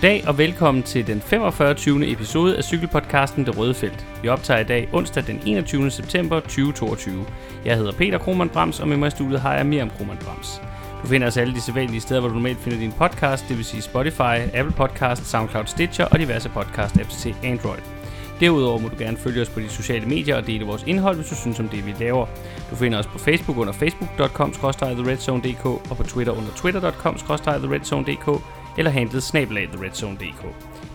Goddag og velkommen til den 45. episode af cykelpodcasten Det Røde Felt. Vi optager i dag onsdag den 21. september 2022. Jeg hedder Peter Krohmann Brams, og med mig i studiet har jeg Miriam Krohmann Brams. Du finder os alle de sædvanlige steder, hvor du normalt finder din podcast, det vil sige Spotify, Apple Podcast, SoundCloud Stitcher og diverse podcast-apps til Android. Derudover må du gerne følge os på de sociale medier og dele vores indhold, hvis du synes om det, vi laver. Du finder os på Facebook under facebook.com-theredzone.dk og på Twitter under twitter.com-theredzone.dk eller handlet snabelag theredzone.dk.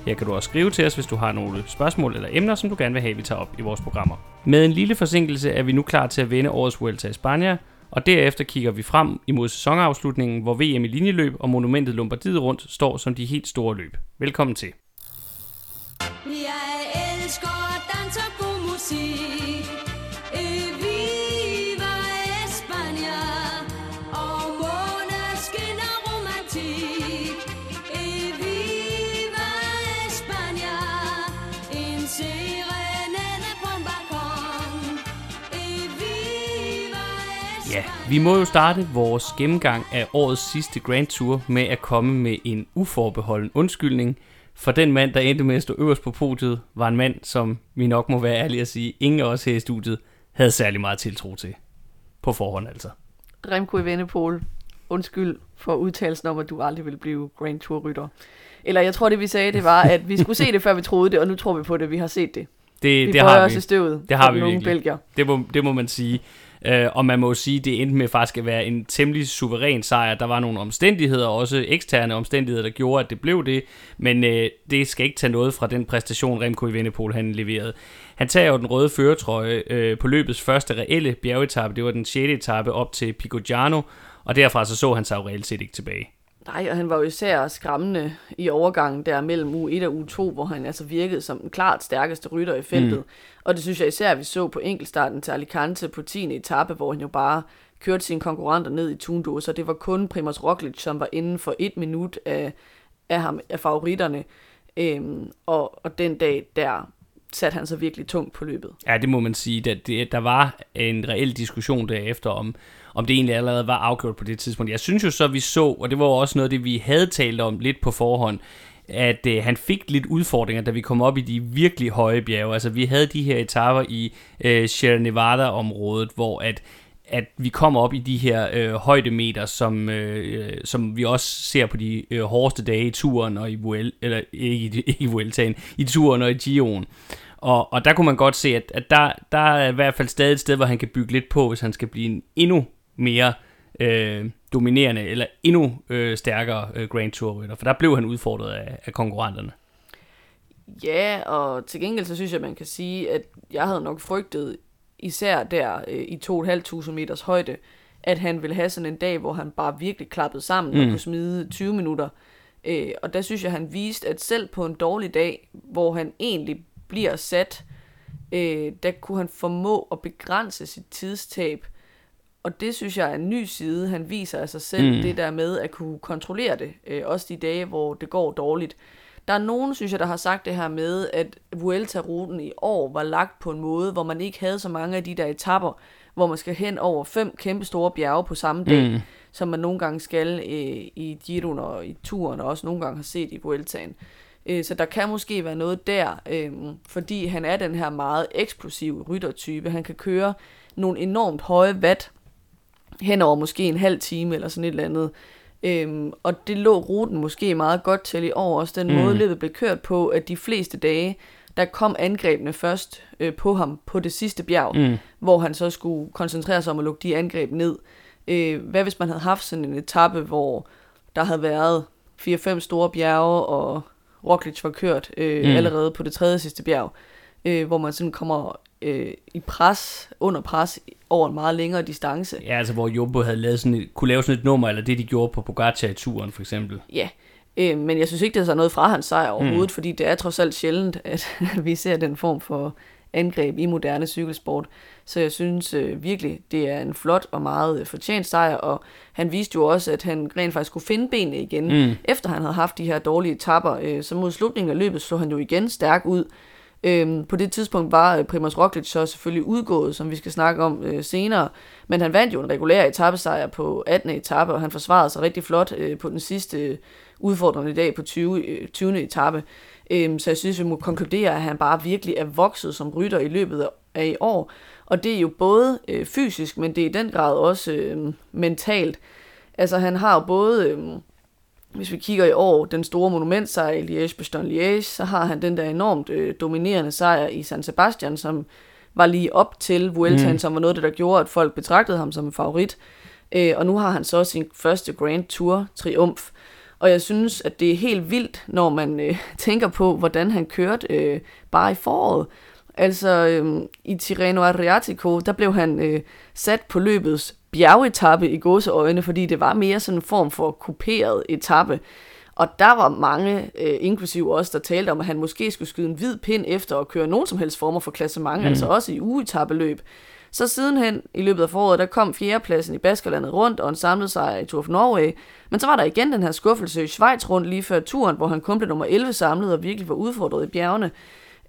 Her kan du også skrive til os, hvis du har nogle spørgsmål eller emner, som du gerne vil have, vi tager op i vores programmer. Med en lille forsinkelse er vi nu klar til at vende årets Vuelta i Spanien, og derefter kigger vi frem imod sæsonafslutningen, hvor VM i linjeløb og monumentet Lombardiet rundt står som de helt store løb. Velkommen til. Jeg elsker dans og god musik. Vi må jo starte vores gennemgang af årets sidste Grand Tour med at komme med en uforbeholden undskyldning. For den mand, der endte med at stå øverst på podiet, var en mand, som vi nok må være ærlige at sige, ingen af os her i studiet havde særlig meget tiltro til. På forhånd altså. Remco i Vennepol, undskyld for udtalelsen om, at du aldrig ville blive Grand Tour rytter. Eller jeg tror, det vi sagde, det var, at vi skulle se det, før vi troede det, og nu tror vi på det, vi har set det. Det, Vi det har vi. støvet Det har vi nogle virkelig. belgier. Det må, det må man sige. Uh, og man må jo sige, det endte med faktisk at være en temmelig suveræn sejr. Der var nogle omstændigheder, også eksterne omstændigheder, der gjorde, at det blev det. Men uh, det skal ikke tage noget fra den præstation, Remco i Vennepol han leverede. Han tager jo den røde føretrøje uh, på løbets første reelle bjergetappe. Det var den 6. etape op til Picoggiano. Og derfra så så han sig jo reelt set ikke tilbage. Nej, og han var jo især skræmmende i overgangen der mellem u 1 og u 2, hvor han altså virkede som den klart stærkeste rytter i feltet. Mm. Og det synes jeg især, vi så på enkeltstarten til Alicante på 10. etape, hvor han jo bare kørte sine konkurrenter ned i Tundo, så det var kun Primoz Roglic, som var inden for et minut af, af, ham, af favoritterne. Øhm, og, og den dag, der satte han sig virkelig tungt på løbet. Ja, det må man sige. Der, det, der var en reel diskussion derefter om, om det egentlig allerede var afgjort på det tidspunkt. Jeg synes jo så, vi så, og det var jo også noget af det, vi havde talt om lidt på forhånd, at øh, han fik lidt udfordringer, da vi kom op i de virkelig høje bjerge. Altså, vi havde de her etaper i øh, Sierra Nevada-området, hvor at at vi kommer op i de her øh, højdemeter, som, øh, som vi også ser på de øh, hårdeste dage i turen og i Vuel, eller ikke, i- ikke i Vueltaen, i turen og i Gio'en. Og, og der kunne man godt se, at, at der, der er i hvert fald stadig et sted, hvor han kan bygge lidt på, hvis han skal blive en endnu mere øh, dominerende, eller endnu øh, stærkere øh, Grand Tour rytter. For der blev han udfordret af, af konkurrenterne. Ja, og til gengæld så synes jeg, man kan sige, at jeg havde nok frygtet, især der øh, i 2.500 meters højde, at han ville have sådan en dag, hvor han bare virkelig klappede sammen mm. og kunne smide 20 minutter. Øh, og der synes jeg, han viste, at selv på en dårlig dag, hvor han egentlig bliver sat, øh, der kunne han formå at begrænse sit tidstab. Og det synes jeg er en ny side, han viser af sig selv, Mm. det der med at kunne kontrollere det, øh, også de dage, hvor det går dårligt. Der er nogen, synes jeg, der har sagt det her med, at Vuelta-ruten i år var lagt på en måde, hvor man ikke havde så mange af de der etapper, hvor man skal hen over fem kæmpe store bjerge på samme dag, mm. som man nogle gange skal øh, i Giroen og i turen, og også nogle gange har set i Vueltaen. Øh, så der kan måske være noget der, øh, fordi han er den her meget eksplosive ryttertype. Han kan køre nogle enormt høje watt hen over måske en halv time eller sådan et eller andet. Øhm, og det lå ruten måske meget godt til i år, også den Mm. måde løbet blev kørt på, at de fleste dage, der kom angrebene først øh, på ham på det sidste bjerg, Mm. hvor han så skulle koncentrere sig om at lukke de angreb ned. Øh, hvad hvis man havde haft sådan en etape, hvor der havde været 4-5 store bjerge, og Roglic var kørt øh, mm. allerede på det tredje sidste bjerg, øh, hvor man sådan kommer øh, i pres, under pres, over en meget længere distance. Ja, altså hvor Jumbo havde lavet sådan et, kunne lave sådan et nummer, eller det de gjorde på Pogacar i turen for eksempel. Ja, øh, men jeg synes ikke, det er så noget fra hans sejr overhovedet, mm. fordi det er trods alt sjældent, at vi ser den form for angreb i moderne cykelsport. Så jeg synes øh, virkelig, det er en flot og meget øh, fortjent sejr, og han viste jo også, at han rent faktisk kunne finde benene igen, Mm. efter han havde haft de her dårlige tapper. Øh, så mod slutningen af løbet så han jo igen stærk ud, Øhm, på det tidspunkt var øh, Primoz Roglic så selvfølgelig udgået, som vi skal snakke om øh, senere, men han vandt jo en regulær etappesejr på 18. etape, og han forsvarede sig rigtig flot øh, på den sidste øh, udfordrende dag på 20. Øh, 20. etape. Øhm, så jeg synes, vi må konkludere, at han bare virkelig er vokset som rytter i løbet af i år. Og det er jo både øh, fysisk, men det er i den grad også øh, mentalt. Altså han har jo både, øh, hvis vi kigger i år, den store monumentsejr i Liège-Bastogne-Liège, så har han den der enormt øh, dominerende sejr i San Sebastian, som var lige op til Vueltaen, mm. som var noget, af det, der gjorde, at folk betragtede ham som en favorit. Øh, og nu har han så sin første Grand Tour triumf. Og jeg synes, at det er helt vildt, når man øh, tænker på, hvordan han kørte øh, bare i foråret. Altså øh, i Tirreno Adriatico, der blev han øh, sat på løbets bjergetappe i gåseøjne, fordi det var mere sådan en form for kuperet etape. Og der var mange, øh, inklusive os, der talte om, at han måske skulle skyde en hvid pind efter at køre nogen som helst former for klassement, mm. altså også i ugetabeløb. Så sidenhen i løbet af foråret, der kom fjerdepladsen i Baskerlandet rundt og en samlet sejr i Tour of Norway. Men så var der igen den her skuffelse i Schweiz rundt lige før turen, hvor han kun blev nummer 11 samlet og virkelig var udfordret i bjergene.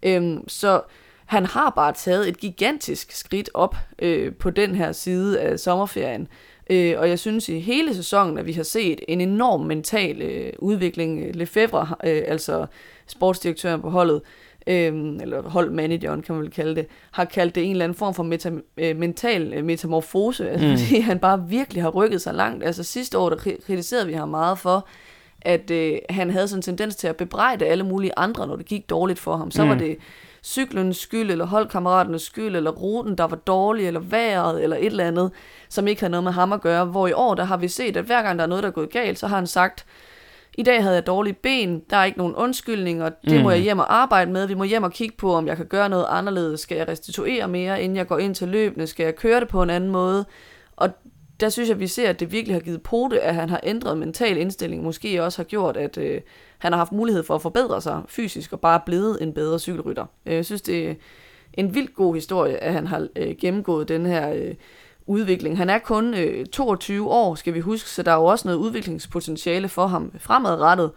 Øhm, så han har bare taget et gigantisk skridt op øh, på den her side af sommerferien. Øh, og jeg synes i hele sæsonen, at vi har set en enorm mental øh, udvikling. Lefebvre, øh, altså sportsdirektøren på holdet, øh, eller holdmanageren kan man vel kalde det, har kaldt det en eller anden form for meta, øh, mental øh, metamorfose, altså, Mm. fordi han bare virkelig har rykket sig langt. Altså sidste år, der kri- kritiserede vi ham meget for, at øh, han havde sådan en tendens til at bebrejde alle mulige andre, når det gik dårligt for ham. Så Mm. var det cyklens skyld, eller holdkammeraternes skyld, eller ruten, der var dårlig, eller vejret, eller et eller andet, som ikke havde noget med ham at gøre. Hvor i år, der har vi set, at hver gang der er noget, der er gået galt, så har han sagt, i dag havde jeg dårlige ben, der er ikke nogen undskyldninger, det Mm. må jeg hjem og arbejde med, vi må hjem og kigge på, om jeg kan gøre noget anderledes, skal jeg restituere mere, inden jeg går ind til løbende, skal jeg køre det på en anden måde, og der synes jeg, vi ser, at det virkelig har givet pote, at han har ændret mental indstilling, måske også har gjort, at øh, han har haft mulighed for at forbedre sig fysisk, og bare blevet en bedre cykelrytter. Øh, Jeg synes, det er en vildt god historie, at han har øh, gennemgået den her øh, udvikling. Han er kun øh, 22 år, skal vi huske, så der er jo også noget udviklingspotentiale for ham fremadrettet.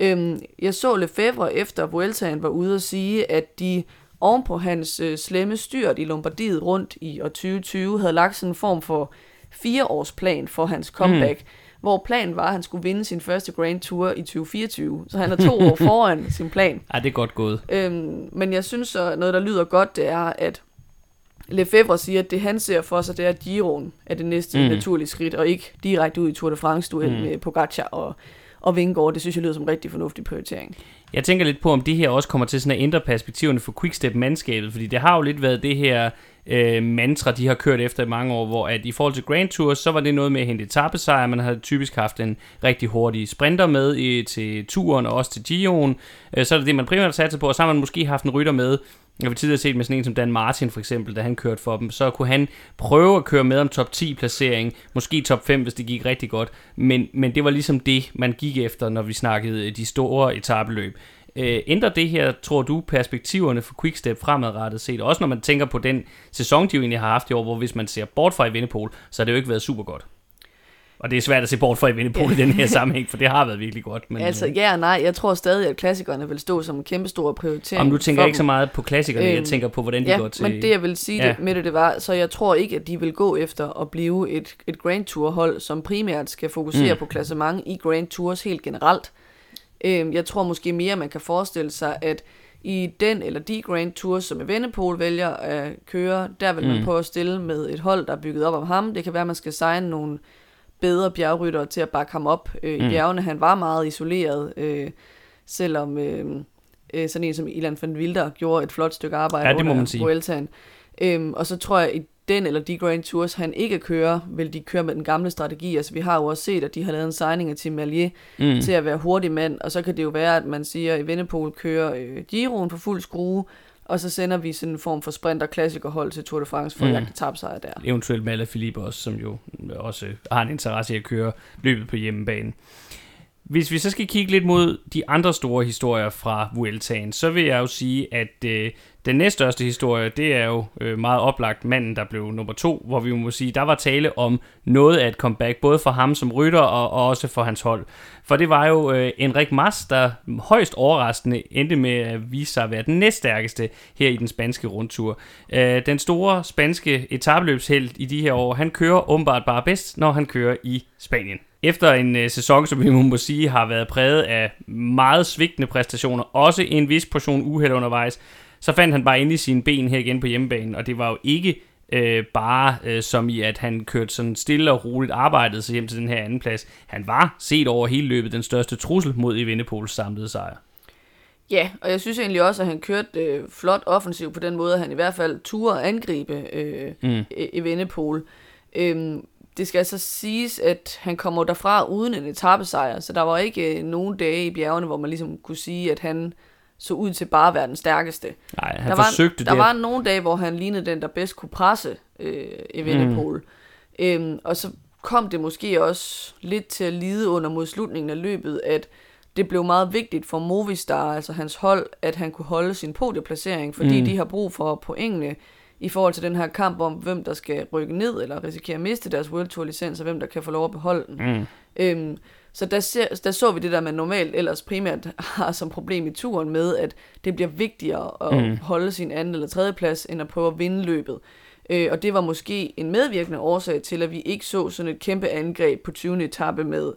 Øhm, jeg så Lefebvre efter Vueltaen var ude og sige, at de ovenpå hans øh, slemme styrt i Lombardiet rundt i år 2020 havde lagt sådan en form for fireårsplan for hans comeback, mm. hvor planen var, at han skulle vinde sin første Grand Tour i 2024. Så han er to år foran sin plan. Ej, det er godt gået. Øhm, men jeg synes så, noget der lyder godt, det er, at Lefebvre siger, at det han ser for sig, det er, at Giroen er det næste Mm. naturlige skridt, og ikke direkte ud i Tour de France duel Mm. mm. med Pogacar og, og Vingegaard. Det synes jeg lyder som en rigtig fornuftig prioritering. Jeg tænker lidt på, om det her også kommer til sådan at ændre perspektiverne for Quickstep-mandskabet, fordi det har jo lidt været det her øh, mantra, de har kørt efter i mange år, hvor at i forhold til Grand Tours, så var det noget med at hente etappesejr, man havde typisk haft en rigtig hurtig sprinter med i, til turen og også til Gio'en. øh, så er det det, man primært satte på, og så har man måske haft en rytter med, jeg har tidligere set med sådan en som Dan Martin for eksempel, da han kørte for dem, så kunne han prøve at køre med om top 10 placering, måske top 5, hvis det gik rigtig godt, men, men det var ligesom det, man gik efter, når vi snakkede de store etabeløb. Øh, ændrer det her, tror du, perspektiverne for Quickstep fremadrettet set? Også når man tænker på den sæson, de jo egentlig har haft i år, hvor hvis man ser bort fra Evenepoel, så har det jo ikke været super godt. Og det er svært at se bort fra Evenepoel i den her sammenhæng, for det har været virkelig godt. Men, altså øh, ja og nej, jeg tror stadig, at klassikerne vil stå som en kæmpe stor prioritering. om du tænker for ikke så meget på klassikerne, jeg Øhm, tænker på, hvordan de ja, går til... men det jeg vil sige Ja. det, med det, det var, så jeg tror ikke, at de vil gå efter at blive et, et Grand Tour hold, som primært skal fokusere mm. på klassement i Grand Tours helt generelt. Øhm, jeg tror måske mere, man kan forestille sig, at i den eller de Grand Tours, som Evenepoel vælger at køre, der vil man Mm. prøve at stille med et hold, der er bygget op om ham. Det kan være, at man skal signe nogle bedre bjergryttere til at bakke ham op øh, i Mm. bjergene. Han var meget isoleret, øh, selvom øh, øh, sådan en som Ilan van Wilder gjorde et flot stykke arbejde Ja, det må under man sige. Vueltaen. Øhm, og så tror jeg, i den eller de Grand Tours, han ikke kører, vil de køre med den gamle strategi. Altså vi har jo også set, at de har lavet en signing af Tim Malier mm. til at være hurtig mand, og så kan det jo være, at man siger, at Evenepoel kører øh, Giroen på fuld skrue, og så sender vi sådan en form for sprinter klassikerhold til Tour de France for Mm. at jagte tabsejr der. eventuelt med Alaphilippe også, som jo også har en interesse i at køre løbet på hjemmebane. Hvis vi så skal kigge lidt mod de andre store historier fra Vueltaen, så vil jeg jo sige, at øh, den næststørste historie, det er jo øh, meget oplagt manden, der blev nummer to, hvor vi må sige, der var tale om noget af et comeback, både for ham som rytter og, og også for hans hold. For det var jo øh, Enrik Mas, der højst overraskende endte med at vise sig at være den næststærkeste her i den spanske rundtur. Øh, den store spanske etabløbshelt i de her år, han kører åbenbart bare bedst, når han kører i Spanien. Efter en øh, sæson, som vi må sige har været præget af meget svigtende præstationer, også en vis portion uheld undervejs, så fandt han bare ind i sine ben her igen på hjemmebanen, og det var jo ikke øh, bare øh, som i, at han kørte sådan stille og roligt arbejdet sig hjem til den her anden plads. Han var set over hele løbet den største trussel mod Evenepoels samlede sejr. Ja, og jeg synes egentlig også, at han kørte øh, flot offensiv på den måde, at han i hvert fald turde angribe øh, mm. Evenepoel. Øhm, det skal så siges, at han kommer derfra uden en etappesejr, så der var ikke øh, nogen dage i bjergene, hvor man ligesom kunne sige, at han så ud til bare at være den stærkeste. Nej, han der var, forsøgte Der det. var nogle dage, hvor han lignede den, der bedst kunne presse øh, Evenepoel. Mm. Øhm, og så kom det måske også lidt til at lide under mod slutningen af løbet, at det blev meget vigtigt for Movistar, altså hans hold, at han kunne holde sin podieplacering, fordi mm. de har brug for pointene i forhold til den her kamp om, hvem der skal rykke ned, eller risikere at miste deres World Tour licens, og hvem der kan få lov at beholde den. Mm. Øhm, så der, ser, der så vi det der, man normalt ellers primært har som problem i turen med, at det bliver vigtigere at mm. holde sin anden eller tredje plads, end at prøve at vinde løbet. Øh, og det var måske en medvirkende årsag til, at vi ikke så sådan et kæmpe angreb på 20. etape med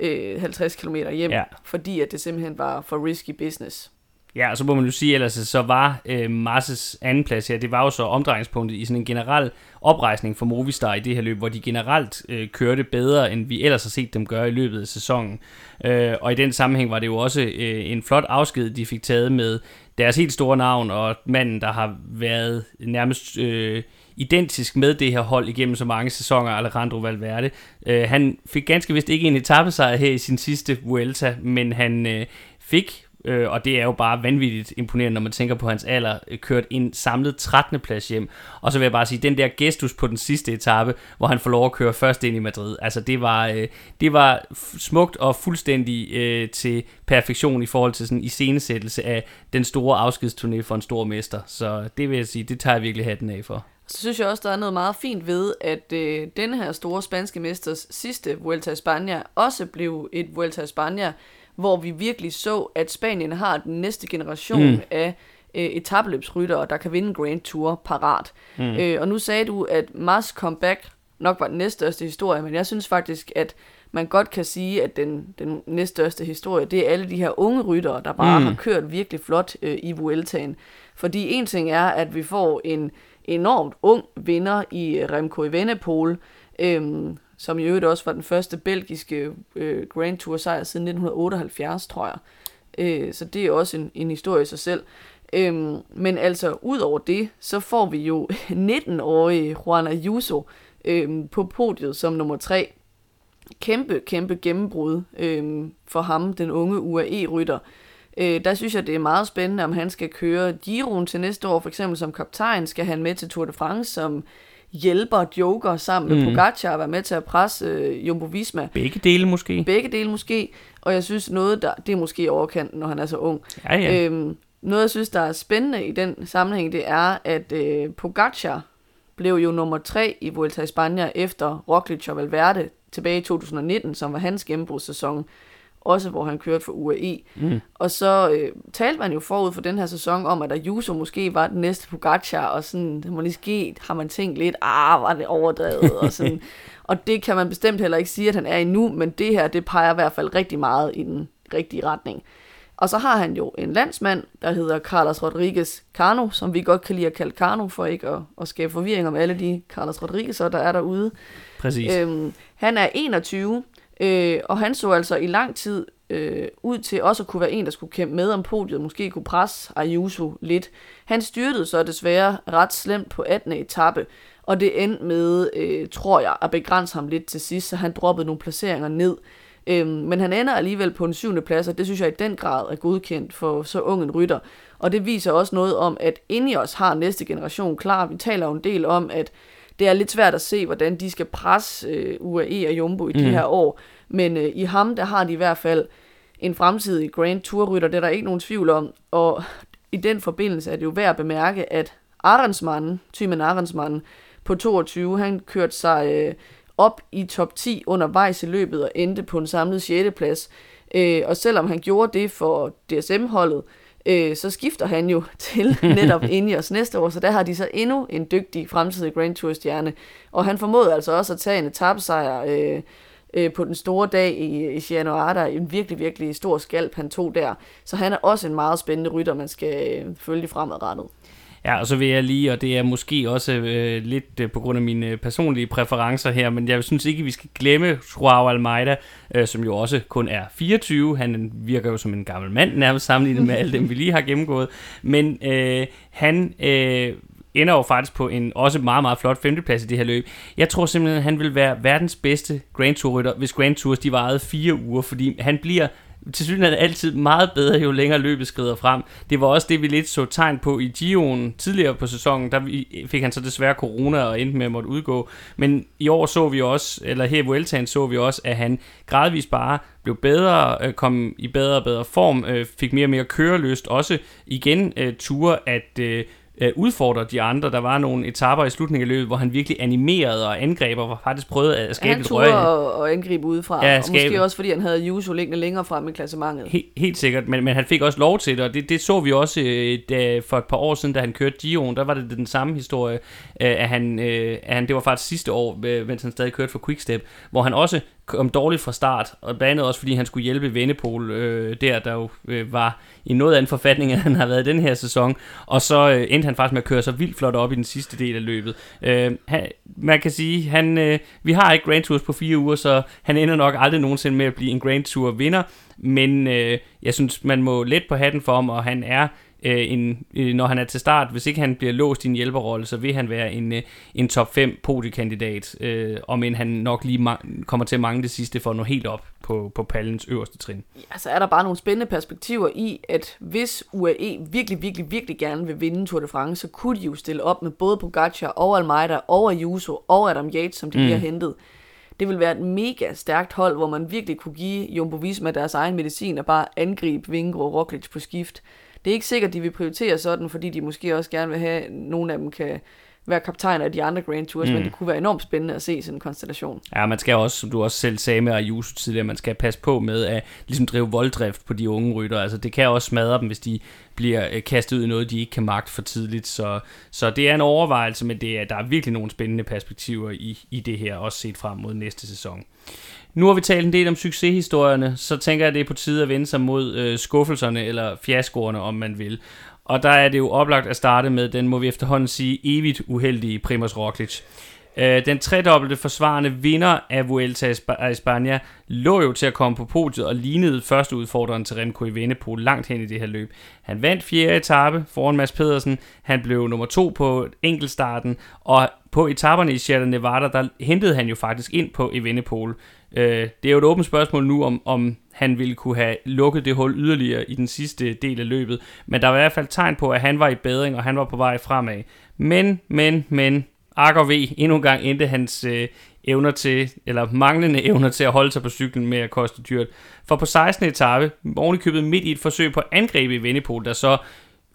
øh, 50 km hjem, Ja. fordi at det simpelthen var for risky business. Ja, og så må man jo sige, ellers så var øh, Masses andenplads her, det var jo så omdrejningspunktet i sådan en generel oprejsning for Movistar i det her løb, hvor de generelt øh, kørte bedre, end vi ellers har set dem gøre i løbet af sæsonen. Øh, og i den sammenhæng var det jo også øh, en flot afsked, de fik taget med deres helt store navn, og manden, der har været nærmest... Øh, identisk med det her hold igennem så mange sæsoner, Alejandro Valverde. Øh, han fik ganske vist ikke en etappesejr her i sin sidste Vuelta, men han øh, fik øh, og det er jo bare vanvittigt imponerende, når man tænker på hans alder, øh, kørt en samlet 13. plads hjem. Og så vil jeg bare sige, den der gestus på den sidste etape, hvor han får lov at køre først ind i Madrid, altså det var, øh, det var smukt og fuldstændig øh, til perfektion i forhold til sådan iscenesættelse af den store afskedsturné for en stor mester. Så det vil jeg sige, det tager jeg virkelig hatten af for. Så synes jeg også, der er noget meget fint ved, at øh, denne her store spanske mesters sidste Vuelta a España også blev et Vuelta a España, hvor vi virkelig så, at Spanien har den næste generation Mm. af øh, etabløbsryttere, der kan vinde Grand Tour parat. Mm. Øh, og nu sagde du, at Mars comeback nok var den næststørste historie, men jeg synes faktisk, at man godt kan sige, at den, den næststørste historie, det er alle de her unge ryttere, der bare Mm. mm. har kørt virkelig flot øh, i Vueltaen. Fordi en ting er, at vi får en enormt ung vinder i øh, Remco Evenepoel, øhm, som i øvrigt også var den første belgiske øh, Grand Tour sejr siden 1978, tror jeg. Øh, så det er også en, en historie i sig selv. Øhm, men altså, ud over det, så får vi jo 19-årige Juan Ayuso øhm, på podiet som nummer 3. Kæmpe, kæmpe gennembrud øhm, for ham, den unge UAE-rytter. Øh, der synes jeg, det er meget spændende, om han skal køre Giroen til næste år, for eksempel som kaptajn, skal han med til Tour de France som hjælper, joker sammen med Mm. Pogacar og være med til at presse øh, Jumbo Visma. Begge dele måske. Begge dele måske, og jeg synes noget, der, det er måske overkanten, når han er så ung. Ja, ja. Øhm, noget, jeg synes, der er spændende i den sammenhæng, det er, at øh, Pogacar blev jo nummer tre i Vuelta a España efter Roglic og Valverde tilbage i 2019, som var hans gennembrudssæson. Også hvor han kørte for UAE. Mm. Og så øh, talte man jo forud for den her sæson om, at Ayuso måske var den næste Pogacar, og sådan, det må lige ske, har man tænkt lidt, ah, var det overdrevet, og sådan. og det kan man bestemt heller ikke sige, at han er endnu, men det her, det peger i hvert fald rigtig meget i den rigtige retning. Og så har han jo en landsmand, der hedder Carlos Rodriguez Cano, som vi godt kan lide at kalde Cano, for ikke at, at skabe forvirring om alle de Carlos Rodriguez'er, der er derude. Præcis. Øhm, han er 21, øh, og han så altså i lang tid øh, ud til også at kunne være en, der skulle kæmpe med om podiet, måske kunne presse Ayuso lidt. Han styrtede så desværre ret slemt på 18. etape, og det endte med, øh, tror jeg, at begrænse ham lidt til sidst, så han droppede nogle placeringer ned. Øhm, men han ender alligevel på en syvende plads, og det synes jeg i den grad er godkendt for så ung en rytter. Og det viser også noget om, at Ineos har næste generation klar. Vi taler jo en del om, at det er lidt svært at se, hvordan de skal presse øh, UAE og Jumbo i de Mm. her år. Men øh, i ham, der har de i hvert fald en fremtidig Grand Tour-rytter, det er der ikke nogen tvivl om. Og i den forbindelse er det jo værd at bemærke, at Arensmann, Thymen Arensmann, på 22, han kørte sig øh, op i top 10 undervejs i løbet og endte på en samlet 6. plads. Øh, og selvom han gjorde det for DSM-holdet, øh, så skifter han jo til netop Ineos næste år, så der har de så endnu en dygtig fremtidig Grand Tour-stjerne. Og han formåede altså også at tage en etappesejr øh, øh, på den store dag i, i Gianoada, en virkelig, virkelig stor skalp, han tog der. Så han er også en meget spændende rytter, man skal øh, følge fremadrettet. Ja, og så vil jeg lige, og det er måske også øh, lidt øh, på grund af mine øh, personlige præferencer her, men jeg synes ikke, vi skal glemme Joao Almeida, øh, som jo også kun er 24. Han virker jo som en gammel mand, nærmest sammenlignet med alle dem, vi lige har gennemgået. Men øh, han øh, ender jo faktisk på en også meget, meget flot femteplads i det her løb. Jeg tror simpelthen, at han vil være verdens bedste Grand Tour-rytter, hvis Grand Tours de varede fire uger, fordi han bliver til synligheden altid meget bedre, jo længere løbet skrider frem. Det var også det, vi lidt så tegn på i Gio'en tidligere på sæsonen. Der fik han så desværre corona og endte med at måtte udgå. Men i år så vi også, eller her i Vueltaen så vi også, at han gradvist bare blev bedre, øh, kom i bedre og bedre form, øh, fik mere og mere kørelyst, også igen øh, ture at øh, udfordre de andre. Der var nogle etapper i slutningen af løbet, hvor han virkelig animerede og angreb, og faktisk prøvede at skabe han et røg. Han at angribe udefra, Ja, og skabe- måske også fordi han havde Juso liggende længere frem i klassementet. Helt, helt sikkert, men, men han fik også lov til det, og det, det så vi også øh, da, for et par år siden, da han kørte Gio'en, der var det den samme historie, øh, at, han, øh, at han, det var faktisk sidste år, øh, mens han stadig kørte for Quickstep, hvor han også kom dårligt fra start, og blandt andet også fordi han skulle hjælpe Vennepol øh, der, der jo øh, var i noget anden forfatning, end han har været i den her sæson, og så øh, endte han faktisk med at køre sig vildt flot op i den sidste del af løbet. Øh, han, man kan sige, han, øh, vi har ikke Grand Tours på fire uger, så han ender nok aldrig nogensinde med at blive en Grand Tour vinder, men øh, jeg synes, man må let på hatten for ham, og han er øh, en, øh, når han er til start, hvis ikke han bliver låst i en hjælperrolle, så vil han være en, øh, en top 5 podiekandidat, øh, om end han nok lige ma- kommer til at mangle det sidste for at nå helt op på, på pallens øverste trin. Ja, så er der bare nogle spændende perspektiver i, at hvis UAE virkelig, virkelig, virkelig gerne vil vinde Tour de France, så kunne de jo stille op med både Pogacar og Almeida og Ayuso og Adam Yates, som de mm. lige har hentet. Det vil være et mega stærkt hold, hvor man virkelig kunne give Jumbo Visma deres egen medicin og bare angribe Vingro og Roglic på skift. Det er ikke sikkert, de vil prioritere sådan, fordi de måske også gerne vil have, at nogle af dem kan være kaptajner af de andre Grand Tours, mm. men det kunne være enormt spændende at se sådan en konstellation. Ja, man skal også, som du også selv sagde med Ayuso tidligere, man skal passe på med at ligesom drive volddrift på de unge rytter. Altså det kan også smadre dem, hvis de bliver øh, kastet ud i noget, de ikke kan magte for tidligt. Så, så det er en overvejelse, men det er, der er virkelig nogle spændende perspektiver i, i det her, også set frem mod næste sæson. Nu har vi talt en del om succeshistorierne, så tænker jeg, at det er på tide at vende sig mod øh, skuffelserne eller fiaskoerne, om man vil. Og der er det jo oplagt at starte med den, må vi efterhånden sige, evigt uheldige Primoz Roglic. Øh, den tredobbelte forsvarende vinder af Vuelta a España lå jo til at komme på podiet og lignede første udfordreren til Remco i Vennepol langt hen i det her løb. Han vandt fjerde etape foran Mads Pedersen, han blev nummer to på enkeltstarten, og på etaperne i Sierra Nevada, der hentede han jo faktisk ind på Evenepoel. Øh, det er jo et åbent spørgsmål nu, om, om han ville kunne have lukket det hul yderligere i den sidste del af løbet, men der var i hvert fald tegn på, at han var i bedring, og han var på vej fremad. Men, men, men, Akker V, endnu en gang endte hans øh, evner til, eller manglende evner til at holde sig på cyklen med at koste dyrt. For på 16. etape, ovenikøbet midt i et forsøg på angreb i Vennepol, der så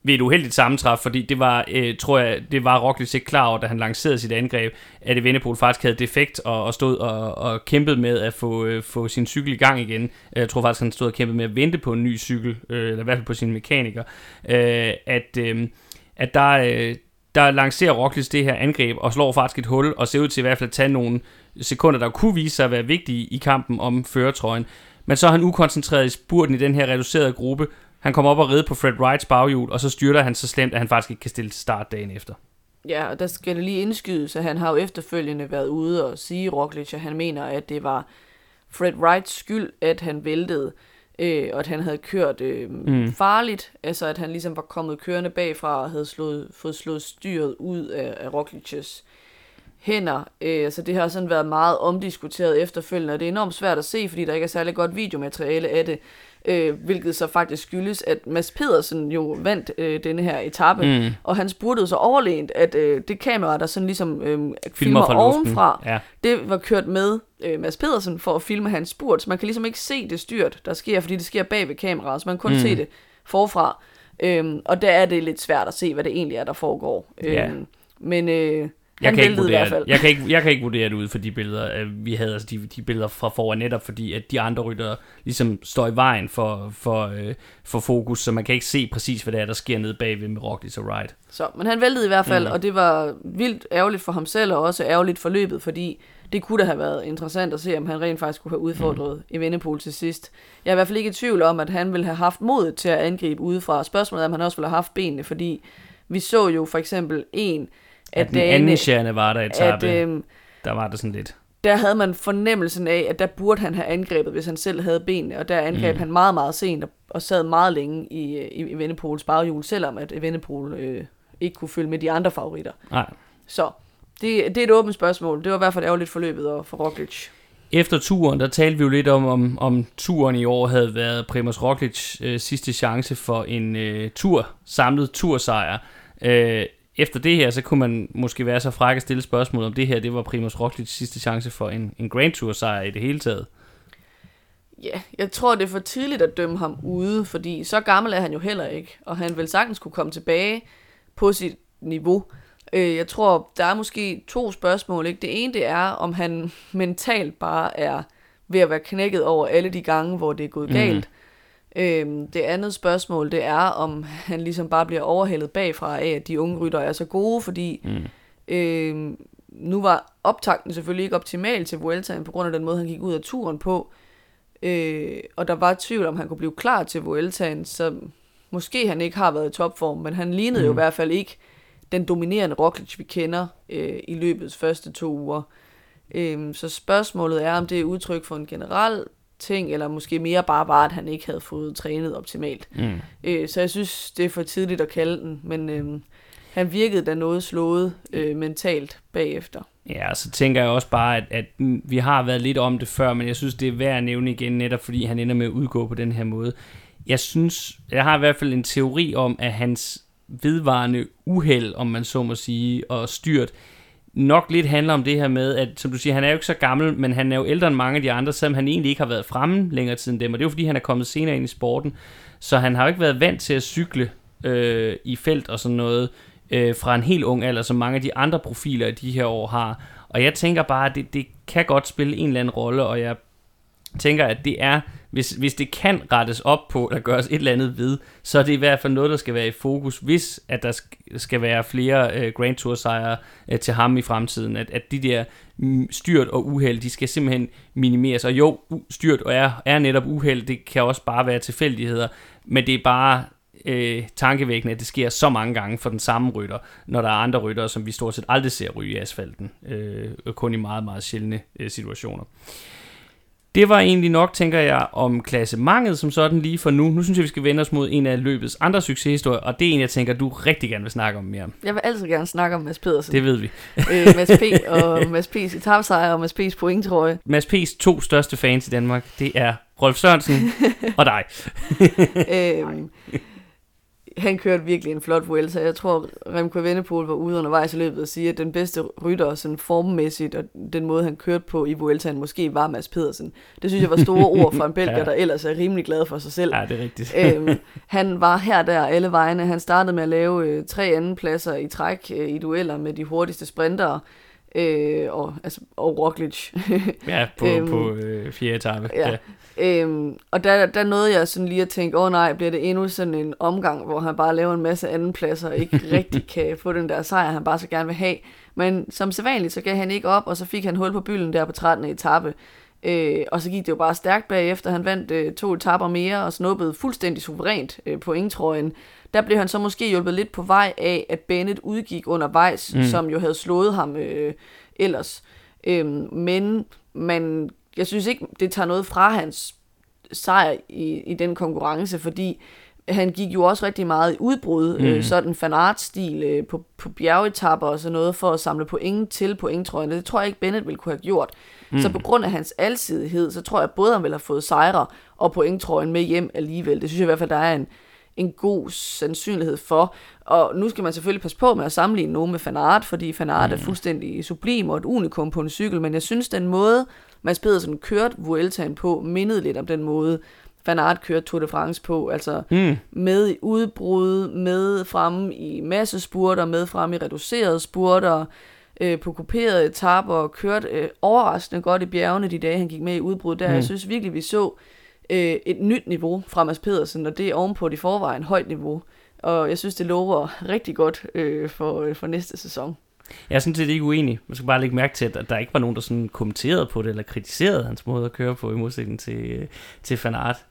ved et uheldigt sammentræf, fordi det var, øh, tror jeg, det var Roglic ikke klar over, da han lancerede sit angreb, at Evenepoel faktisk havde defekt og, og stod og, og kæmpede med at få, øh, få sin cykel i gang igen. Jeg tror faktisk, han stod og kæmpede med at vente på en ny cykel, øh, eller i hvert fald på sin mekaniker. Øh, at, øh, at der, øh, der lancerer Roglic det her angreb og slår faktisk et hul og ser ud til i hvert fald at tage nogle sekunder, der kunne vise sig at være vigtige i kampen om føretrøjen. Men så er han ukoncentreret i spurten i den her reducerede gruppe. Han kommer op og ride på Fred Wrights baghjul, og så styrter han så slemt, at han faktisk ikke kan stille til start dagen efter. Ja, og der skal det lige indskydes, at han har jo efterfølgende været ude og sige Roglic, at han mener, at det var Fred Wrights skyld, at han væltede, øh, og at han havde kørt øh, mm. farligt, altså at han ligesom var kommet kørende bagfra og havde slået, fået slået styret ud af, af Roglic's hænder. Øh, så det har sådan været meget omdiskuteret efterfølgende, og det er enormt svært at se, fordi der ikke er særlig godt videomateriale af det. Øh, hvilket så faktisk skyldes, at Mads Pedersen jo vandt øh, denne her etape, Mm. og han spurgte så overlænt, at øh, det kamera, der sådan ligesom øh, filmer, filmer fra ovenfra, Ja. det var kørt med øh, Mads Pedersen for at filme hans spurt, så man kan ligesom ikke se det styrt, der sker, fordi det sker bag ved kameraet, så man kan kun Mm. se det forfra. Øhm, og der er det lidt svært at se, hvad det egentlig er, der foregår. Øhm, men øh, Jeg kan, ikke væltede i hvert vurdere, fald. jeg, kan ikke, jeg kan ikke vurdere det ud for de billeder, øh, vi havde, altså de, de billeder fra foran, netop fordi, at de andre ryttere ligesom står i vejen for, for, øh, for fokus, så man kan ikke se præcis, hvad det er, der sker nede bagved med Roglic og Ride. Så, men han væltede i hvert fald, Mm. og det var vildt ærgerligt for ham selv, og også ærgerligt for løbet, fordi det kunne da have været interessant at se, om han rent faktisk kunne have udfordret mm. Evenepoel til sidst. Jeg er i hvert fald ikke i tvivl om, at han ville have haft modet til at angribe udefra. Spørgsmålet er, om han også ville have haft benene, fordi vi så jo for eksempel en At den anden dagene, Sjerne var der at etape, øh, der var det sådan lidt. der havde man fornemmelsen af, at der burde han have angrebet, hvis han selv havde benene, og der angreb Mm. han meget, meget sent og, og sad meget længe i, i Evenepoels baghjul, selvom at Evenepoel øh, ikke kunne følge med de andre favoritter. Nej. Så det, det er et åbent spørgsmål. Det var i hvert fald ærgerligt forløbet og for Roglic. Efter turen, der talte vi jo lidt om, om, om turen i år havde været Primoz Roglic øh, sidste chance for en øh, tur, samlet tursejr. Øh, efter det her, så kunne man måske være så fræk at stille spørgsmål om det her, det var Primoz Roglic sidste chance for en, en Grand Tour sejr i det hele taget. Ja, jeg tror, det er for tidligt at dømme ham ude, fordi så gammel er han jo heller ikke, og han vil sagtens kunne komme tilbage på sit niveau. Øh, Jeg tror, der er måske to spørgsmål. Ikke? Det ene det er, om han mentalt bare er ved at være knækket over alle de gange, hvor det er gået Mhm. galt. Øhm, det andet spørgsmål, det er, om han ligesom bare bliver overhældet bagfra af, at de unge rytter er så gode, fordi Mm. øhm, nu var optakten selvfølgelig ikke optimal til Vueltaen, på grund af den måde, han gik ud af turen på. Øh, og der var tvivl om, han kunne blive klar til Vueltaen, så måske han ikke har været i topform, men han lignede mm. jo i hvert fald ikke den dominerende Roglic, vi kender øh, i løbets første to uger. Øh, så spørgsmålet er, om det er udtryk for en generel ting, eller måske mere bare var, at han ikke havde fået trænet optimalt. Mm. Øh, så jeg synes, det er for tidligt at kalde den, men øh, han virkede da noget slået øh, mentalt bagefter. Ja, så tænker jeg også bare, at, at vi har været lidt om det før, men jeg synes, det er værd at nævne igen, netop fordi han ender med at udgå på den her måde. Jeg synes, jeg har i hvert fald en teori om, at hans vedvarende uheld, om man så må sige, og styrt, nok lidt handler om det her med, at som du siger, han er jo ikke så gammel, men han er jo ældre end mange af de andre, selvom han egentlig ikke har været fremme længere tid end dem, og det er jo fordi, han er kommet senere ind i sporten, så han har jo ikke været vant til at cykle øh, i felt og sådan noget, øh, fra en helt ung alder, som mange af de andre profiler i de her år har. Og jeg tænker bare, at det, det kan godt spille en eller anden rolle, og jeg tænker, at det er, hvis, hvis det kan rettes op på, eller gøres et eller andet ved, så er det i hvert fald noget, der skal være i fokus, hvis at der skal være flere øh, Grand Tour sejre øh, til ham i fremtiden. At, at de der mm, styrt og uheld, de skal simpelthen minimeres. Og jo, styrt og er, er netop uheld, det kan også bare være tilfældigheder, men det er bare øh, tankevækkende, at det sker så mange gange for den samme rytter, når der er andre ryttere, som vi stort set aldrig ser ryge i asfalten, øh, kun i meget, meget sjældne øh, situationer. Det var egentlig nok, tænker jeg, om klassementet som sådan lige for nu. Nu synes jeg, vi skal vende os mod en af løbets andre succeshistorier, og det er en, jeg tænker, du rigtig gerne vil snakke om mere. Jeg vil altid gerne snakke om Mads Pedersen. Det ved vi. øh, Mads P. og Mads P's etapsejr og Mads P's point, tror jeg. Mads P's to største fans i Danmark, det er Rolf Sørensen og dig. øhm, han kørte virkelig en flot Vuelta. Jeg tror, Remco Evenepoel var ude undervejs i løbet og sige, at den bedste rytter sådan formmæssigt, og den måde, han kørte på i Vueltaen, måske var Mads Pedersen. Det synes jeg var store ord for en belgier, Ja. der ellers er rimelig glad for sig selv. Ja, det er rigtigt. øhm, han var her der alle vegne. Han startede med at lave øh, tre andenpladser i træk øh, i dueller med de hurtigste sprintere. Øh, og, altså, og Roglic. Ja, på, øhm, på øh, fjerde etape. ja. Øhm, og der, der nåede jeg sådan lige at tænke, åh oh, nej, bliver det endnu sådan en omgang, hvor han bare laver en masse andenpladser og ikke rigtig kan få den der sejr, han bare så gerne vil have. Men som sædvanligt, så gav han ikke op, og så fik han hul på bylden der på 13. etape. Øh, og så gik det jo bare stærkt bagefter. Han vandt øh, to etapper mere og snuppede fuldstændig suverænt øh, på ingtrøjen. Der blev han så måske hjulpet lidt på vej af, at Bennett udgik undervejs, Mm. som jo havde slået ham øh, ellers. Øhm, men man, jeg synes ikke, det tager noget fra hans sejr i, i den konkurrence, fordi han gik jo også rigtig meget i udbrud, mm. øh, sådan fanart-stil øh, på, på bjergetapper og sådan noget, for at samle point til pointtrøjerne. Det tror jeg ikke, Bennett ville kunne have gjort. Mm. Så på grund af hans alsidighed, så tror jeg, at både han ville have fået sejre og pointtrøjen med hjem alligevel. Det synes jeg i hvert fald, der er en, en god sandsynlighed for. Og nu skal man selvfølgelig passe på med at sammenligne nogen med fanart, fordi fanart mm. er fuldstændig sublim og et unikum på en cykel, men jeg synes, den måde, Mads Pedersen kørte Vueltaen på, mindede lidt om den måde, Van Aert kørte Tour de France på, altså mm. med i udbrud, med fremme i masse spurter, med fremme i reducerede spurter, øh, på kuperede etapper, og kørte øh, overraskende godt i bjergene de dage, han gik med i udbrud der. Mm. Jeg synes virkelig, vi så øh, et nyt niveau fra Mads Pedersen, og det er ovenpå det forvejen højt niveau. Og jeg synes, det lover rigtig godt øh, for, øh, for næste sæson. Jeg er sådan set ikke uenig. Man skal bare lægge mærke til, at der ikke var nogen, der sådan kommenterede på det, eller kritiserede hans måde at køre på, i modsætning til, øh, til Van Aert.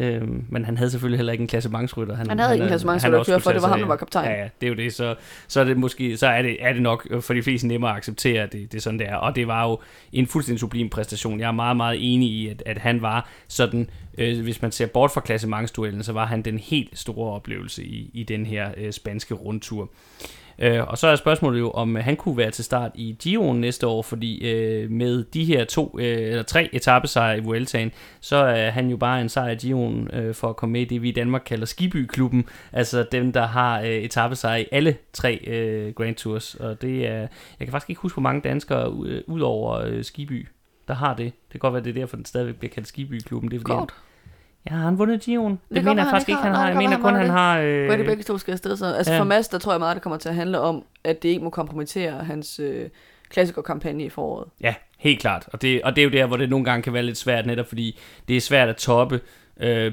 Øhm, men han havde selvfølgelig heller ikke en klassementsrytter. Han, han havde ikke en klassementsrytter at køre for, det var ham, der var kaptajn. Ja, ja, det er jo det. Så, så er det måske, så er det, er det nok for de fleste nemmere at acceptere, at det, det er sådan, det er. Og det var jo en fuldstændig sublim præstation. Jeg er meget, meget enig i, at, at han var sådan, øh, hvis man ser bort fra klassementsduellen, så var han den helt store oplevelse i, i den her øh, spanske rundtur. Øh, og så er spørgsmålet jo, om han kunne være til start i Giroen næste år, fordi øh, med de her to øh, eller tre etappesejre i Vueltaen, så er han jo bare en sejr i Giroen øh, for at komme med i det, vi i Danmark kalder Skiby-klubben, altså dem, der har øh, etappesejre i alle tre øh, Grand Tours, og det er, jeg kan faktisk ikke huske, hvor mange danskere øh, ud over øh, Skiby, der har det. Det kan godt være, det er derfor, den stadigvæk bliver kaldt Skiby-klubben. Det er fordi, Godt. Ja, har han vundet Giroen? Det, Det det kan mener jeg faktisk han ikke, han har. Jeg mener det kun, han har... Øh... Hvor det begge to skal afsted så? Altså ja. for Mads, der tror jeg meget, det kommer til at handle om, at det ikke må kompromittere hans øh, klassikerkampagne i foråret. ja, helt klart. Og det, og det er jo der, hvor det nogle gange kan være lidt svært, netop fordi det er svært at toppe øh,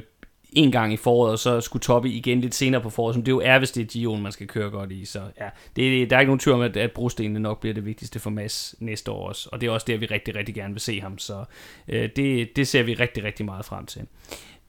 en gang i foråret, og så skulle toppe igen lidt senere på foråret, som det jo er, hvis det er Gio'en, man skal køre godt i. Så ja, det, der er ikke nogen tvivl om, at, at brostenene nok bliver det vigtigste for Mads næste år også. Og det er også der, vi rigtig, rigtig gerne vil se ham. Så øh, det, det ser vi rigtig, rigtig meget frem til.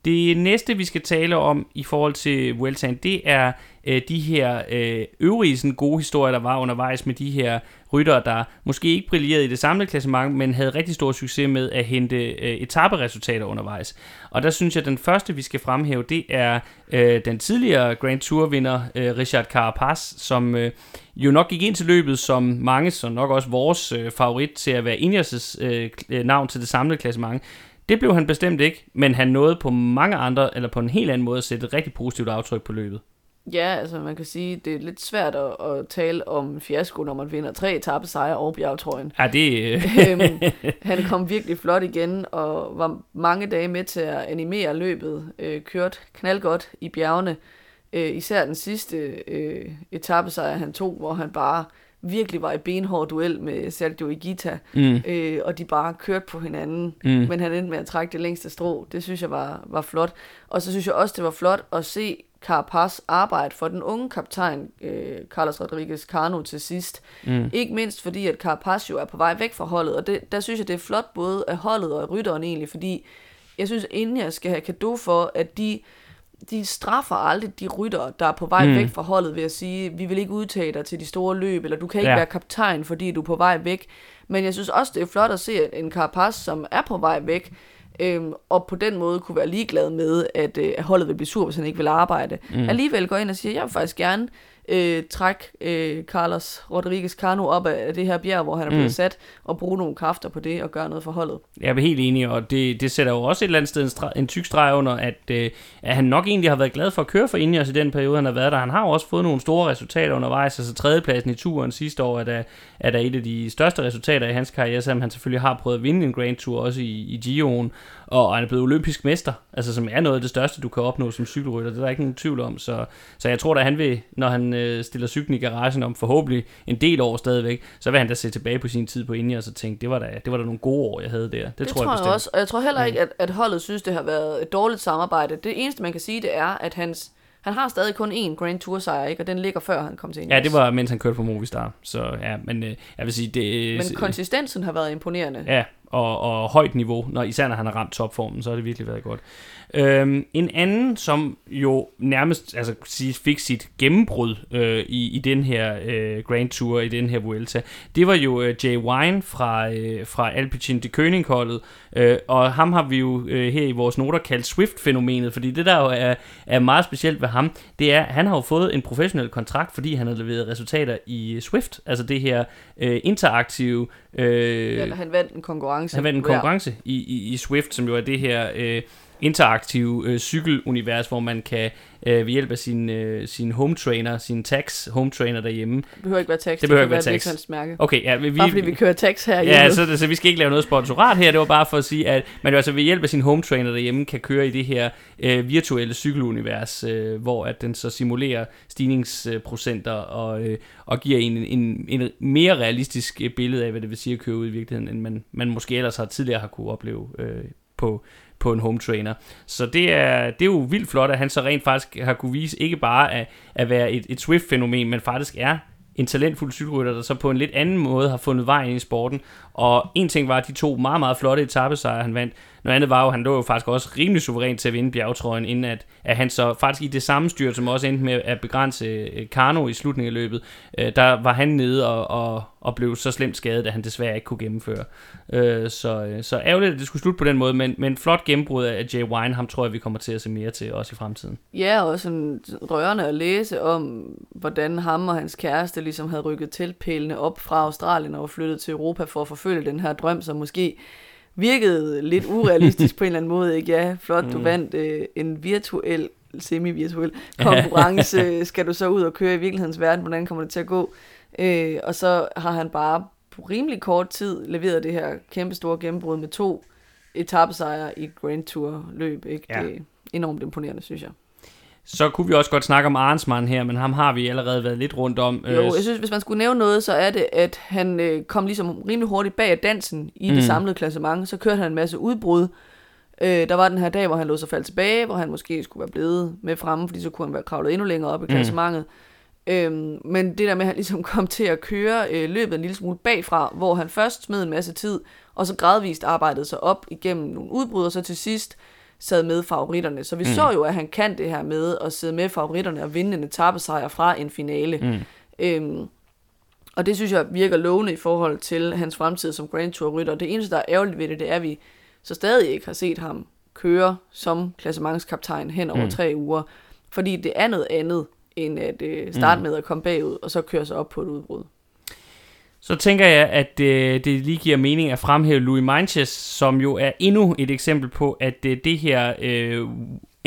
Det næste, vi skal tale om i forhold til Vueltaen, det er øh, de her øh, øvrige sådan, gode historier, der var undervejs med de her ryttere, der måske ikke brillerede i det samlede klassement, men havde rigtig stor succes med at hente øh, etaperesultater undervejs. Og der synes jeg, at den første, vi skal fremhæve, det er øh, den tidligere Grand Tour-vinder, øh, Richard Carapaz, som øh, jo nok gik ind til løbet som mange, så nok også vores øh, favorit til at være Ineos' øh, øh, navn til det samlede klassement. Det blev han bestemt ikke, men han nåede på mange andre, eller på en helt anden måde at sætte et rigtig positivt aftryk på løbet. Ja, altså man kan sige, det er lidt svært at, at tale om fiasko, når man vinder tre etappesejre og bjergtrøjen. Ja, det... Øh, øhm, han kom virkelig flot igen, og var mange dage med til at animere løbet. Øh, kørt knaldgodt i bjergene. Øh, især den sidste øh, etappesejr, han tog, hvor han bare virkelig var i benhård duel med Sergio Igita, mm, øh, og de bare kørte på hinanden, mm, men han endte med at trække det længste strå. Det synes jeg var, var flot. Og så synes jeg også, det var flot at se Carapaz arbejde for den unge kaptajn, øh, Carlos Rodriguez Cano, til sidst. mm, Ikke mindst fordi, at Carapaz jo er på vej væk fra holdet, og det, der synes jeg, det er flot både af holdet og af rytteren egentlig, fordi jeg synes, jeg skal have kado for, at de, de straffer aldrig de rytter, der er på vej Mm. væk fra holdet ved at sige, vi vil ikke udtage dig til de store løb, eller du kan ikke Ja. være kaptajn, fordi du er på vej væk. Men jeg synes også, det er flot at se en Carapaz, som er på vej væk, øhm, og på den måde kunne være ligeglad med, at, øh, at holdet vil blive sur, hvis han ikke vil arbejde. Mm. Alligevel går ind og siger, jeg vil faktisk gerne øh, trække øh, Carlos Rodriguez Cano op af, det her bjerg, hvor han er blevet Mm. sat, og bruge nogle kræfter på det og gøre noget for holdet. jeg er helt enig, og det, det sætter jo også et eller andet sted en, streg, en tyk streg under, at, øh, at han nok egentlig har været glad for at køre for Ineos i den periode, han har været der. Han har jo også fået nogle store resultater undervejs, altså tredjepladsen i turen sidste år er der, er der et af de største resultater i hans karriere, selvom han selvfølgelig har prøvet at vinde en Grand Tour også i, i Gio'en, og han er blevet olympisk mester, altså som er noget af det største, du kan opnå som cykelrytter, det er der ikke nogen tvivl om, så, så jeg tror da, han vil, når han øh, stiller cyklen i garagen om forhåbentlig en del år stadigvæk, så vil han da se tilbage på sin tid på Ineos og tænke, det var da, det var da nogle gode år, jeg havde der. Det, Det, tror jeg, jeg bestemt. også, og jeg tror heller ikke, at, at holdet synes, det har været et dårligt samarbejde. Det eneste, man kan sige, det er, at hans, han har stadig kun én Grand Tour sejr, ikke? og den ligger før han kom til Ja, det var, mens han kørte for Movistar. Så ja, men øh, jeg vil sige, det... Men konsistensen har været imponerende. Ja, og, og højt niveau, når, især når han har ramt topformen, så har det virkelig været godt. Øhm, en anden, som jo nærmest altså, fik sit gennembrud øh, i, i den her øh, Grand Tour, i den her Vuelta, det var jo øh, Jay Wine fra, øh, fra Alpecin de König-holdet, øh, og ham har vi jo øh, her i vores noter kaldt Swift-fænomenet, fordi det der jo er, er meget specielt ved ham, det er, at han har jo fået en professionel kontrakt, fordi han har leveret resultater i Swift, altså det her øh, interaktive... Øh, Ja, han vandt en konkurrence. han vandt en konkurrence i, i, i Swift, som jo er det her øh, interaktive øh, cykelunivers, hvor man kan øh, ved hjælp af sin, øh, sin home trainer, sin tax home trainer derhjemme. Det behøver ikke være tax. Det behøver ikke kan være tax. virksomhedsmærke. Okay, ja, vi, Bare fordi vi kører tax her Ja, så, så vi skal ikke lave noget sponsorat her. Det var bare for at sige, at man jo altså ved hjælp af sin home trainer derhjemme kan køre i det her øh, virtuelle cykelunivers, øh, hvor at den så simulerer stigningsprocenter og, øh, og giver en, en, en mere realistisk øh, billede af, hvad det vil sige at køre ud i virkeligheden, end man, man måske ellers har tidligere har kunne opleve øh, på, på en home trainer. Så det er, det er jo vildt flot, at han så rent faktisk har kunne vise ikke bare at, at være et, et Swift-fænomen, men faktisk er en talentfuld cykelrytter, der så på en lidt anden måde har fundet vej ind i sporten. Og en ting var de to meget, meget flotte etappesejre, han vandt. Noget andet var jo, at han lå jo faktisk også rimelig suveræn til at vinde bjergetrøjen, inden at, at han så faktisk i det samme styr, som også endte med at begrænse øh, Kano i slutningen af løbet, øh, der var han nede og, og, og blev så slemt skadet, at han desværre ikke kunne gennemføre. Øh, så, øh, så ærgerligt, at det skulle slutte på den måde, men, men flot gennembrud af Jay Wine, ham tror jeg, vi kommer til at se mere til også i fremtiden. Ja, og sådan rørende at læse om, hvordan ham og hans kæreste ligesom havde rykket teltpælene op fra Australien og var flyttet til Europa for at forfølge den her drøm, som måske virkede lidt urealistisk på en eller anden måde. Ikke? Ja, flot, du Mm. vandt øh, en virtuel, semi-virtuel konkurrence. Skal du så ud og køre i virkelighedens verden? Hvordan kommer det til at gå? Øh, og så har han bare på rimelig kort tid leveret det her kæmpe store gennembrud med to etappesejre i Grand Tour løb. Ikke? Ja. Det er enormt imponerende, synes jeg. Så kunne vi også godt snakke om Arnsmann her, men ham har vi allerede været lidt rundt om. Jo, Øh, jeg synes, hvis man skulle nævne noget, så er det, at han øh, kom ligesom rimelig hurtigt bag af dansen i mm. Mm. det samlede klassement. Så kørte han en masse udbrud. Øh, der var den her dag, hvor han lå sig falde tilbage, hvor han måske skulle være blevet med fremme, fordi så kunne han være kravlet endnu længere op i Mm. klassementet. Øhm, men det der med, at han ligesom kom til at køre øh, løbet en lille smule bagfra, hvor han først smed en masse tid, og så gradvist arbejdede sig op igennem nogle udbrud, og så til sidst sad med favoritterne. Så vi mm. så jo, at han kan det her med at sidde med favoritterne og vinde en etappesejr fra en finale. Mm. Øhm, og det synes jeg virker lovende i forhold til hans fremtid som Grand Tour rytter. Det eneste, der er ærgerligt ved det, det er, at vi så stadig ikke har set ham køre som klassementskaptajn hen over mm. tre uger. Fordi det er noget andet, end at øh, starte mm. med at komme bagud, og så køre sig op på et udbrud. Så tænker jeg, at øh, det lige giver mening at fremhæve Louis Manches, som jo er endnu et eksempel på, at øh, det her øh,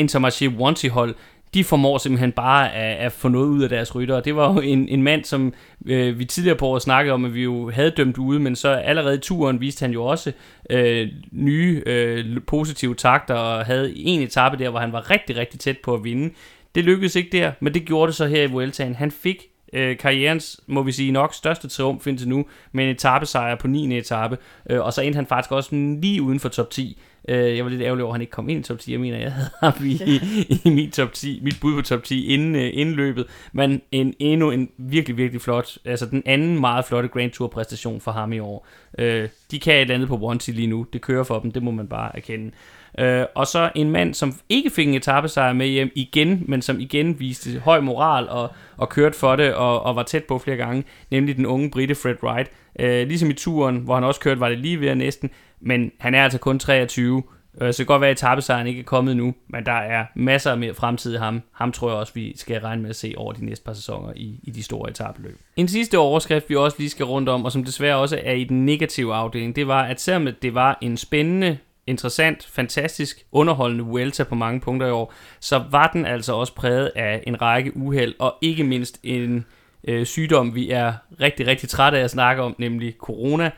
Intermarché Wanty-hold, de formår simpelthen bare at, at få noget ud af deres ryttere. Det var jo en, en mand, som øh, vi tidligere på året snakkede om, at vi jo havde dømt ude, men så allerede i turen viste han jo også øh, nye øh, positive takter, og havde en etape der, hvor han var rigtig, rigtig tæt på at vinde. Det lykkedes ikke der, men det gjorde det så her i Vueltaen. Han fik øh, karrierens, må vi sige, nok største triumf indtil nu, med en etappesejr på 9. etape, øh, og så endte han faktisk også lige uden for top 10. Øh, jeg var lidt ærgerlig over, at han ikke kom ind i top 10. Jeg mener, jeg havde ham i, i, i min, top 10, mit bud på top 10 inden, øh, inden løbet. Men en, endnu en virkelig, virkelig flot, altså den anden meget flotte Grand Tour præstation for ham i år. Øh, de kan et eller andet på Wanty lige nu. Det kører for dem, det må man bare erkende. Øh, og så en mand, som ikke fik en etappesejr med hjem igen, men som igen viste høj moral og, og kørte for det og, og var tæt på flere gange, nemlig den unge brite Fred Wright. Øh, ligesom i turen, hvor han også kørte, var det lige ved at næsten, men han er altså kun 23, øh, så det kan godt være, at etappesejren ikke er kommet nu, men der er masser af mere fremtid i ham. Ham tror jeg også, vi skal regne med at se over de næste par sæsoner i, i de store etappeløb. En sidste overskrift, vi også lige skal rundt om, og som desværre også er i den negative afdeling, det var, at selvom det var en spændende interessant, fantastisk, underholdende Vuelta på mange punkter i år, så var den altså også præget af en række uheld, og ikke mindst en øh, sygdom, vi er rigtig, rigtig trætte af at snakke om, nemlig corona.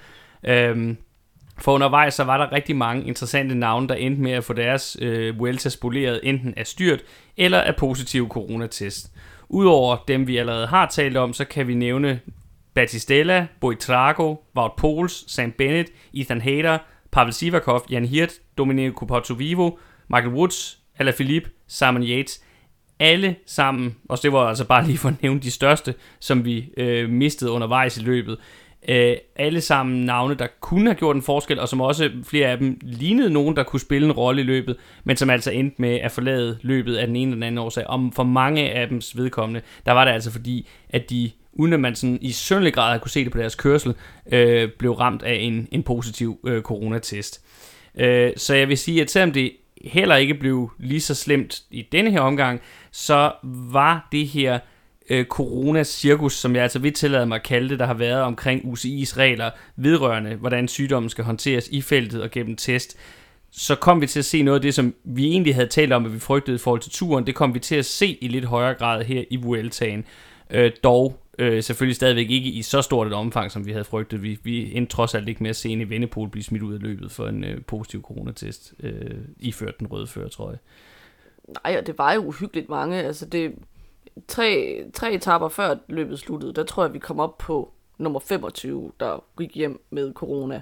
Øhm, for undervejs så var der rigtig mange interessante navne, der endte med at få deres øh, Vuelta spoleret enten af styrt eller af positiv coronatest. Udover dem, vi allerede har talt om, så kan vi nævne Batistella, Boitrago, Wout Poels, Sam Bennett, Ethan Hader, Pavel Sivakov, Jan Hirt, Domenico Portovivo, Michael Woods, Alaphilippe, Simon Yates. Alle sammen, og det var altså bare lige for at nævne de største, som vi øh, mistede undervejs i løbet. Øh, alle sammen navne, der kunne have gjort en forskel, og som også flere af dem lignede nogen, der kunne spille en rolle i løbet, men som altså endte med at forlade løbet af den ene eller den anden årsag. Om for mange af dems vedkommende, der var det altså fordi, at de uden at man sådan i sønderlig grad kunne se det på deres kørsel, øh, blev ramt af en, en positiv øh, coronatest. Øh, så jeg vil sige, at selvom det heller ikke blev lige så slemt i denne her omgang, så var det her øh, corona-cirkus, som jeg altså vil tillade mig at kalde det, der har været omkring UCI's regler vedrørende, hvordan sygdommen skal håndteres i feltet og gennem test, så kom vi til at se noget af det, som vi egentlig havde talt om, at vi frygtede i forhold til turen. Det kom vi til at se i lidt højere grad her i Vueltaen. Øh, dog øh, selvfølgelig stadigvæk ikke i så stort et omfang, som vi havde frygtet. Vi, vi endte trods alt ikke med at se en i Vennepol blive smidt ud af løbet for en øh, positiv coronatest, øh, iført den røde førertrøje. Nej, og det var jo uhyggeligt mange. Altså det, tre, tre etapper før løbet sluttede, der tror jeg, vi kom op på nummer 25, der gik hjem med corona.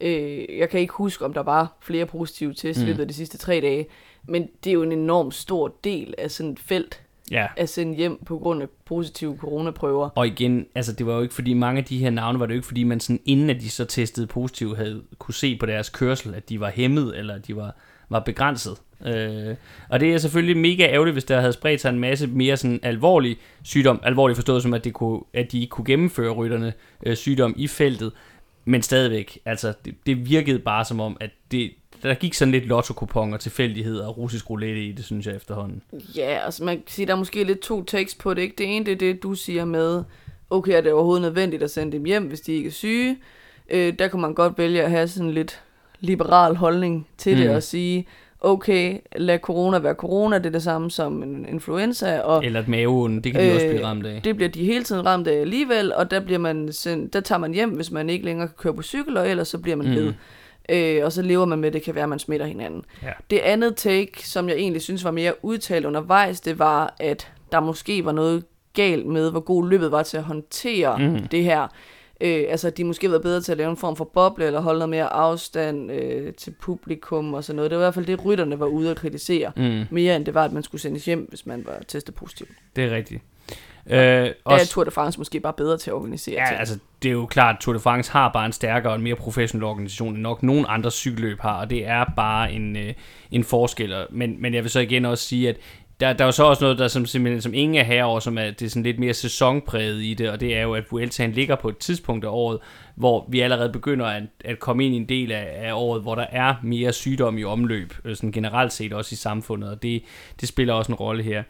Øh, jeg kan ikke huske, om der var flere positive tests i Mm. løbet af de sidste tre dage, men det er jo en enorm stor del af sådan et felt Ja, at sende hjem på grund af positive coronaprøver. og igen, altså det var jo ikke fordi, mange af de her navne var det jo ikke fordi, man sådan inden at de så testede positivt, havde kunne se på deres kørsel, at de var hæmmet, eller at de var, var begrænset. Øh, og det er selvfølgelig mega ærgerligt, hvis der havde spredt sig en masse mere sådan alvorlig sygdom, alvorligt forstået som, at, det kunne, at de ikke kunne gennemføre rytterne øh, sygdom i feltet, men stadigvæk, altså det, det virkede bare som om, at det, der gik sådan lidt lotto-kuponer, tilfældigheder og russisk roulette i det, synes jeg efterhånden. Ja, altså man kan sige, der er måske lidt to takes på det. Ikke? Det ene, det er det, du siger med, okay, er det overhovedet nødvendigt at sende dem hjem, hvis de ikke er syge? Øh, der kunne man godt vælge at have sådan lidt liberal holdning til mm. det og sige, okay, lad corona være corona, det er det samme som en influenza, og Eller et maveonde, det kan de øh, også Øh, blive ramt af. det bliver de hele tiden ramt af alligevel, og der, bliver man sendt, der tager man hjem, hvis man ikke længere kan køre på cykel, og ellers så bliver man Mhm. ved. Øh, og så lever man med, det kan være, at man smitter hinanden. Ja. Det andet take, som jeg egentlig synes var mere udtalt undervejs, det var, at der måske var noget galt med, hvor god løbet var til at håndtere mm. det her. Øh, altså, de måske var bedre til at lave en form for boble, eller holde noget mere afstand øh, til publikum og sådan noget. Det var i hvert fald det, rytterne var ude at kritisere. Mm, Mere end det var, at man skulle sendes hjem, hvis man var testet positiv. det er rigtigt. Øh, Der er også, Tour de France måske bare bedre til at organisere ja, ting. altså, det er jo klart, at Tour de France har bare en stærkere og en mere professionel organisation, end nok nogen andre cykelløb har, og det er bare en, øh, en forskel. Men, men jeg vil så igen også sige, at der, der er jo så også noget, der som, simpelthen, som ingen er herover, som er, det er sådan lidt mere sæsonpræget i det, og det er jo, at Vueltaen ligger på et tidspunkt af året, hvor vi allerede begynder at, at komme ind i en del af, af året, hvor der er mere sygdom i omløb, øh, sådan generelt set også i samfundet, og det, det spiller også en rolle her.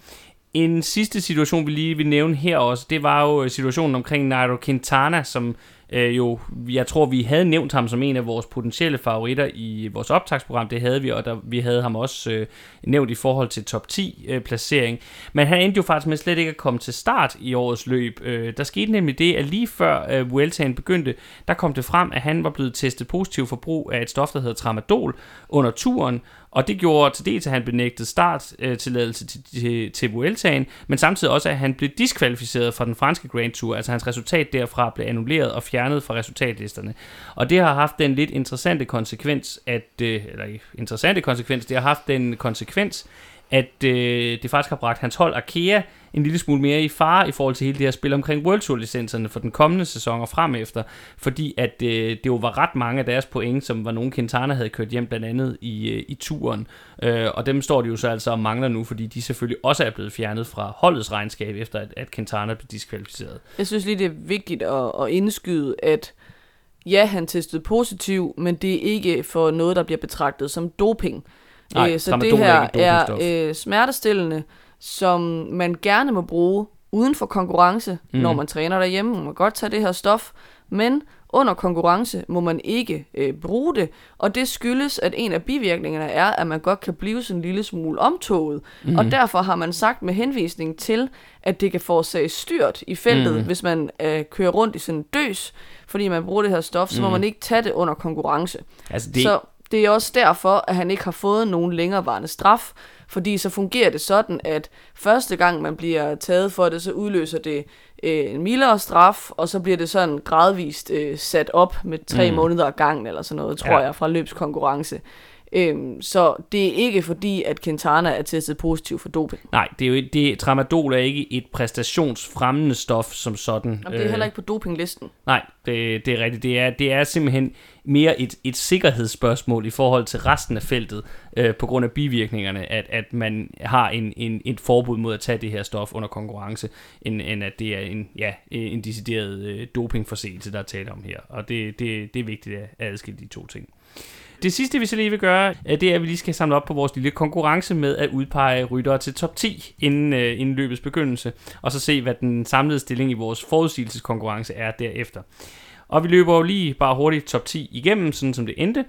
En sidste situation, vi lige vil nævne her også, det var jo øh, situationen omkring Nairo Quintana, som øh, jo, jeg tror, vi havde nævnt ham som en af vores potentielle favoritter i vores optagsprogram, det havde vi, og der, vi havde ham også øh, nævnt i forhold til top 10 øh, placering. Men han endte jo faktisk med slet ikke at komme til start i årets løb. Øh, der skete nemlig det, at lige før øh, Vueltaen begyndte, der kom det frem, at han var blevet testet positiv for brug af et stof, der hedder tramadol under turen, og det gjorde til dels, at han benægtede starttilladelse til, til, til Vueltaen, men samtidig også, at han blev diskvalificeret fra den franske Grand Tour, altså hans resultat derfra blev annulleret og fjernet fra resultatlisterne. Og det har haft den lidt interessante konsekvens, at, øh, eller ikke interessante konsekvens, det har haft den konsekvens, at øh, det faktisk har bragt hans hold Arkea en lille smule mere i fare i forhold til hele det her spil omkring World Tour licenserne for den kommende sæson og frem efter, fordi at øh, det jo var ret mange af deres point, som var nogen Quintana havde kørt hjem blandt andet i, øh, i turen, øh, og dem står de jo så altså og mangler nu, fordi de selvfølgelig også er blevet fjernet fra holdets regnskab efter at, at Quintana blev diskvalificeret. Jeg synes lige, det er vigtigt at, at indskyde, at ja, han testede positiv, men det er ikke for noget, der bliver betragtet som doping. Nej, Øh, så det er her dopingstof. er øh, smertestillende, som man gerne må bruge uden for konkurrence, Mm. mm. når man træner derhjemme. Man må godt tage det her stof, men under konkurrence må man ikke øh, bruge det, og det skyldes, at en af bivirkningerne er, at man godt kan blive sådan en lille smule omtoget, mm. og derfor har man sagt med henvisning til, at det kan forårsage styrt i feltet, Mm. mm. hvis man øh, kører rundt i sådan en døs, fordi man bruger det her stof, så må Mm. man ikke tage det under konkurrence. Altså Det... Så det er også derfor, at han ikke har fået nogen længerevarende straf, fordi så fungerer det sådan, at første gang man bliver taget for det, så udløser det øh, en mildere straf, og så bliver det sådan gradvist øh, sat op med tre Mm. måneder ad gangen, eller sådan noget, tror ja. jeg, fra løbskonkurrence. Øhm, så det er ikke fordi, at Quintana er testet positiv for doping. Nej, det er jo det, tramadol er ikke et præstationsfremmende stof som sådan. Og det er heller ikke på dopinglisten. Nej, det, det er rigtigt. Det er, det er simpelthen mere et, et sikkerhedsspørgsmål i forhold til resten af feltet, øh, på grund af bivirkningerne, at, at man har en, en, et forbud mod at tage det her stof under konkurrence, end, end at det er en, ja, en decideret øh, dopingforseelse, der er tale om her. Og det, det, det er vigtigt at adskille de to ting. Det sidste, vi så lige vil gøre, øh, det er, at vi lige skal samle op på vores lille konkurrence med at udpege ryttere til top 10 inden, øh, inden løbets begyndelse, og så se, hvad den samlede stilling i vores forudsigelseskonkurrence er derefter. Og vi løber jo lige bare hurtigt top 10 igennem, sådan som det endte.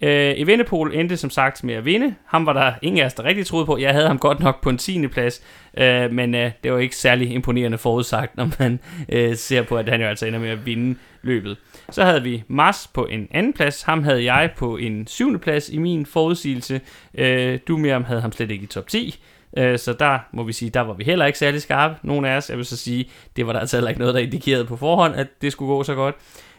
Øh, Evenepoel endte som sagt med at vinde. Ham var der ingen af os, der rigtig troede på. Jeg havde ham godt nok på en 10. plads, øh, men øh, det var ikke særlig imponerende forudsagt, når man øh, ser på, at han jo altså ender med at vinde løbet. Så havde vi Mars på en anden plads. Ham havde jeg på en 7. plads i min forudsigelse. Øh, du Miriam havde ham slet ikke i top 10. Øh, Så der må vi sige, der var vi heller ikke særlig skarpe, nogen af os. Jeg vil så sige, det var der altså heller ikke noget, der indikerede på forhånd, at det skulle gå så godt.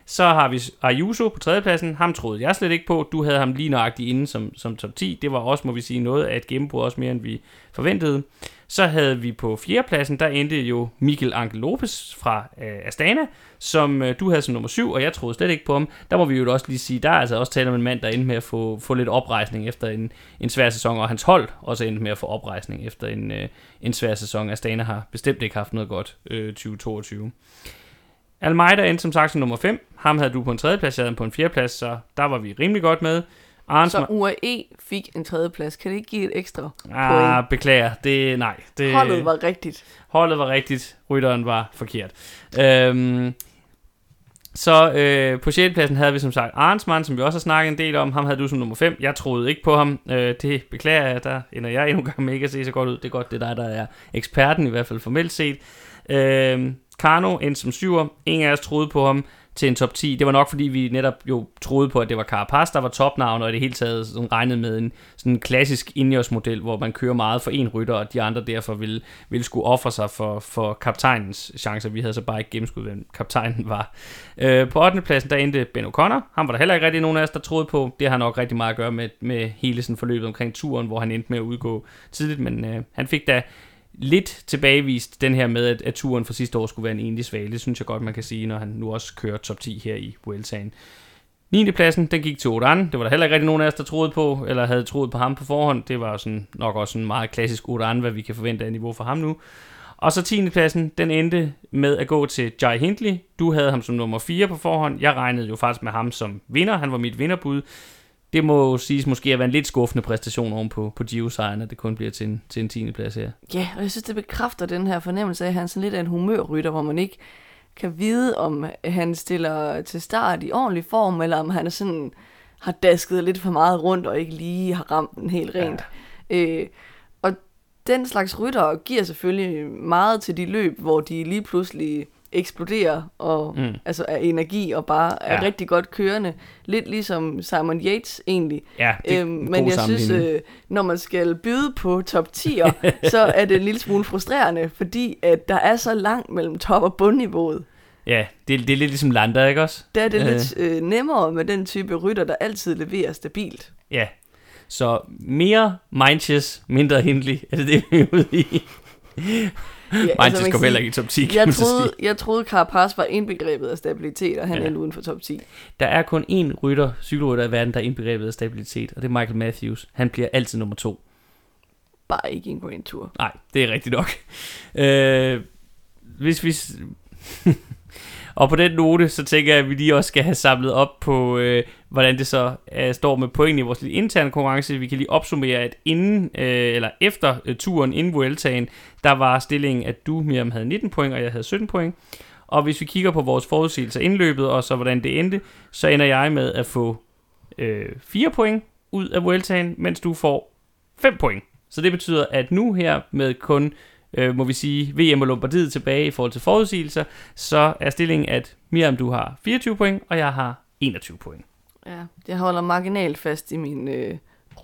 Så har vi Ayuso på tredjepladsen. Ham troede jeg slet ikke på. Du havde ham lige nøjagtigt inde som, som top 10. Det var også, må vi sige, noget af et gennembrud, også mere end vi forventede. Så havde vi på fjerdepladsen, der endte jo Miguel Angel Lopez fra øh, Astana, som øh, du havde som nummer 7, og jeg troede slet ikke på ham. Der må vi jo også lige sige, der er altså også tale om en mand, der endte med at få, få lidt oprejsning efter en, en svær sæson, og hans hold også endte med at få oprejsning efter en, øh, en svær sæson. Astana har bestemt ikke haft noget godt øh, 2022. Almeida endte som sagt som nummer 5. Ham havde du på en tredjeplads, jeg havde på en fjerdeplads, så der var vi rimelig godt med. Arns Så UAE fik en tredjeplads. Kan det ikke give et ekstra ah, point? beklager, det nej. Det, Holdet var rigtigt. holdet var rigtigt, rytteren var forkert. Øhm, så øh, på 6. pladsen havde vi som sagt Arnsmann, som vi også har snakket en del om. Ham havde du som nummer 5. Jeg troede ikke på ham. Øh, det beklager jeg, der ender jeg endnu en gang med ikke at se så godt ud. Det er godt, det er dig, der er eksperten, i hvert fald formelt set. Øh, Kano endte som syver. Ingen af os troede på ham til en top 10. Det var nok fordi vi netop jo troede på, at det var Carapaz, der var topnavn, og i det hele taget sådan regnet med en sådan en klassisk Ineos model, hvor man kører meget for en rytter, og de andre derfor ville, ville skulle ofre sig for, for kaptajnens chancer. Vi havde så bare ikke gennemskudt, hvem kaptajnen var. Øh, på 8. pladsen, der endte Ben O'Connor. Han var der heller ikke rigtig nogen af os, der troede på. Det har nok rigtig meget at gøre med, med hele sådan forløbet omkring turen, hvor han endte med at udgå tidligt, men øh, han fik da lidt tilbagevist den her med, at, at turen fra sidste år skulle være en enlig svale. Det synes jeg godt, man kan sige, når han nu også kører top 10 her i Vueltaen. 9. pladsen, den gik til Oran. Det var der heller ikke rigtig nogen af os, der troede på, eller havde troet på ham på forhånd. Det var sådan, nok også en meget klassisk Oran, hvad vi kan forvente af niveau for ham nu. Og så 10. pladsen, den endte med at gå til Jai Hindley. Du havde ham som nummer 4 på forhånd. Jeg regnede jo faktisk med ham som vinder. Han var mit vinderbud. Det må siges måske at være en lidt skuffende præstation oven på, på Gio-sejren, at det kun bliver til en, til en 10. plads her. Ja, og jeg synes, det bekræfter den her fornemmelse af, at han er sådan lidt af en humørrytter, hvor man ikke kan vide, om han stiller til start i ordentlig form, eller om han er sådan, har dasket lidt for meget rundt, og ikke lige har ramt den helt rent. Ja. Øh, og den slags rytter giver selvfølgelig meget til de løb, hvor de lige pludselig eksploderer og Mm. altså af energi og bare er Ja. rigtig godt kørende. Lidt ligesom Simon Yates egentlig. Ja, er Øhm, en men jeg synes, øh, når man skal byde på top 10'er, så er det en lille smule frustrerende, fordi at der er så langt mellem top- og bundniveauet. Ja, det, det er lidt ligesom Lander, ikke også? Der er det øh. lidt øh, nemmere med den type rytter, der altid leverer stabilt. Ja. Så mere Mindchess, mindre Hindley. Er det det, vi er ude i? Ja, Mindchess man altså, kan kommer heller sige, ikke i top 10, kan Jeg troede, sige. jeg troede Carapaz var indbegrebet af stabilitet, og han Ja. endte uden for top 10. Der er kun én rytter, cykelrytter i verden, der er indbegrebet af stabilitet, og det er Michael Matthews. Han bliver altid nummer to. Bare ikke i en Grand Tour. Nej, det er rigtigt nok. Øh, hvis vi... og på den note, så tænker jeg, at vi lige også skal have samlet op på, øh, hvordan det så øh, står med pointene i vores lille interne konkurrence. Vi kan lige opsummere, at inden, øh, eller efter øh, turen, inden Vueltaen, der var stillingen, at du, Miriam, havde 19 point, og jeg havde 17 point. Og hvis vi kigger på vores forudsigelser indløbet, og så hvordan det endte, så ender jeg med at få øh, 4 point ud af Vueltaen, mens du får 5 point. Så det betyder, at nu her med kun, øh, må vi sige, VM og Lombardiet tilbage i forhold til forudsigelser, så er stillingen, at Miriam, du har 24 point, og jeg har 21 point. Ja, jeg holder marginalt fast i min øh,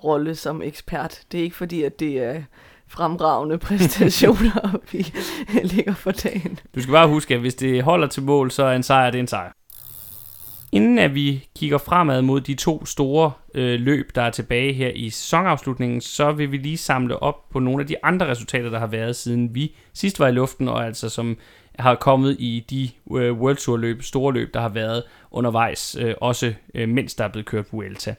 rolle som ekspert. Det er ikke fordi, at det er fremragende præstationer, vi ligger for dagen. Du skal bare huske, at hvis det holder til mål, så er en sejr, det er en sejr. Inden at vi kigger fremad mod de to store øh, løb, der er tilbage her i sæsonafslutningen, så vil vi lige samle op på nogle af de andre resultater, der har været siden vi sidst var i luften, og altså som har kommet i de øh, World Tour løb, store løb, der har været undervejs, øh, også øh, mens der er blevet kørt Vuelta.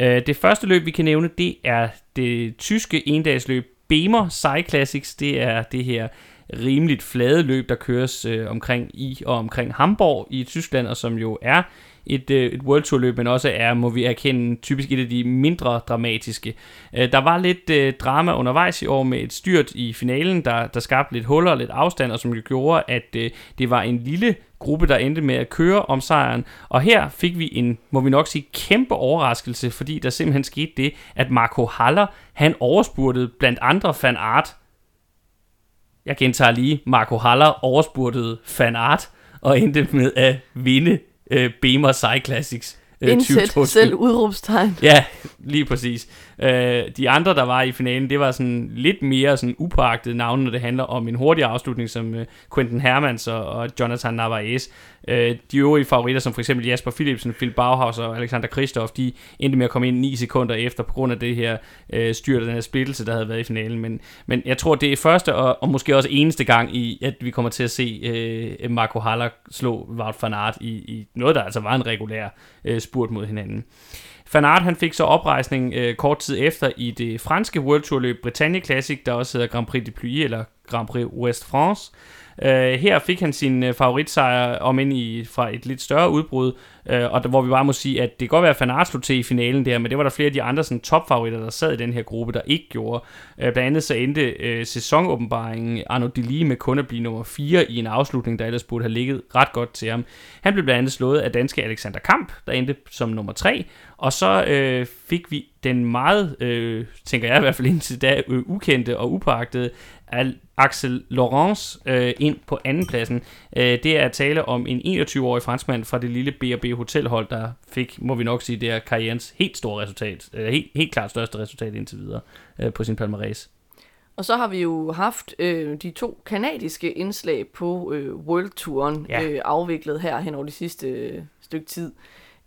Øh, det første løb, vi kan nævne, det er det tyske endagsløb Bemer Cyclassics. Classics. Det er det her rimeligt flade løb, der køres øh, omkring i og omkring Hamburg i Tyskland, og som jo er et, øh, et World Tour løb, men også er, må vi erkende, typisk et af de mindre dramatiske. Øh, der var lidt øh, drama undervejs i år med et styrt i finalen, der, der skabte lidt huller og lidt afstand, og som jo gjorde, at øh, det var en lille gruppe, der endte med at køre om sejren. Og her fik vi en, må vi nok sige, kæmpe overraskelse, fordi der simpelthen skete det, at Marco Haller, han overspurtede blandt andre Van Art. Jeg gentager lige, Marco Haller overspurtede Van Art og endte med at vinde øh, Bemer Cyclassics. Classics. Øh, Indsæt 2022. selv udråbstegn. Ja, lige præcis. Øh, de andre, der var i finalen, det var sådan lidt mere sådan upåagtede navne, når det handler om en hurtig afslutning, som øh, Quentin Hermans og, og Jonathan Narvaez. Øh, de øvrige favoritter, som for eksempel Jasper Philipsen, Phil Bauhaus og Alexander Kristoff, de endte med at komme ind 9 sekunder efter, på grund af det her øh, styrt den her splittelse, der havde været i finalen. Men, men jeg tror, det er første og, og måske også eneste gang, i at vi kommer til at se øh, Marco Haller slå Wout van Aert i, i noget, der altså var en regulær øh, spurt mod hinanden. Fanart han fik så oprejsning øh, kort tid efter i det franske World Tour løb Bretagne Classic, der også hedder Grand Prix de Pluie eller Grand Prix West France. Øh, her fik han sin øh, favoritsejr, om ind i, fra et lidt større udbrud, øh, og der, hvor vi bare må sige, at det kan godt være, at Fanart slog til i finalen der, men det var der flere af de andre sådan, topfavoritter, der sad i den her gruppe, der ikke gjorde. Øh, blandt andet så endte øh, sæsonåbenbaringen Arno Deli med kun at blive nummer 4 i en afslutning, der ellers burde have ligget ret godt til ham. Han blev blandt andet slået af danske Alexander Kamp, der endte som nummer 3, og så øh, fik vi den meget, øh, tænker jeg i hvert fald indtil da, øh, ukendte og upagtede Axel Laurence øh, ind på andenpladsen. Øh, det er at tale om en 21-årig franskmand fra det lille B&B hotelhold, der fik, må vi nok sige, det er karrierens helt store resultat, øh, helt, helt klart største resultat indtil videre øh, på sin palmarès. Og så har vi jo haft øh, de to kanadiske indslag på øh, World Touren Ja. øh, afviklet her hen over de sidste øh, stykke tid.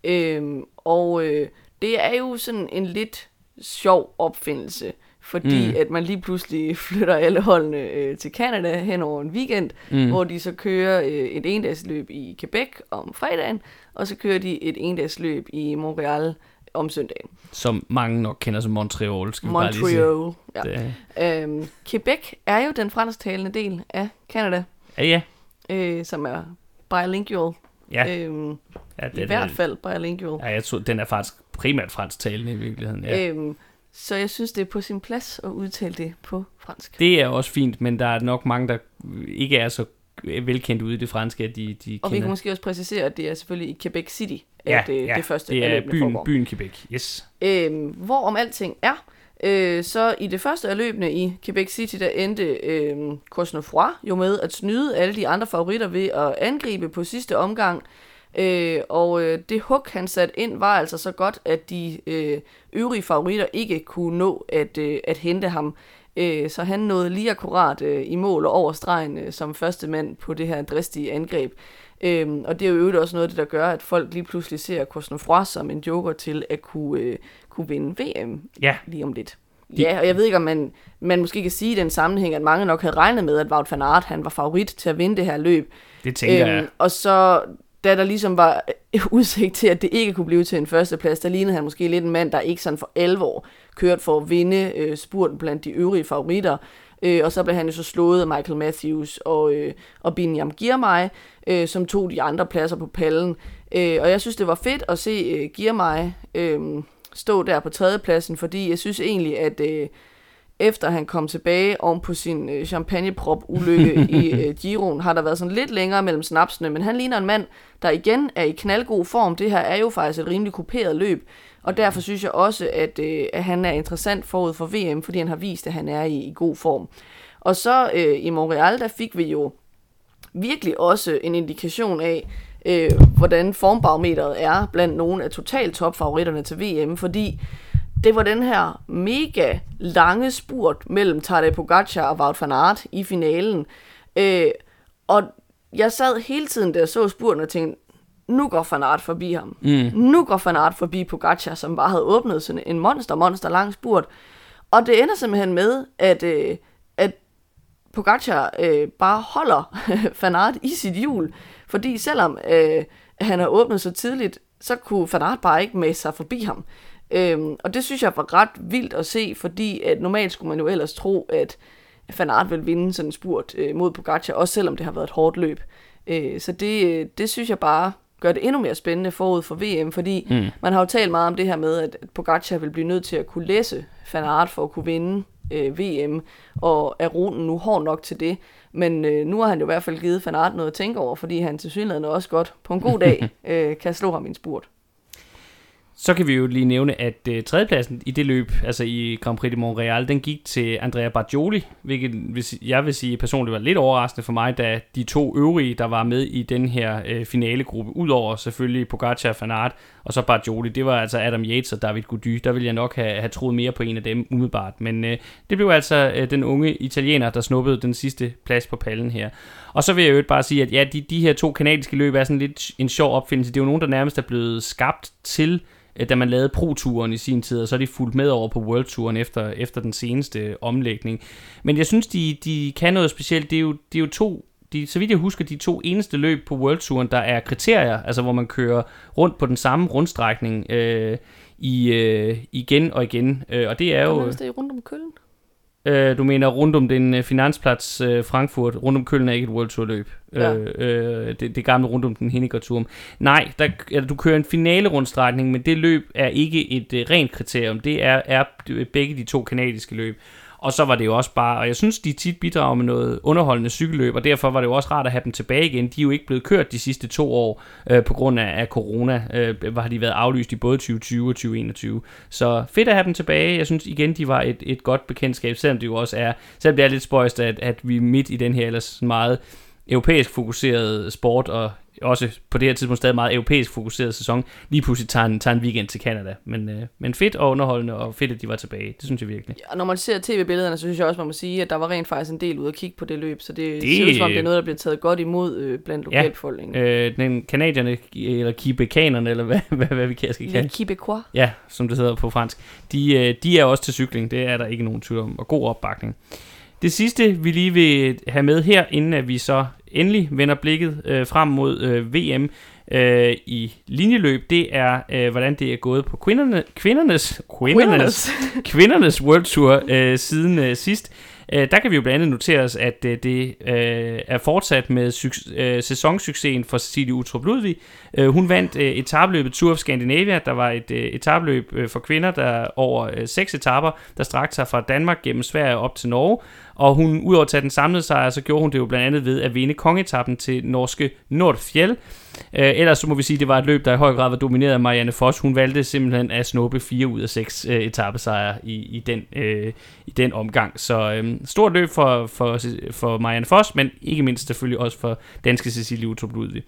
Øh, og øh, det er jo sådan en lidt sjov opfindelse, fordi Mm. at man lige pludselig flytter alle holdene øh, til Canada hen over en weekend, Mm. hvor de så kører øh, et endagsløb i Quebec om fredagen, og så kører de et endagsløb i Montreal om søndagen. Som mange nok kender som Montreal, skal vi bare lige sige. Montreal. Ja. Det, Øhm, Quebec er jo den fransktalende del af Canada, ja, ja. øh, som er bilingual. Ja, Øhm, ja I hvert fald bilingual. Ja, jeg tror, den er faktisk primært fransk talende i virkeligheden. Ja. Øhm, så jeg synes, det er på sin plads at udtale det på fransk. Det er også fint, men der er nok mange, der ikke er så velkendt ude i det franske, at de, de Og vi kender. kan måske også præcisere, at det er selvfølgelig i Quebec City, ja, at øh, ja, det første det er byen, foregår. byen Quebec. Yes. Øhm, hvor om alting er, øh, så i det første af løbene i Quebec City, der endte øh, Cosnefroy jo med at snyde alle de andre favoritter ved at angribe på sidste omgang. Øh, og øh, det hug, han satte ind, var altså så godt, at de øh, øvrige favoritter ikke kunne nå at, øh, at hente ham. Øh, så han nåede lige akkurat øh, i mål og over stregen øh, som første mand på det her dristige angreb. Øhm, og det er jo øvrigt også noget af det, der gør, at folk lige pludselig ser Cosnefroy som en joker til at kunne, øh, kunne vinde VM Ja, lige om lidt. Ja, og jeg ved ikke, om man, man måske kan sige i den sammenhæng, at mange nok havde regnet med, at Wout van Aert han var favorit til at vinde det her løb. det tænker jeg. og så, da der ligesom var øh, udsigt til, at det ikke kunne blive til en førsteplads, der lignede han måske lidt en mand, der ikke sådan for alvor kørte for at vinde øh, spurten blandt de øvrige favoritter. Øh, og så blev han jo så slået af Michael Matthews og, øh, og Binyam Girmay, øh, som tog de andre pladser på pallen. Øh, og jeg synes, det var fedt at se øh, Girmay øh, stå der på tredjepladsen, fordi jeg synes egentlig, at øh, efter han kom tilbage oven på sin øh, champagneprop-ulykke i øh, Giroen, har der været sådan lidt længere mellem snapsene, men han ligner en mand, der igen er i knaldgod form. Det her er jo faktisk et rimelig kuperet løb, og derfor synes jeg også, at, øh, at han er interessant forud for VM, fordi han har vist, at han er i, i god form. Og så øh, i Montreal, der fik vi jo virkelig også en indikation af, øh, hvordan formbarometeret er blandt nogle af totalt topfavoritterne til VM, fordi det var den her mega lange spurt mellem Tadej Pogacar og Wout van Aert i finalen. Øh, og jeg sad hele tiden, da jeg så spurten og tænkte, nu går Fanart forbi ham. Mm. Nu går Fanart forbi Pogacar, som bare havde åbnet sådan en monster, monster lang spurt. Og det ender simpelthen med, at, øh, at Pogacar øh, bare holder Fanart i sit hjul. Fordi selvom øh, han har åbnet så tidligt, så kunne Fanart bare ikke med sig forbi ham. Øhm, og det synes jeg var ret vildt at se, fordi at normalt skulle man jo ellers tro, at Fanart vil vinde sådan en spurt øh, mod Pogacar, også selvom det har været et hårdt løb. Øh, så det, øh, det synes jeg bare gør det endnu mere spændende forud for VM, fordi mm. man har jo talt meget om det her med, at Pogacar vil blive nødt til at kunne læse Fanart for at kunne vinde øh, VM, og er ruten nu hård nok til det. Men øh, nu har han jo i hvert fald givet Fanart noget at tænke over, fordi han til synligheden også godt på en god dag øh, kan slå ham i en spurt. Så kan vi jo lige nævne, at øh, tredjepladsen i det løb, altså i Grand Prix de Montreal, den gik til Andrea Bargioli, hvilket hvis, jeg vil sige personligt var lidt overraskende for mig, da de to øvrige, der var med i den her øh, finalegruppe, udover selvfølgelig Pogacar, Fanart og så Jolie, det var altså Adam Yates og David Gody. Der ville jeg nok have, have troet mere på en af dem umiddelbart. Men øh, det blev altså øh, den unge italiener, der snuppede den sidste plads på pallen her. Og så vil jeg jo bare sige, at ja, de, de her to kanadiske løb er sådan lidt en sjov opfindelse. Det er jo nogen, der nærmest er blevet skabt til øh, da man lavede Pro-turen i sin tid, og så er de fulgt med over på World-turen efter, efter den seneste omlægning. Men jeg synes, de, de kan noget specielt. Det er jo, det er jo to de, så vidt jeg husker, de to eneste løb på World-turen, der er kriterier, altså hvor man kører rundt på den samme rundstrækning øh, i, øh, igen og igen. Øh, og det er jo... det er rundt om Køln. Øh, du mener rundt om den øh, finansplads øh, Frankfurt, rundt om Køln er ikke et World Tour løb. Ja. Øh, øh, det, det gamle rundt om den Henniger Nej, der, eller, du kører en finale rundstrækning, men det løb er ikke et øh, rent kriterium. Det er, er begge de to kanadiske løb. Og så var det jo også bare, og jeg synes, de tit bidrager med noget underholdende cykelløb, og derfor var det jo også rart at have dem tilbage igen. De er jo ikke blevet kørt de sidste to år øh, på grund af, af corona, øh, har de været aflyst i både 2020 og 2021. Så fedt at have dem tilbage. Jeg synes igen, de var et, et godt bekendtskab, selvom det jo også er, selvom det er lidt spøjst, at, at vi midt i den her ellers meget europæisk fokuseret sport, og også på det her tidspunkt stadig meget europæisk fokuseret sæson, lige pludselig tager en, tager en weekend til Canada. Men, øh, men fedt og underholdende, og fedt, at de var tilbage. Det synes jeg virkelig. Og når man ser tv-billederne, så synes jeg også, man må sige, at der var rent faktisk en del ude at kigge på det løb, så det, Det- ser ud som om, det er noget, der bliver taget godt imod øh, blandt lokalbefolkningen. Ja. Øh, den kanadierne, eller kibekanerne, eller hvad, hvad, hvad vi kan, skal kalde Québécois. Ja, som det hedder på fransk. De, øh, de er også til cykling, det er der ikke nogen tvivl om, og god opbakning. Det sidste, vi lige vil have med her, inden at vi så endelig vender blikket øh, frem mod øh, VM øh, i linjeløb, det er, øh, hvordan det er gået på kvinderne, kvindernes, kvindernes, kvindernes World Tour øh, siden øh, sidst. Øh, der kan vi jo blandt andet notere os, at øh, det øh, er fortsat med øh, sæsonsuccesen for Cecilie Utrup Ludvig. Øh, hun vandt øh, etabløbet Tour of Scandinavia. Der var et øh, etabløb øh, for kvinder, der over øh, seks etaper, der strakte sig fra Danmark gennem Sverige op til Norge. Og hun, udover at tage den samlede sejr, så gjorde hun det jo blandt andet ved at vinde kongetappen til norske Nordfjell. Øh, ellers så må vi sige, at det var et løb, der i høj grad var domineret af Marianne Foss. Hun valgte simpelthen at snuppe fire ud af seks øh, etappesejre i, i, den, øh, i den omgang. Så øh, stort løb for, for, for Marianne Foss, men ikke mindst selvfølgelig også for danske Cecilie Utrup Ludvig.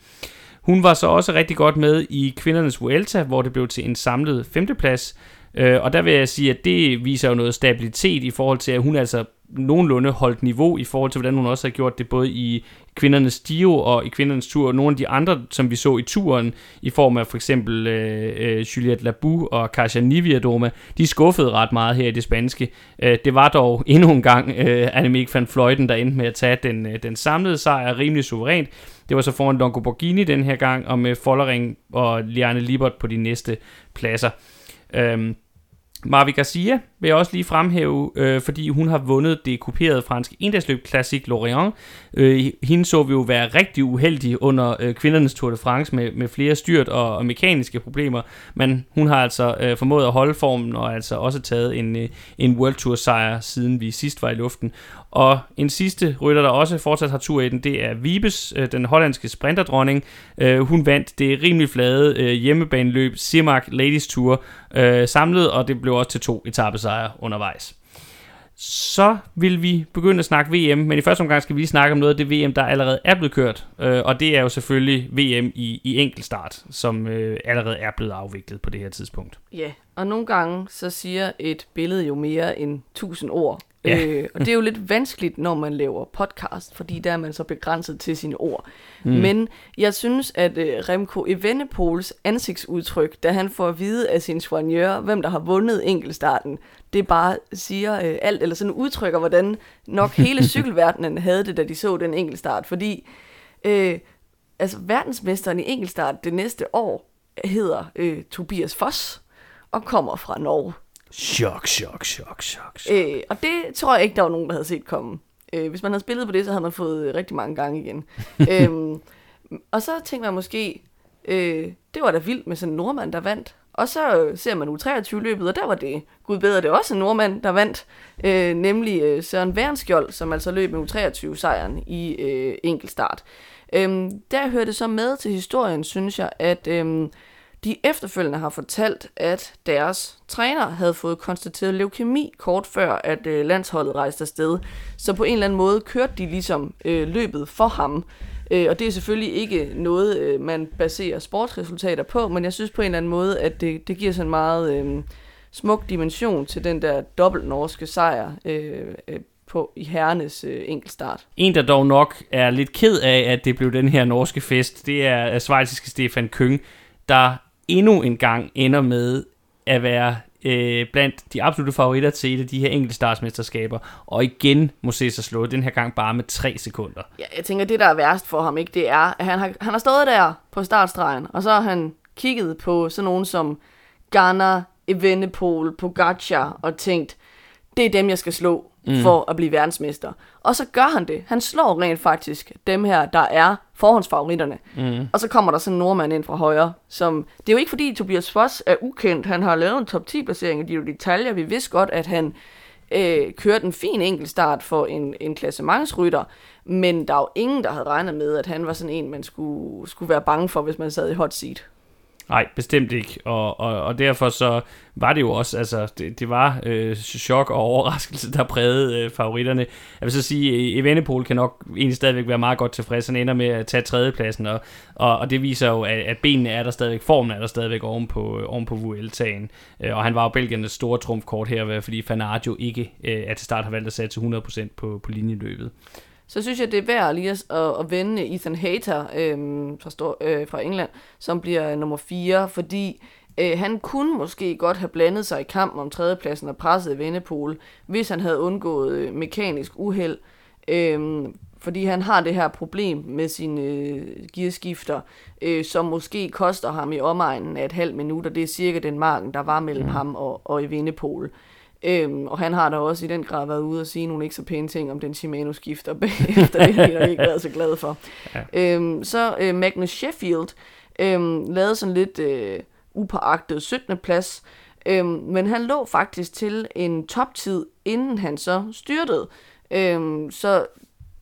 Hun var så også rigtig godt med i kvindernes Vuelta, hvor det blev til en samlet femteplads. Øh, og der vil jeg sige, at det viser jo noget stabilitet i forhold til, at hun altså nogenlunde holdt niveau i forhold til, hvordan hun også har gjort det både i kvindernes Dio og i kvindernes tur, og nogle af de andre, som vi så i turen, i form af for eksempel øh, øh, Juliette Labou og Kasia Niviadoma, de skuffede ret meget her i det spanske. Øh, det var dog endnu en gang øh, Annemiek van Fløjten, der endte med at tage den, øh, den samlede sejr rimelig suverænt. Det var så foran Longo Borghini den her gang, og med Follering og Liane Libert på de næste pladser. Øh, Marvi Garcia vil jeg også lige fremhæve, øh, fordi hun har vundet det kuperede franske endagsløb Classique Lorient. Øh, hende så vi jo være rigtig uheldig under øh, kvindernes Tour de France med, med flere styrt og, og mekaniske problemer, men hun har altså øh, formået at holde formen og altså også taget en, øh, en World Tour sejr, siden vi sidst var i luften. Og en sidste rytter, der også fortsat har tur i den, det er Vibes, øh, den hollandske sprinterdronning. Øh, hun vandt det rimelig flade øh, hjemmebaneløb Simak Ladies Tour samlet, og det blev også til to etappesejre undervejs. Så vil vi begynde at snakke VM, men i første omgang skal vi lige snakke om noget af det VM, der allerede er blevet kørt. Øh, og det er jo selvfølgelig VM i, i enkeltstart, som øh, allerede er blevet afviklet på det her tidspunkt. Ja, og nogle gange så siger et billede jo mere end tusind ord. Ja. Øh, og det er jo lidt vanskeligt, når man laver podcast, fordi der er man så begrænset til sine ord. Mm. Men jeg synes, at øh, Remco Evenepoels ansigtsudtryk, da han får at vide af sin soigneur, hvem der har vundet enkeltstarten, det bare siger øh, alt, eller sådan udtrykker, hvordan nok hele cykelverdenen havde det, da de så den enkeltstart. Fordi øh, altså, verdensmesteren i enkeltstart det næste år hedder øh, Tobias Foss og kommer fra Norge. Chok, chok, chok, chok. chok. Øh, og det tror jeg ikke, der var nogen, der havde set komme. Øh, hvis man havde spillet på det, så havde man fået øh, rigtig mange gange igen. øhm, og så tænkte man måske, øh, det var da vildt med sådan en nordmand, der vandt. Og så øh, ser man U23-løbet, og der var det, gud bedre, det var også en nordmand, der vandt. Øh, nemlig øh, Søren Wernskjold, som altså løb med U23-sejren i øh, enkeltstart. Øhm, der hører det så med til historien, synes jeg, at øhm, de efterfølgende har fortalt, at deres træner havde fået konstateret leukemi kort før, at øh, landsholdet rejste afsted. Så på en eller anden måde kørte de ligesom øh, løbet for ham. Øh, og det er selvfølgelig ikke noget, øh, man baserer sportsresultater på, men jeg synes på en eller anden måde, at det, det giver sådan en meget øh, smuk dimension til den der dobbelt norske sejr øh, øh, på i herrenes øh, enkeltstart. En, der dog nok er lidt ked af, at det blev den her norske fest, det er svejsiske Stefan Køng, der endnu en gang ender med at være øh, blandt de absolutte favoritter til et af de her enkeltstartsmesterskaber, og igen må se sig slå, den her gang bare med 3 sekunder. Ja, jeg tænker, det der er værst for ham, ikke, det er, at han har, han har stået der på startstregen, og så har han kigget på sådan nogen som Ghana, Evenepoel, Pogacar, og tænkt, det er dem, jeg skal slå mm. for at blive verdensmester. Og så gør han det. Han slår rent faktisk dem her, der er forhåndsfavoritterne. Mm. Og så kommer der sådan en nordmand ind fra højre, som... Det er jo ikke fordi Tobias Foss er ukendt. Han har lavet en top 10 placering i de detaljer. Vi vidste godt, at han øh, kørte en fin enkeltstart for en, en klassementsrytter, men der er jo ingen, der havde regnet med, at han var sådan en, man skulle, skulle være bange for, hvis man sad i hot seat. Nej, bestemt ikke. Og, og, og derfor så var det jo også, altså det, det var øh, chok og overraskelse, der prægede øh, favoritterne. Jeg vil så sige, Evenepoel kan nok egentlig stadigvæk være meget godt tilfreds. Han ender med at tage tredjepladsen, og, og, og det viser jo, at, at benene er der stadigvæk, formen er der stadigvæk oven på, øh, oven på Vueltaen. Øh, og han var jo Belgiernes store trumfkort her, fordi Fanart jo ikke øh, er til start har valgt at sætte til 100% på, på linjeløbet så synes jeg, det er værd lige at, at, at vende Ethan Hayter øhm, fra, Stor, øh, fra England, som bliver nummer 4, fordi øh, han kunne måske godt have blandet sig i kampen om tredjepladsen og presset Vennepol, hvis han havde undgået øh, mekanisk uheld. Øhm, fordi han har det her problem med sine øh, gearskifter, øh, som måske koster ham i omegnen af et halvt minut, og det er cirka den marken, der var mellem mm. ham og, og Evenepoel. Øhm, og han har da også i den grad været ude og sige nogle ikke så pæne ting om den Shimano-skifter bagefter. det har jeg ikke været så glad for. Ja. Øhm, så øh, Magnus Sheffield øhm, lavede sådan lidt øh, upåagtet 17. plads, øhm, men han lå faktisk til en toptid, inden han så styrtede. Øhm, så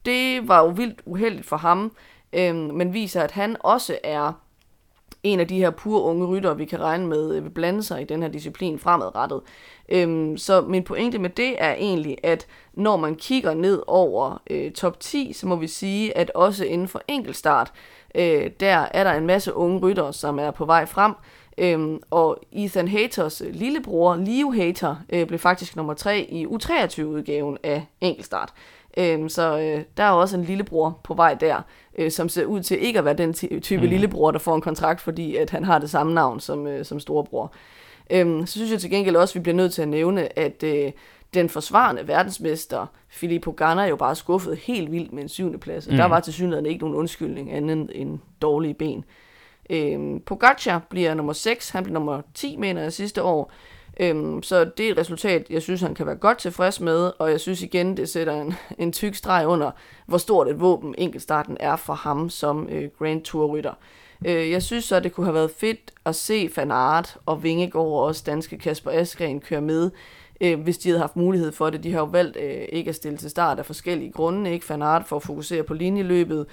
det var jo vildt uheldigt for ham, øhm, men viser, at han også er en af de her pure unge ryttere, vi kan regne med, øh, vil blande sig i den her disciplin fremadrettet. Øhm, så min pointe med det er egentlig, at når man kigger ned over øh, top 10, så må vi sige, at også inden for enkeltstart, øh, der er der en masse unge ryttere, som er på vej frem. Øhm, og Ethan Haters øh, lillebror, Leo Hater, øh, blev faktisk nummer 3 i U23-udgaven af enkeltstart. Øhm, så øh, der er også en lillebror på vej der, øh, som ser ud til ikke at være den ty- type mm. lillebror, der får en kontrakt, fordi at han har det samme navn som, øh, som storebror. Øhm, så synes jeg til gengæld også, at vi bliver nødt til at nævne, at øh, den forsvarende verdensmester, Filippo Ganna, jo bare skuffet helt vildt med en syvende plads. Mm. Der var til synligheden ikke nogen undskyldning anden end dårlige ben. Øhm, Pogacar bliver nummer 6, han blev nummer 10, mener jeg, sidste år. Øhm, så det er et resultat, jeg synes, han kan være godt tilfreds med, og jeg synes igen, det sætter en, en tyk streg under, hvor stort et våben enkeltstarten er for ham som øh, Grand Tour-rytter. Øh, jeg synes så, det kunne have været fedt at se Van Aert og Vingegaard og også danske Kasper Askren køre med, øh, hvis de havde haft mulighed for det. De har jo valgt øh, ikke at stille til start af forskellige grunde. Ikke Van Aert for at fokusere på linjeløbet,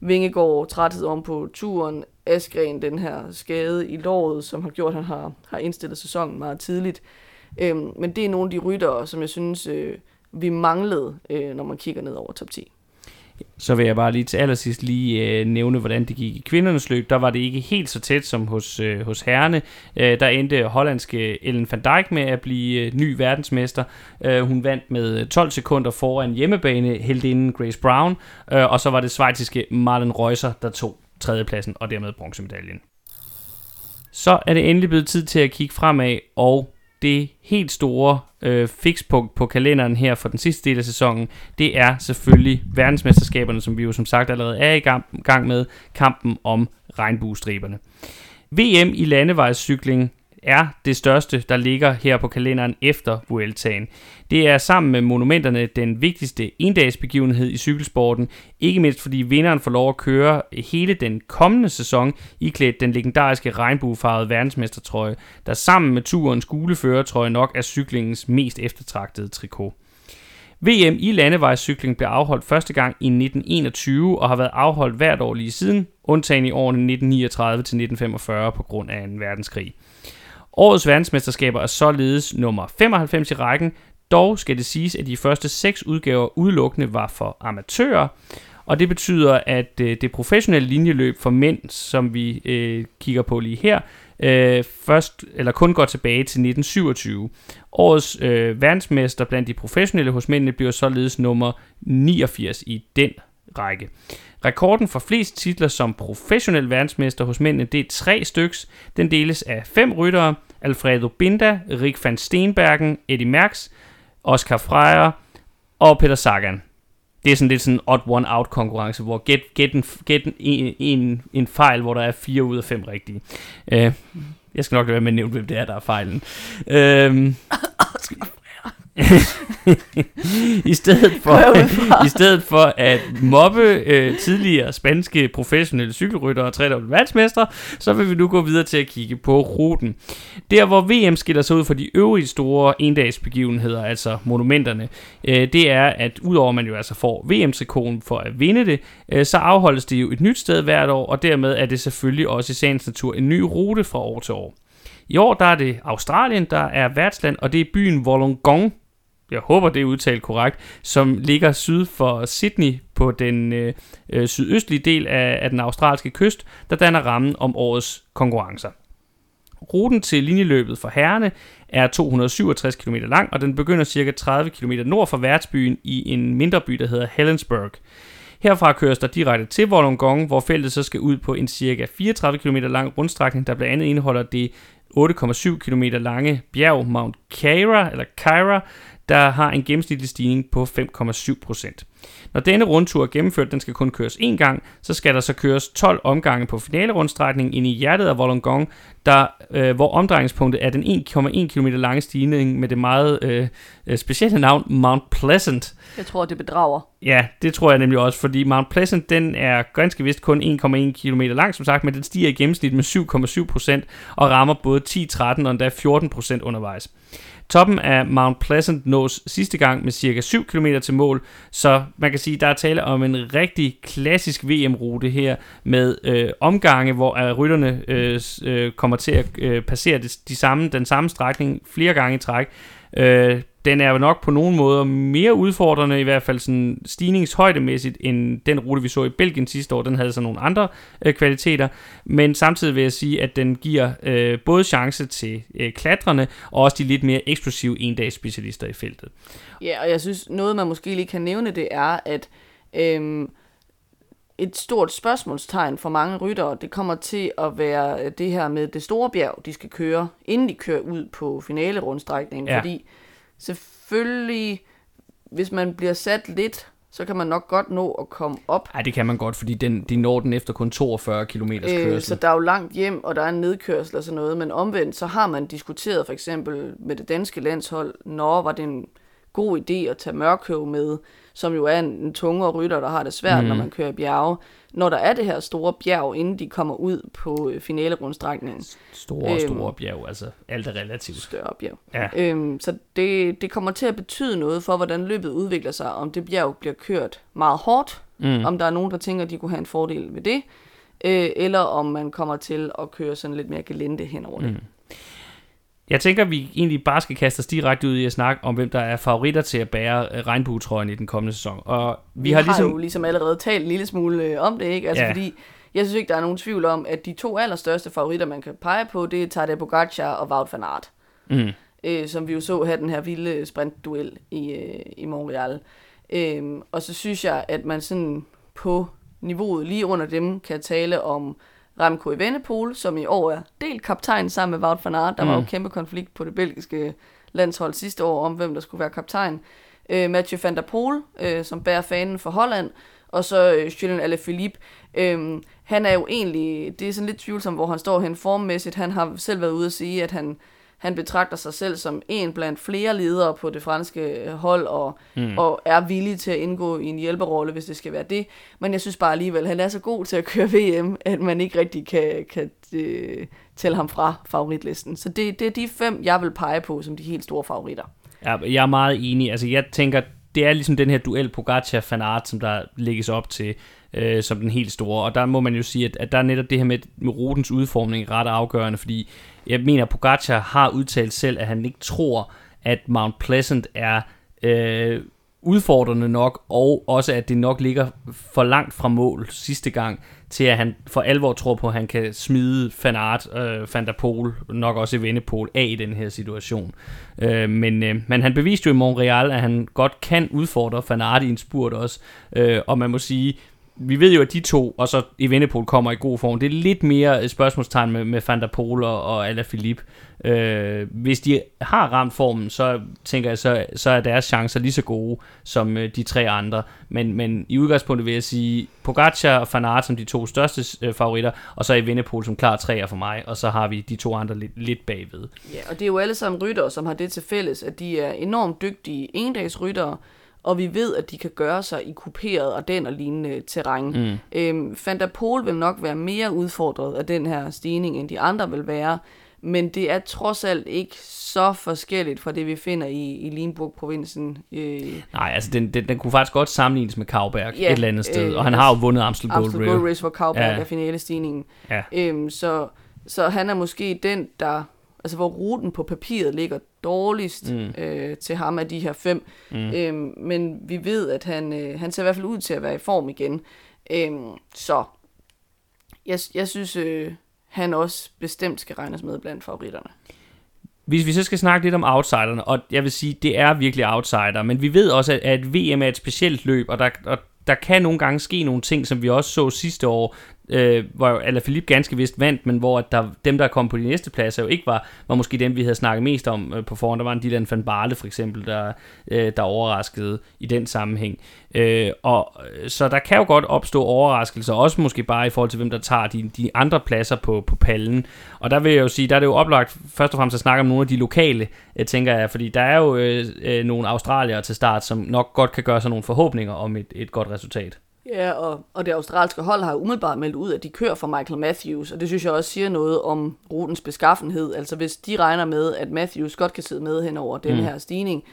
Vingegaard træthed om på turen, Askren den her skade i låret, som har gjort, at han har, har indstillet sæsonen meget tidligt. Øh, men det er nogle af de ryttere, som jeg synes, øh, vi manglede, øh, når man kigger ned over top 10. Så vil jeg bare lige til allersidst lige øh, nævne, hvordan det gik i kvindernes løb. Der var det ikke helt så tæt som hos, øh, hos herrene. Øh, der endte hollandske Ellen van Dijk med at blive øh, ny verdensmester. Øh, hun vandt med øh, 12 sekunder foran hjemmebane heldinden Grace Brown. Øh, og så var det svejtiske Marlen Reusser, der tog tredjepladsen og dermed bronzemedaljen. Så er det endelig blevet tid til at kigge fremad, og det helt store øh, fikspunkt på kalenderen her for den sidste del af sæsonen, det er selvfølgelig verdensmesterskaberne, som vi jo som sagt allerede er i gang, gang med, kampen om regnbuestriberne. VM i landevejscykling er det største, der ligger her på kalenderen efter Vueltaen. Det er sammen med monumenterne den vigtigste endagsbegivenhed i cykelsporten, ikke mindst fordi vinderen får lov at køre hele den kommende sæson iklædt den legendariske regnbuefarvede verdensmestertrøje, der sammen med turens gule førertrøje nok er cyklingens mest eftertragtede trikot. VM i landevejscykling blev afholdt første gang i 1921 og har været afholdt hvert år lige siden, undtagen i årene 1939 til 1945 på grund af en verdenskrig. Årets verdensmesterskaber er således nummer 95 i rækken, dog skal det siges, at de første seks udgaver udelukkende var for amatører, og det betyder, at øh, det professionelle linjeløb for mænd, som vi øh, kigger på lige her, øh, først eller kun går tilbage til 1927. Årets øh, verdensmester blandt de professionelle hos mændene bliver således nummer 89 i den række. Rekorden for flest titler som professionel verdensmester hos mændene, det er tre styks. Den deles af fem ryttere, Alfredo Binda, Rik van Steenbergen, Eddie Merckx, Oscar Freire og Peter Sagan. Det er sådan lidt sådan en odd one out konkurrence, hvor get, get, en, get en, en, en fejl, hvor der er fire ud af fem rigtige. Uh, jeg skal nok lade være med at nævne, hvem det er, der er fejlen. Uh, i stedet for, i stedet for at mobbe øh, tidligere spanske professionelle cykelryttere og tredobbelt verdensmestre, så vil vi nu gå videre til at kigge på ruten. Der hvor VM skiller sig ud fra de øvrige store endagsbegivenheder, altså monumenterne, øh, det er, at udover man jo altså får VM-trikonen for at vinde det, øh, så afholdes det jo et nyt sted hvert år, og dermed er det selvfølgelig også i sagens natur en ny rute fra år til år. I år der er det Australien, der er værtsland, og det er byen Wollongong, jeg håber det er udtalt korrekt, som ligger syd for Sydney på den øh, øh, sydøstlige del af, af den australske kyst, der danner rammen om årets konkurrencer. Ruten til linjeløbet for herrene er 267 km lang, og den begynder ca. 30 km nord for værtsbyen i en mindre by, der hedder Helensburgh. Herfra køres der direkte til Wollongong, hvor feltet så skal ud på en ca. 34 km lang rundstrækning, der blandt andet indeholder det 8,7 km lange bjerg Mount Kaira, eller Kyra, der har en gennemsnitlig stigning på 5,7%. Når denne rundtur er gennemført, den skal kun køres én gang, så skal der så køres 12 omgange på finalerundstrækningen ind i hjertet af Wollongong, der, øh, hvor omdrejningspunktet er den 1,1 km lange stigning med det meget øh, specielle navn Mount Pleasant. Jeg tror, det bedrager. Ja, det tror jeg nemlig også, fordi Mount Pleasant, den er ganske vist kun 1,1 km lang, som sagt, men den stiger i gennemsnit med 7,7% og rammer både 10, 13 og endda 14% undervejs. Toppen af Mount Pleasant nås sidste gang med cirka 7 km til mål, så man kan sige, der er tale om en rigtig klassisk VM-rute her med øh, omgange, hvor øh, rytterne øh, øh, kommer til at øh, passere det, de samme, den samme strækning flere gange i træk. Øh, den er nok på nogle måder mere udfordrende, i hvert fald sådan stigningshøjdemæssigt, end den rute, vi så i Belgien sidste år. Den havde så nogle andre øh, kvaliteter, men samtidig vil jeg sige, at den giver øh, både chance til øh, klatrerne, og også de lidt mere eksplosive endags specialister i feltet. Ja, og jeg synes, noget man måske lige kan nævne, det er, at øhm, et stort spørgsmålstegn for mange ryttere, det kommer til at være øh, det her med det store bjerg, de skal køre, inden de kører ud på finalerundstrækningen, Ja. ja. fordi selvfølgelig, hvis man bliver sat lidt, så kan man nok godt nå at komme op. Ej, det kan man godt, fordi den, de når den efter kun 42 km Øh, kørsel. så der er jo langt hjem, og der er en nedkørsel og sådan noget, men omvendt, så har man diskuteret for eksempel med det danske landshold, når var det en god idé at tage Mørkøv med, som jo er en, en tungere rytter, der har det svært, mm. når man kører bjerge. Når der er det her store bjerg, inden de kommer ud på øh, finalerundstrækningen, Store, Øhm. store bjerg, altså alt er relativt. større bjerg. Ja. Øhm, så det, det kommer til at betyde noget for, hvordan løbet udvikler sig, om det bjerg bliver kørt meget hårdt, mm. om der er nogen, der tænker, at de kunne have en fordel ved det, øh, eller om man kommer til at køre sådan lidt mere gelente hen over det. Mm. Jeg tænker, vi egentlig bare skal kaste os direkte ud i at snakke om, hvem der er favoritter til at bære øh, regnbuetrøjen i den kommende sæson. Og vi, Vi har har, ligesom... jo ligesom allerede talt en lille smule øh, om det, ikke? Altså Ja. fordi, jeg synes ikke, der er nogen tvivl om, at de to allerstørste favoritter, man kan pege på, det er Tadej Pogacar og Wout van Aert. Mm. øh, som vi jo så have den her vilde sprintduel i, øh, i Montreal. Øhm, og så synes jeg, at man sådan på niveauet lige under dem kan tale om Remco Evenepoel, som i år er delt kaptajn sammen med Wout van Aert. Der var Mm. jo kæmpe konflikt på det belgiske landshold sidste år om, hvem der skulle være kaptajn. Øh, Mathieu van der Poel, øh, som bærer fanen for Holland, og så øh, Julian Alaphilippe. Øhm, han er jo egentlig, det er sådan lidt tvivlsomt, hvor han står hen formmæssigt. Han har selv været ude at sige, at han, han betragter sig selv som en blandt flere ledere på det franske øh, hold, og, mm. og er villig til at indgå i en hjælperolle, hvis det skal være det. Men jeg synes bare alligevel, han er så god til at køre VM, at man ikke rigtig kan, kan øh, tælle ham fra favoritlisten. Så det, det er de fem, jeg vil pege på som de helt store favoritter. Ja, jeg er meget enig. Altså, jeg tænker, det er ligesom den her duel Pogacar van Aert, som der lægges op til øh, som den helt store. Og der må man jo sige, at, at der er netop det her med, med rutens udformning ret afgørende, fordi jeg mener, Pogacar har udtalt selv, at han ikke tror, at Mount Pleasant er øh, udfordrende nok, og også at det nok ligger for langt fra mål sidste gang, til at han for alvor tror på, at han kan smide Fanart, øh, Van der nok også Vennepol, af i den her situation. Øh, men, øh, men han beviste jo i Montreal, at han godt kan udfordre Fanart i en spurt også, øh, og man må sige, vi ved jo, at de to, og så Evenepoel kommer i god form. Det er lidt mere et spørgsmålstegn med, med Van der Poel og, og Alaphilippe. Øh, hvis de har ramt formen, så tænker jeg, så, så er deres chancer lige så gode som øh, de tre andre. Men, men i udgangspunktet vil jeg sige Pogacar og Fanart som de to største øh, favoritter, og så Evenepoel som klar træer for mig, og så har vi de to andre lidt, lidt bagved. Ja, og det er jo alle sammen ryttere, som har det til fælles, at de er enormt dygtige endagsryttere, og vi ved, at de kan gøre sig i kuperet og den og lignende terræn. Mm. Øhm, Poel vil nok være mere udfordret af den her stigning, end de andre vil være, men det er trods alt ikke så forskelligt fra det, vi finder i, i Limburg-provinsen. Øh, Nej, altså den, den, den kunne faktisk godt sammenlignes med Kauberg Ja, et eller andet sted, øh, og han har jo vundet Amstel Gold Amstel Race. Gold Race, hvor Kauberg ja. er finalestigningen. Ja. Øhm, så, så han er måske den, der, altså hvor ruten på papiret ligger dårligst mm. øh, til ham af de her fem. Mm. Øhm, men vi ved, at han, øh, han ser i hvert fald ud til at være i form igen. Øhm, så jeg, jeg synes, øh, han også bestemt skal regnes med blandt favoritterne. Hvis vi så skal snakke lidt om outsiderne, og jeg vil sige, det er virkelig outsider, men vi ved også, at, at VM er et specielt løb, og der, og der kan nogle gange ske nogle ting, som vi også så sidste år, øh, hvor Alaphilippe ganske vist vandt, men hvor at der, dem, der kom på de næste pladser, jo ikke var, var måske dem, vi havde snakket mest om øh, på forhånd. Der var en Dylan van Barle for eksempel, der, øh, der overraskede i den sammenhæng. Øh, og øh, så der kan jo godt opstå overraskelser, også måske bare i forhold til, hvem der tager de, de andre pladser på, på pallen. Og der vil jeg jo sige, der er det jo oplagt først og fremmest at snakke om nogle af de lokale, øh, tænker jeg, fordi der er jo øh, øh, nogle australier til start, som nok godt kan gøre sig nogle forhåbninger om et, et godt resultat. Ja, og, og det australske hold har umiddelbart meldt ud, at de kører for Michael Matthews, og det synes jeg også siger noget om rutens beskaffenhed. Altså hvis de regner med, at Matthews godt kan sidde med hen over den Mm. her stigning,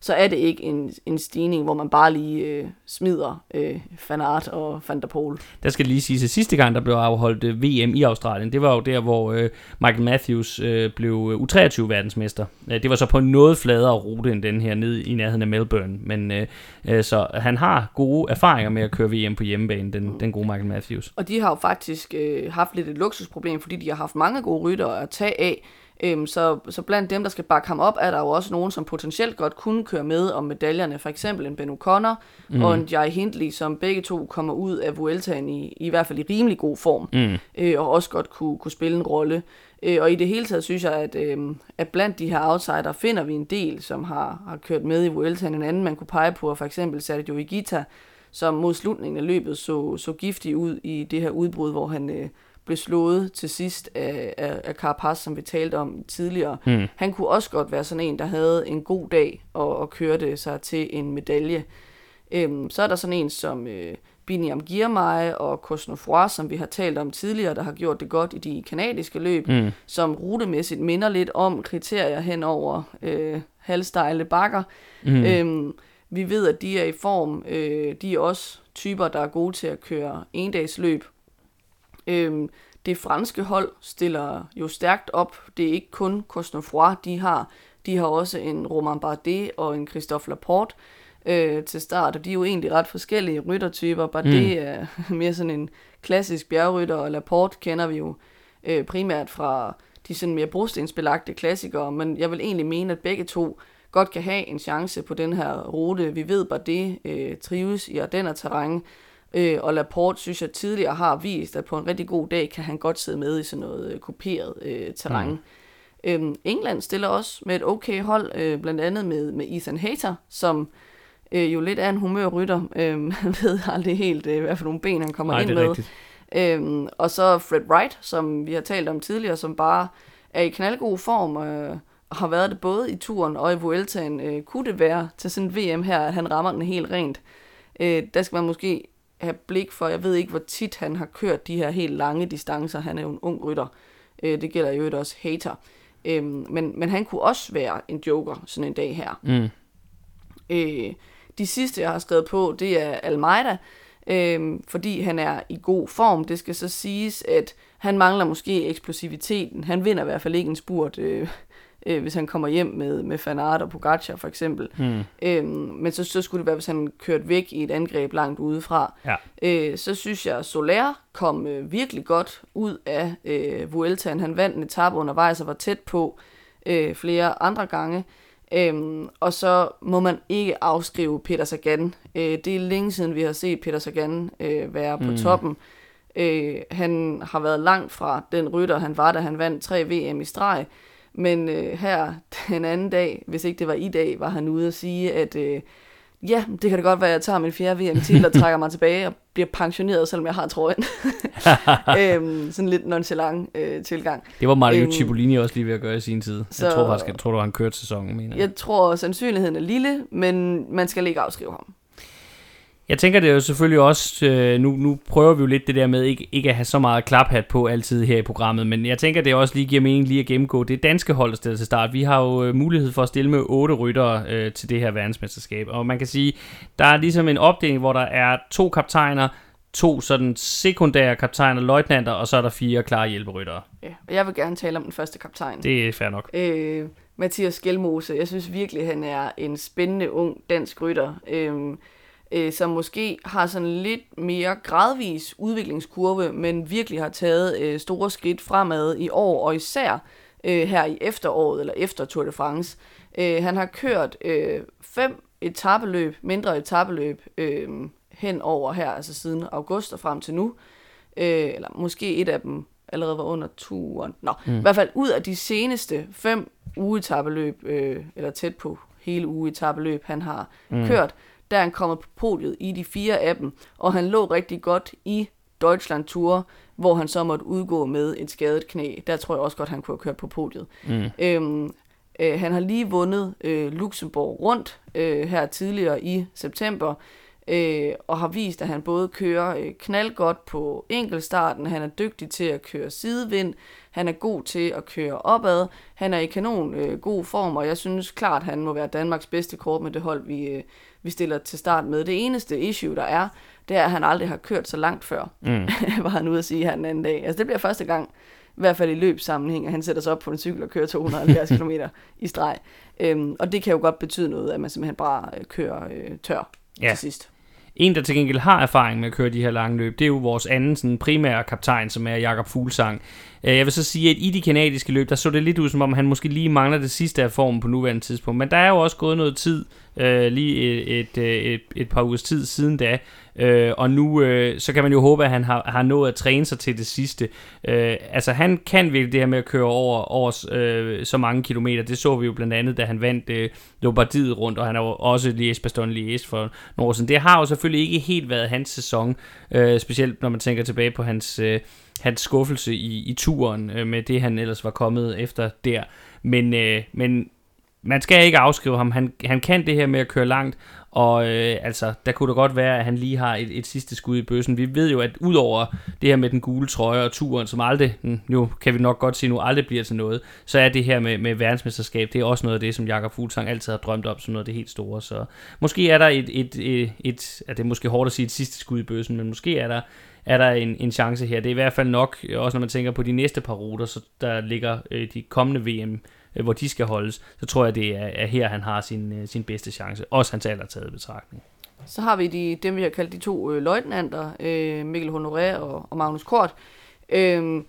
så er det ikke en, en stigning, hvor man bare lige øh, smider øh, Van Aert og Van der Poel. Der skal lige sige, at sidste gang, der blev afholdt øh, VM i Australien, det var jo der, hvor øh, Michael Matthews øh, blev øh, U23-verdensmester. Øh, det var så på en noget fladere rute end den her, ned i nærheden af Melbourne. Men øh, øh, så han har gode erfaringer med at køre VM på hjemmebane, den, den gode Michael Matthews. Og de har jo faktisk øh, haft lidt et luksusproblem, fordi de har haft mange gode ryttere at tage af. Øhm, så, så blandt dem, der skal bakke ham op, er der jo også nogen, som potentielt godt kunne køre med om medaljerne. For eksempel en Ben O'Connor mm. og en Jai Hindley, som begge to kommer ud af Vueltaen i, i hvert fald i rimelig god form. Mm. Øh, og også godt kunne, kunne spille en rolle. Øh, og i det hele taget synes jeg, at, øh, at blandt de her outsider finder vi en del, som har, har kørt med i Vueltaen. En anden, man kunne pege på, er for eksempel Sergio Higuita, som mod slutningen af løbet så, så giftig ud i det her udbrud, hvor han øh, blev slået til sidst af, af, af Carapaz, som vi talte om tidligere. Mm. Han kunne også godt være sådan en, der havde en god dag og, og kørte sig til en medalje. Øhm, så er der sådan en som øh, Biniam Girmay og Cosnefroy, som vi har talt om tidligere, der har gjort det godt i de kanadiske løb, Mm. som rutemæssigt minder lidt om kriterier hen over øh, halvstejle bakker. Mm. Øhm, vi ved, at de er i form. Øh, de er også typer, der er gode til at køre endagsløb. Øhm, det franske hold stiller jo stærkt op. Det er ikke kun Cosnefroid, de har. De har også en Romain Bardet og en Christophe Laporte øh, til start, og de er jo egentlig ret forskellige ryttertyper. Bardet mm. er mere sådan en klassisk bjergrytter, og Laporte kender vi jo øh, primært fra de sådan mere brostensbelagte klassikere, men jeg vil egentlig mene, at begge to godt kan have en chance på den her rute. Vi ved, at det øh, trives i Ardenner terræn, øh, og Laporte synes jeg tidligere har vist, at på en rigtig god dag kan han godt sidde med i sådan noget øh, kuperet øh, terræn. Mm. Øhm, England stiller også med et okay hold, øh, blandt andet med, med Ethan Hayter, som øh, jo lidt er en humørrytter. Øh, man ved aldrig helt, øh, hvad for nogle ben han kommer Nej, ind med. rigtigt. Øhm, og så Fred Wright, som vi har talt om tidligere, som bare er i knaldgod form, øh, har været det både i turen og i Vueltaen. Øh, kunne det være til sådan et VM her, at han rammer den helt rent? Øh, der skal man måske have blik for, jeg ved ikke, hvor tit han har kørt de her helt lange distancer. Han er jo en ung rytter. Øh, det gælder jo også hater. Øh, men, men han kunne også være en joker sådan en dag her. Mm. Øh, de sidste, jeg har skrevet på, det er Almeida, øh, fordi han er i god form. Det skal så siges, at han mangler måske eksplosiviteten. Han vinder i hvert fald ikke en spurt, øh, øh, hvis han kommer hjem med, med Van Aert og Pogacar for eksempel. Mm. Øh, men så, så skulle det være, hvis han kørte væk i et angreb langt udefra. Ja. Øh, så synes jeg, at Soler kom øh, virkelig godt ud af øh, Vueltaen. Han vandt en etape undervejs og var tæt på øh, flere andre gange. Øhm, og så må man ikke afskrive Peter Sagan. Øh, det er længe siden, vi har set Peter Sagan øh, være på mm. toppen. Øh, han har været langt fra den rytter, han var, da han vandt tre VM i streg. Men øh, her den anden dag, hvis ikke det var i dag, var han ude at sige, at øh, ja, det kan da godt være, at jeg tager min fjerde VM-titel og trækker mig tilbage og bliver pensioneret, selvom jeg har trøjen. øhm, sådan lidt nonchalant øh, tilgang. Det var Mario Øhm, Cipollini også lige ved at gøre i sin tid. Så... Jeg tror faktisk, jeg tror, du har han kørt sæsonen, mener jeg. Jeg tror, sandsynligheden er lille, men man skal ikke afskrive ham. Jeg tænker det er jo selvfølgelig også, øh, nu, nu prøver vi jo lidt det der med ikke, ikke at have så meget klaphat på altid her i programmet, men jeg tænker det også lige giver mening lige at gennemgå det danske hold, der stiller til start. Vi har jo øh, mulighed for at stille med otte ryttere øh, til det her verdensmesterskab, og man kan sige, der er ligesom en opdeling, hvor der er to kaptajner, to sådan sekundære kaptajner, løjtnanter, og så er der fire klare hjælperyttere. Ja, og jeg vil gerne tale om den første kaptajn. Det er fair nok. Øh, Mathias Skelmose. Jeg synes virkelig, han er en spændende ung dansk rytter, øh, øh, som måske har sådan lidt mere gradvis udviklingskurve, men virkelig har taget øh, store skridt fremad i år, og især øh, her i efteråret, eller efter Tour de France. Øh, han har kørt øh, fem etabeløb, mindre etabeløb, øh, hen over her, altså siden august og frem til nu. Øh, eller måske et af dem allerede var under turen. Nå, mm. i hvert fald ud af de seneste fem ugetabeløb, øh, eller tæt på hele ugetabeløb, han har mm. kørt, der er han kommet på podiet i de fire af dem, og han lå rigtig godt i Deutschland Tour, hvor han så måtte udgå med et skadet knæ. Der tror jeg også godt, han kunne have kørt på podiet. Mm. Øhm, øh, han har lige vundet øh, Luxembourg rundt øh, her tidligere i september, øh, og har vist, at han både kører øh, knaldgodt på enkeltstarten, han er dygtig til at køre sidevind, han er god til at køre opad, han er i kanon øh, god form, og jeg synes klart, han må være Danmarks bedste kort med det hold, vi, øh, vi stiller til start med. Det eneste issue, der er, det er, at han aldrig har kørt så langt før, Mm. var han ude at sige her den anden dag. Altså det bliver første gang, i hvert fald i løbssammenhæng, at han sætter sig op på en cykel og kører 270 km i streg. Øhm, og det kan jo godt betyde noget, at man simpelthen bare øh, kører øh, tør Ja. ja. til sidst. En, der til gengæld har erfaring med at køre de her lange løb, det er jo vores anden sådan, primære kaptajn, som er Jakob Fuglsang. Øh, jeg vil så sige, at i de kanadiske løb, der så det lidt ud, som om han måske lige mangler det sidste af formen på nuværende tidspunkt. Men der er jo også gået noget tid, øh, lige et, et, øh, et, et, par ugers tid siden da. Øh, og nu øh, så kan man jo håbe, at han har, har nået at træne sig til det sidste. Øh, altså han kan virkelig det her med at køre over, over øh, så mange kilometer. Det så vi jo blandt andet, da han vandt øh, Lombardiet rundt, og han er jo også lige Baston Lies for nogle år siden. Det har jo selvfølgelig ikke helt været hans sæson, øh, specielt når man tænker tilbage på hans, øh, hans skuffelse i, i turen øh, med det, han ellers var kommet efter der. Men, øh, men man skal ikke afskrive ham. Han, han kan det her med at køre langt, og øh, altså, der kunne det godt være, at han lige har et, et sidste skud i bøssen. Vi ved jo, at udover det her med den gule trøje og turen, som aldrig, mm, nu kan vi nok godt sige, nu aldrig bliver til noget, så er det her med, med verdensmesterskab, det er også noget af det, som Jakob Fuglsang altid har drømt om, som noget af det helt store. Så måske er der et, et, et, et, et at det er måske hårdt at sige et sidste skud i bøssen, men måske er der er der en, en chance her. Det er i hvert fald nok, øh, også når man tænker på de næste par ruter, så der ligger øh, de kommende VM, øh, hvor de skal holdes, så tror jeg, det er, er her, han har sin, øh, sin bedste chance. Også hans alder taget betragtning. Så har vi de, dem, vi har kaldt de to øh, løjtnanter, øh, Mikkel Honoré og, og Magnus Kort. Øh,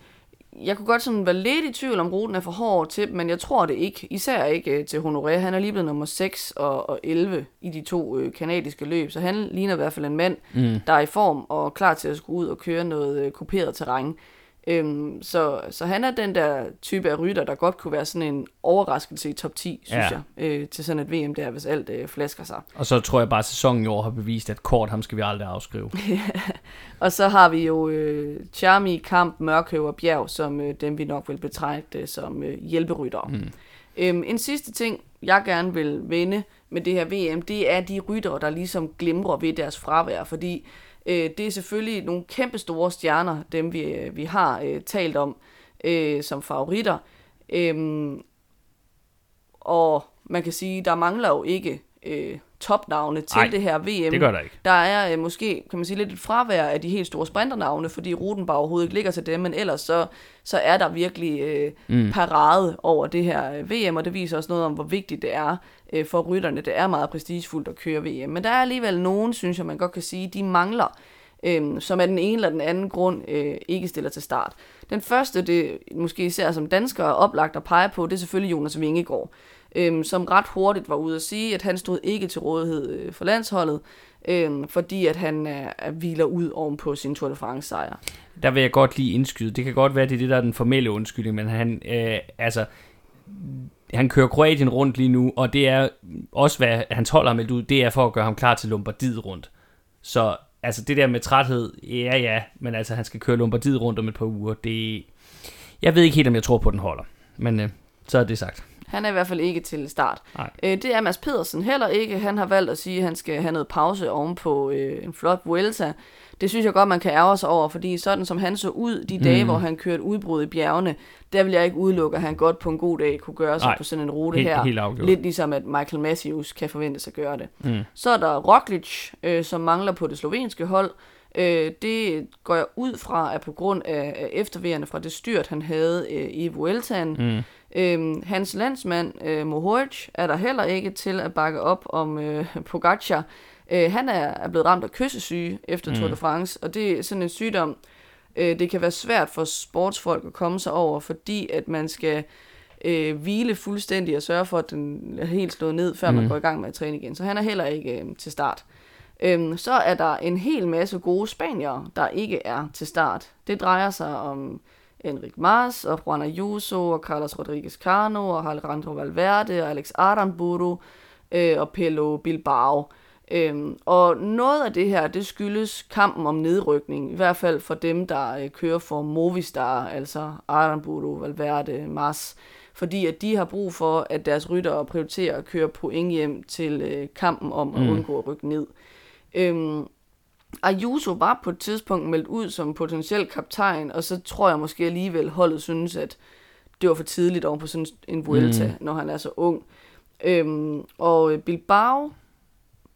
jeg kunne godt sådan være lidt i tvivl om ruten er for hård til dem, men jeg tror det ikke. Især ikke øh, til Honoré. Han er lige blevet nummer 6 og, og 11 i de to øh, kanadiske løb, så han ligner i hvert fald en mand, Mm. der er i form og klar til at skulle ud og køre noget øh, kuperet terræn. Øhm, så, så han er den der type af rytter, der godt kunne være sådan en overraskelse i top 10, synes Ja. jeg, øh, til sådan et VM der, hvis alt øh, flasker sig. Og så tror jeg bare, at sæsonen i år har bevist, at kort ham skal vi aldrig afskrive. Og så har vi jo øh, Charmi, Kamp, Mørkøv og Bjerg, som øh, dem vi nok vil betragte som øh, hjælperyttere. Mm. Øhm, en sidste ting, jeg gerne vil vende med det her VM, det er de ryttere, der ligesom glimrer ved deres fravær, fordi øh, det er selvfølgelig nogle kæmpe store stjerner, dem vi, øh, vi har øh, talt om øh, som favoritter. Øhm, og man kan sige, der mangler jo ikke øh, topnavne til Ej, det her VM. Det gør der ikke. Der er øh, måske, kan man sige, lidt et fravær af de helt store sprinternavne, fordi ruten bare overhovedet ikke ligger til dem, men ellers så, så er der virkelig øh, mm. parade over det her øh, VM, og det viser også noget om, hvor vigtigt det er øh, for rytterne. Det er meget prestigefuldt at køre VM, men der er alligevel nogen, synes jeg, man godt kan sige, de mangler, øh, som af den ene eller den anden grund øh, ikke stiller til start. Den første, det måske især som dansker er oplagt at pege på, det er selvfølgelig Jonas Vingegaard øh, som ret hurtigt var ude at sige, at han stod ikke til rådighed øh, for landsholdet, øh, fordi at han er, er hviler ud oven på sin Tour de France sejr. Der vil jeg godt lige indskyde. Det kan godt være, det er det, der er den formelle undskyldning, men han, øh, altså, han kører Kroatien rundt lige nu, og det er også, hvad hans hold har meldt ud, det er for at gøre ham klar til Lombardiet rundt. Så altså det der med træthed, ja ja, men altså han skal køre Lombardiet rundt om et par uger, det... Jeg ved ikke helt, om jeg tror på, den holder, men øh, så er det sagt. Han er i hvert fald ikke til start. Nej. Øh, det er Mads Pedersen heller ikke. Han har valgt at sige, at han skal have noget pause ovenpå øh, en flot Vuelta. Det synes jeg godt, man kan ærge sig over, fordi sådan som han så ud de dage, Mm. hvor han kørte udbrud i bjergene, der vil jeg ikke udelukke, at han godt på en god dag kunne gøre sig Nej, på sådan en rute helt- her. helt afgjort. Lidt ligesom at Michael Matthews kan forventes at gøre det. Mm. Så er der Roglic, øh, som mangler på det slovenske hold. Øh, det går jeg ud fra, at på grund af, af efterværende fra det styrt, han havde øh, i Vueltaen. Mm. Øhm, hans landsmand, øh, Mohoric, er der heller ikke til at bakke op om øh, Pogacar. Øh, han er, er blevet ramt af kyssesyge efter Tour de France, og det er sådan en sygdom, øh, det kan være svært for sportsfolk at komme sig over, fordi at man skal øh, hvile fuldstændig og sørge for, at den er helt slået ned, før mm. man Mm. går i gang med at træne igen. Så han er heller ikke øh, til start. Øhm, så er der en hel masse gode spaniere, der ikke er til start. Det drejer sig om Enric Mas og Juan Ayuso og Carlos Rodriguez Cano og Alejandro Valverde og Alex Aramburu øh, og Pelo Bilbao. Øhm, og noget af det her, det skyldes kampen om nedrykning, i hvert fald for dem, der øh, kører for Movistar, altså Aramburu, Valverde, Mas, fordi at de har brug for, at deres ryttere prioriterer at køre point hjem til øh, kampen om at Mm. undgå at rykke ned. Øhm, Ayuso var på et tidspunkt meldt ud som potentiel kaptajn, og så tror jeg måske alligevel holdet synes, at det var for tidligt over på sådan en Vuelta, mm. når han er så ung. Øhm, og Bilbao,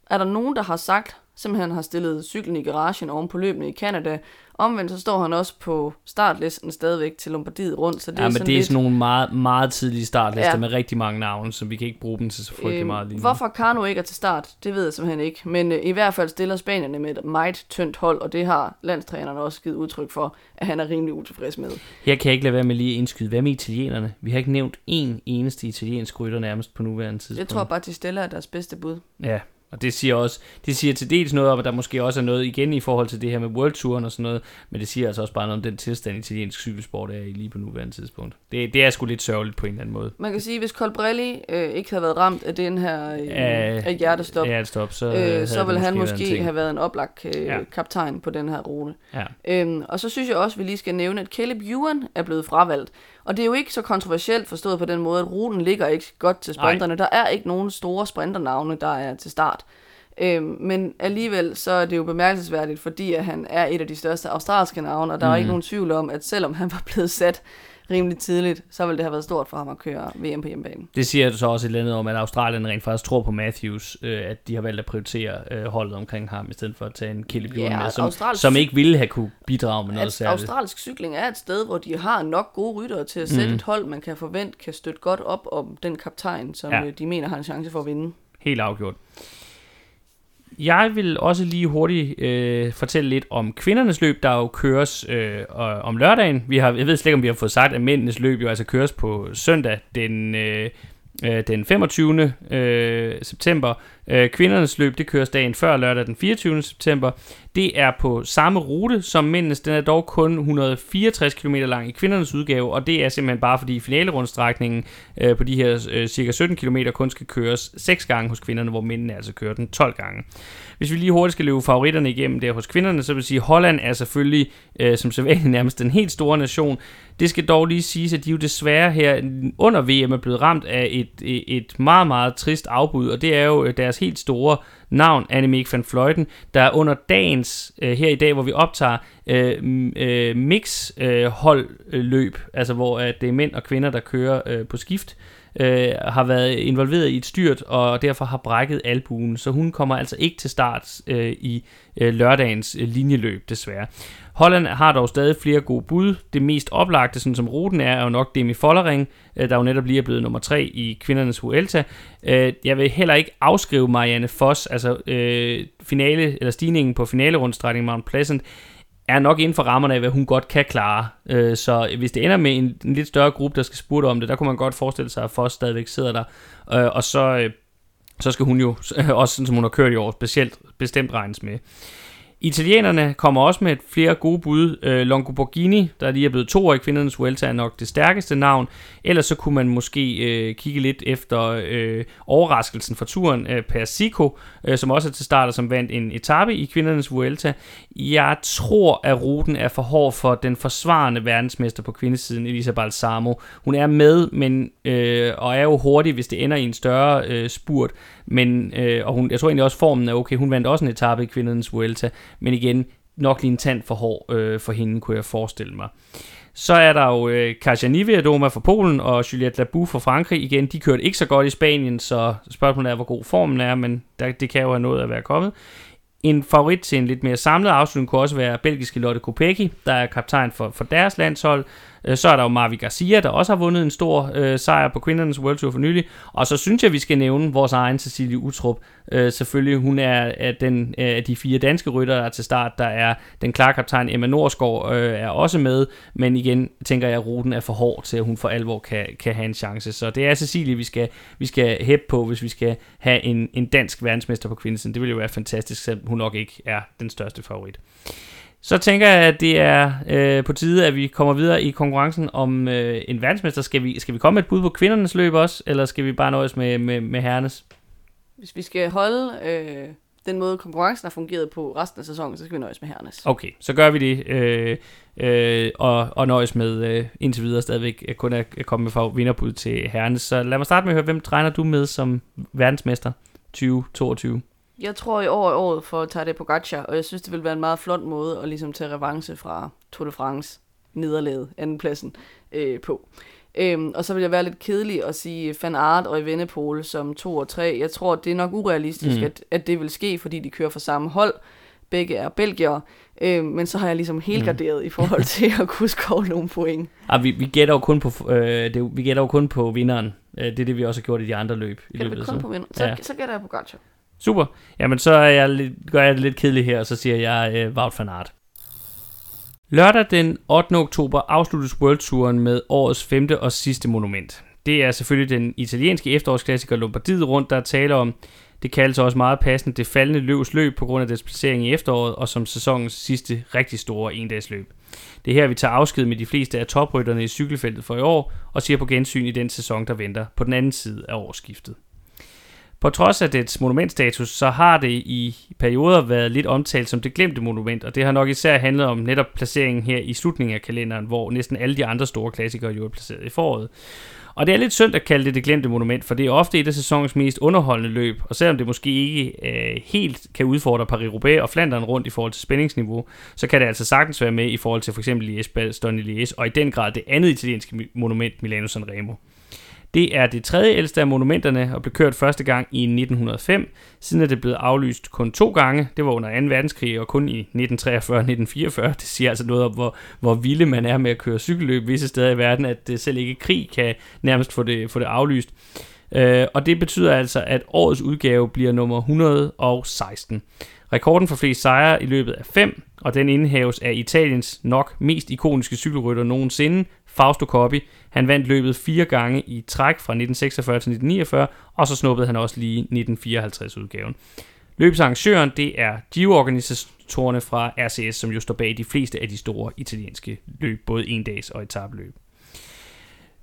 er der nogen, der har sagt, simpelthen har stillet cyklen i garagen oven på løbene i Canada. Omvendt så står han også på startlisten stadigvæk til Lombardiet rundt, så det ja, er men sådan det er lidt... sådan nogle meget, meget tidlige startlister Ja. med rigtig mange navne, så vi kan ikke bruge dem til så frygtelig meget lige nu. Hvorfor Kano ikke er til start, det ved jeg simpelthen ikke. Men øh, i hvert fald stiller Spanierne med et meget tyndt hold, og det har landstræneren også givet udtryk for, at han er rimelig utilfreds med. Her kan jeg ikke lade være med lige at indskyde. Hvad med italienerne? Vi har ikke nævnt én eneste italiensk rytter nærmest på nuværende tidspunkt. Jeg tror bare, at de stiller er deres bedste bud. Ja, og det siger også, det siger til dels noget om, at der måske også er noget igen i forhold til det her med World Touren og sådan noget, men det siger altså også bare noget om den tilstand, italiensk cykelsport er i lige på nuværende tidspunkt. Det, det er sgu lidt sørgeligt på en eller anden måde. Man kan sige, hvis Colbrelli øh, ikke havde været ramt af den her øh, Af- af hjertestop, Ja, stop, så, øh, så det vil han måske have været en oplagt øh, Ja. kaptajn på den her rute. Ja. Øhm, og så synes jeg også, at vi lige skal nævne, at Caleb Ewan er blevet fravalgt. Og det er jo ikke så kontroversielt forstået på den måde, at ruten ligger ikke godt til sprinterne. Der er ikke nogen store sprinternavne, der er til start. Øhm, men alligevel så er det jo bemærkelsesværdigt, fordi at han er et af de største australske navne, og der mm. er ikke nogen tvivl om, at selvom han var blevet sat rimelig tidligt, så ville det have været stort for ham at køre VM på hjemmebane. Det siger så også et eller andet om, at Australien rent faktisk tror på Matthews, øh, at de har valgt at prioritere øh, holdet omkring ham, i stedet for at tage en Kelly Ja, med, som, australsk- som ikke ville have kunne bidrage med noget At særligt. australsk cykling er et sted, hvor de har nok gode ryttere til at sætte Mhm. et hold, man kan forvente kan støtte godt op om den kaptajn, som Ja. ja. de mener har en chance for at vinde. Helt afgjort. Jeg vil også lige hurtigt øh, fortælle lidt om kvindernes løb, der jo køres øh, om lørdagen. Vi har, jeg ved slet ikke, om vi har fået sagt, at mændenes løb jo altså køres på søndag den, øh, øh, den 25. Øh, september. Øh, kvindernes løb, det køres dagen før lørdag den 24. september. Det er på samme rute som mændenes. Den er dog kun 164 km lang i kvindernes udgave, og det er simpelthen bare fordi finalerundstrækningen øh, på de her øh, cirka 17 km kun skal køres 6 gange hos kvinderne, hvor mændene altså kører den 12 gange. Hvis vi lige hurtigt skal løbe favoritterne igennem der hos kvinderne, så vil jeg sige, at Holland er selvfølgelig øh, som sædvanligt nærmest den helt store nation. Det skal dog lige siges, at de jo desværre her under VM er blevet ramt af et, et, meget, meget trist afbud, og det er jo øh, deres helt store navn, Annemiek van Fløjten, der under dagens, øh, her i dag, hvor vi optager, øh, øh, mix øh, holdløb, altså hvor øh, det er mænd og kvinder, der kører øh, på skift, øh, Øh, har været involveret i et styrt, og derfor har brækket albuen, så hun kommer altså ikke til start øh, i øh, lørdagens øh, linjeløb, desværre. Holland har dog stadig flere gode bud. Det mest oplagte, sådan som ruten er, er jo nok Demi Follering, øh, der jo netop lige er blevet nummer 3 i kvindernes Vuelta. Øh, jeg vil heller ikke afskrive Marianne Foss, altså øh, finale, eller stigningen på finalerundstrækningen Mount Pleasant, er nok inden for rammerne af, hvad hun godt kan klare. Øh, så hvis det ender med en, en lidt større gruppe, der skal spurgte om det, der kunne man godt forestille sig, at Foss stadigvæk sidder der. Øh, og så, øh, så skal hun jo, også sådan som hun har kørt i år, specielt bestemt regnes med. Italienerne kommer også med flere gode bud. Øh, Longo Borghini, der lige er blevet to år i kvindernes Vuelta, er nok det stærkeste navn. Ellers så kunne man måske øh, kigge lidt efter øh, overraskelsen for turen, øh, Persico, øh, som også er til starter, som vandt en etape i kvindernes Vuelta. Jeg tror, at ruten er for hård for den forsvarende verdensmester på kvindesiden, Elisa Balsamo. Hun er med, men øh, og er jo hurtig, hvis det ender i en større øh, spurt. Men, øh, og hun, jeg tror egentlig også, formen er okay. Hun vandt også en etape i kvindernes Vuelta. Men igen, nok lige en tand for hård øh, for hende, kunne jeg forestille mig. Så er der jo øh, Kasia Nivedoma fra Polen og Juliette Labou fra Frankrig. Igen, de kørte ikke så godt i Spanien, så spørgsmålet er, hvor god formen er, men der, det kan jo have noget at være kommet. En favorit til en lidt mere samlet afslutning kunne også være belgiske Lotte Kopecky, der er kaptajn for, for deres landshold. Øh, så er der jo Marvi Garcia, der også har vundet en stor øh, sejr på kvindernes World Tour for nylig. Og så synes jeg, vi skal nævne vores egen Cecilie Utrup. Øh, selvfølgelig, hun er, er den øh, af de fire danske rytter, der er til start. Der er den klare kaptajn Emma Norsgaard øh, er også med. Men igen tænker jeg, at ruten er for hård til, at hun for alvor kan, kan have en chance. Så det er Cecilie, vi skal, vi skal hæppe på, hvis vi skal have en, en dansk verdensmester på kvindesiden. Det ville jo være fantastisk, selvom hun nok ikke er den største favorit. Så tænker jeg, at det er øh, på tide, at vi kommer videre i konkurrencen om øh, en verdensmester. Skal vi, skal vi komme med et bud på kvindernes løb også, eller skal vi bare nøjes med, med, med herrenes? Hvis vi skal holde øh, den måde, konkurrencen har fungeret på resten af sæsonen, så skal vi nøjes med herrenes. Okay, så gør vi det, øh, øh, og, og nøjes med øh, indtil videre stadigvæk at kun at komme med vinderbud til herrenes. Så lad mig starte med at høre, hvem træner du med som verdensmester 2022? Jeg tror i år er året for Tadej Pogacar, og jeg synes, det vil være en meget flot måde at ligesom tage revanche fra Tour de France nederlaget andenpladsen øh, på. Øhm, og så vil jeg være lidt kedelig at sige Van Aert og Evenepoel som 2 og 3. Jeg tror, det er nok urealistisk, Mm. at, at det vil ske, fordi de kører for samme hold. Begge er belgier. Øhm, men så har jeg ligesom helgarderet mm. i forhold til at kunne score nogle point. Ah, vi, vi gætter jo kun på, øh, det, vi gætter jo kun på vinderen. Øh, det er det, vi også har gjort i de andre løb. I løbet kun sæsonen. på vinder? Så, Ja. så gætter jeg Pogacar. Super. Jamen, så er jeg lidt, gør jeg det lidt kedeligt her, og så siger jeg øh, Wout van Aert. Lørdag den 8. oktober afsluttes World Touren med årets femte og sidste monument. Det er selvfølgelig den italienske efterårsklassiker Lombardiet rundt, der er tale om. Det kaldes også meget passende det faldende løvs løb på grund af dets placering i efteråret og som sæsonens sidste rigtig store endagsløb. Det er her, vi tager afsked med de fleste af toprytterne i cykelfeltet for i år og siger på gensyn i den sæson, der venter på den anden side af årsskiftet. På trods af dets monumentstatus, så har det i perioder været lidt omtalt som det glemte monument, og det har nok især handlet om netop placeringen her i slutningen af kalenderen, hvor næsten alle de andre store klassikere jo er placeret i foråret. Og det er lidt synd at kalde det det glemte monument, for det er ofte et af sæsonens mest underholdende løb, og selvom det måske ikke øh, helt kan udfordre Paris-Roubaix og Flandern rundt i forhold til spændingsniveau, så kan det altså sagtens være med i forhold til for eksempel Liège-Bastogne-Liège, og i den grad det andet italienske monument, Milano Sanremo. Det er det tredje ældste af monumenterne og blev kørt første gang i 1905. Siden er det blevet aflyst kun to gange. Det var under 2. verdenskrig og kun i 1943 og 1944. Det siger altså noget om, hvor, hvor vilde man er med at køre cykelløb visse steder i verden, at det selv ikke krig kan nærmest få det, få det aflyst. Øh, og det betyder altså, at årets udgave bliver nummer 116. Rekorden for flest sejre i løbet af 5, og den indhæves af Italiens nok mest ikoniske cykelrytter nogensinde, Fausto Coppi. Han vandt løbet fire gange i træk fra 1946 til 1949, og så snuppede han også lige 1954-udgaven. Løbsarrangøren, det er Giro-organisatorerne fra RCS, som jo står bag de fleste af de store italienske løb, både en-dags og etabløb.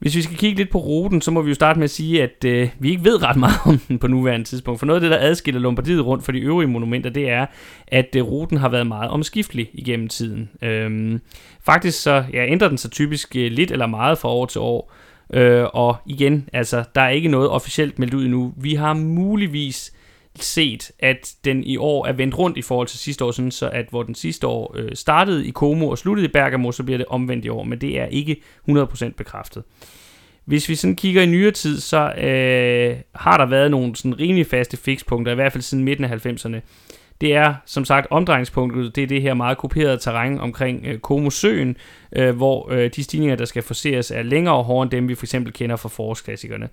Hvis vi skal kigge lidt på ruten, så må vi jo starte med at sige, at øh, vi ikke ved ret meget om den på nuværende tidspunkt. For noget af det, der adskiller Lombardiet rundt fra de øvrige monumenter, det er, at øh, ruten har været meget omskiftelig igennem tiden. Øhm, faktisk så ja, ændrer den sig typisk øh, lidt eller meget fra år til år. Øh, og igen, altså, der er ikke noget officielt meldt ud endnu. Vi har muligvis set, at den i år er vendt rundt i forhold til sidste år, sådan så at hvor den sidste år øh, startede i Como og sluttede i Bergamo, så bliver det omvendt i år, men det er ikke 100% bekræftet. Hvis vi sådan kigger i nyere tid, så øh, har der været nogle sådan rimelig faste fikspunkter, i hvert fald siden midten af 90'erne. Det er som sagt omdrejningspunktet, det er det her meget kuperede terræn omkring øh, Como-søen, øh, hvor øh, de stigninger, der skal forseres, er længere og hårdere end dem, vi for eksempel kender fra forårsklassikerne.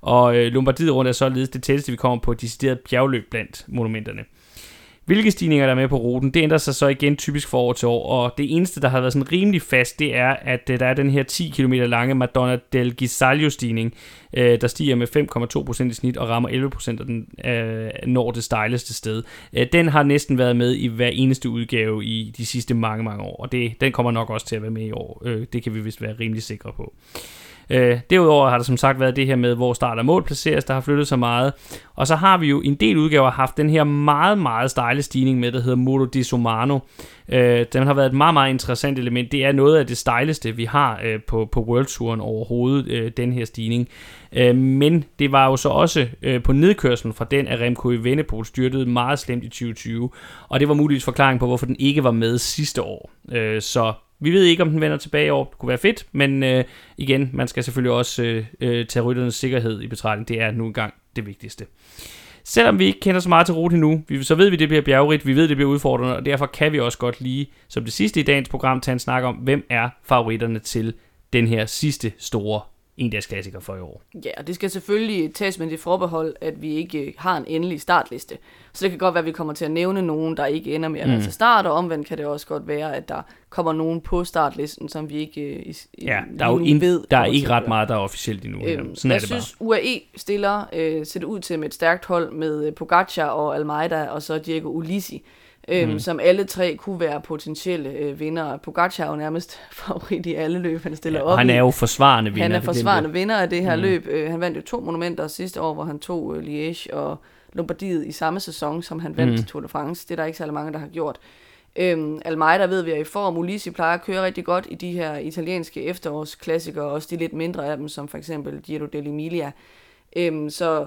Og øh, Lombardiet rundt er således det tætteste, vi kommer på et decideret bjergløb blandt monumenterne. Hvilke stigninger der er med på ruten, det ændrer sig så igen typisk fra år til år, og det eneste, der har været sådan rimelig fast, det er, at øh, der er den her 10 km lange Madonna del Gisaglio-stigning, øh, der stiger med 5,2% i snit og rammer 11% af den øh, når det stejleste sted. Øh, den har næsten været med i hver eneste udgave i de sidste mange, mange år, og det, den kommer nok også til at være med i år. Det kan vi vist være rimelig sikre på. Øh, Øh, derudover har der som sagt været det her med, hvor start og mål placeres, der har flyttet sig meget. Og så har vi jo i en del udgaver haft den her meget, meget stejle stigning med, der hedder Moto di Somano. Øh, den har været et meget, meget interessant element. Det er noget af det stejleste, vi har øh, på, på World Touren overhovedet, øh, den her stigning. Øh, men det var jo så også øh, på nedkørslen fra den, at Remco i Vennepol styrtede meget slemt i 2020. Og det var muligvis forklaring på, hvorfor den ikke var med sidste år. Øh, så vi ved ikke, om den vender tilbage i år. Det kunne være fedt, men øh, igen, man skal selvfølgelig også øh, øh, tage rytternes sikkerhed i betragtning. Det er nu engang det vigtigste. Selvom vi ikke kender så meget til rute nu, så ved vi, at det bliver bjergrigt, vi ved, at det bliver udfordrende, og derfor kan vi også godt lige, som det sidste i dagens program, tage en snak om, hvem er favoritterne til den her sidste store endagsklassiker for i år. Ja, og det skal selvfølgelig tages med det forbehold, at vi ikke øh, har en endelig startliste. Så det kan godt være, at vi kommer til at nævne nogen, der ikke ender med at være Mm. til start, og omvendt kan det også godt være, at der kommer nogen på startlisten, som vi ikke øh, i, Ja, der er jo in, ved. der er ikke ret meget, der er officielt endnu. Øhm, Øhm, Sådan er jeg det bare. synes, UAE stiller øh, ser det ud til med et stærkt hold med øh, Pogacar og Almeida, og så Diego Ulisi, øhm, mm. som alle tre kunne være potentielle øh, vinder. Pogacar er jo nærmest favorit i alle løb, han stiller Ja, op han i. er jo forsvarende vinder. Han er det forsvarende vinder af det her Mm. løb. Øh, han vandt jo to monumenter sidste år, hvor han tog øh, Liège og Lombardiet i samme sæson, som han vandt mm. Tour de France. Det er der ikke særlig mange, der har gjort. Øhm, Almeida ved vi er i form. Ulisi plejer at køre rigtig godt i de her italienske efterårsklassikere, også de lidt mindre af dem, som for eksempel Giro dell'Emilia. Øhm, så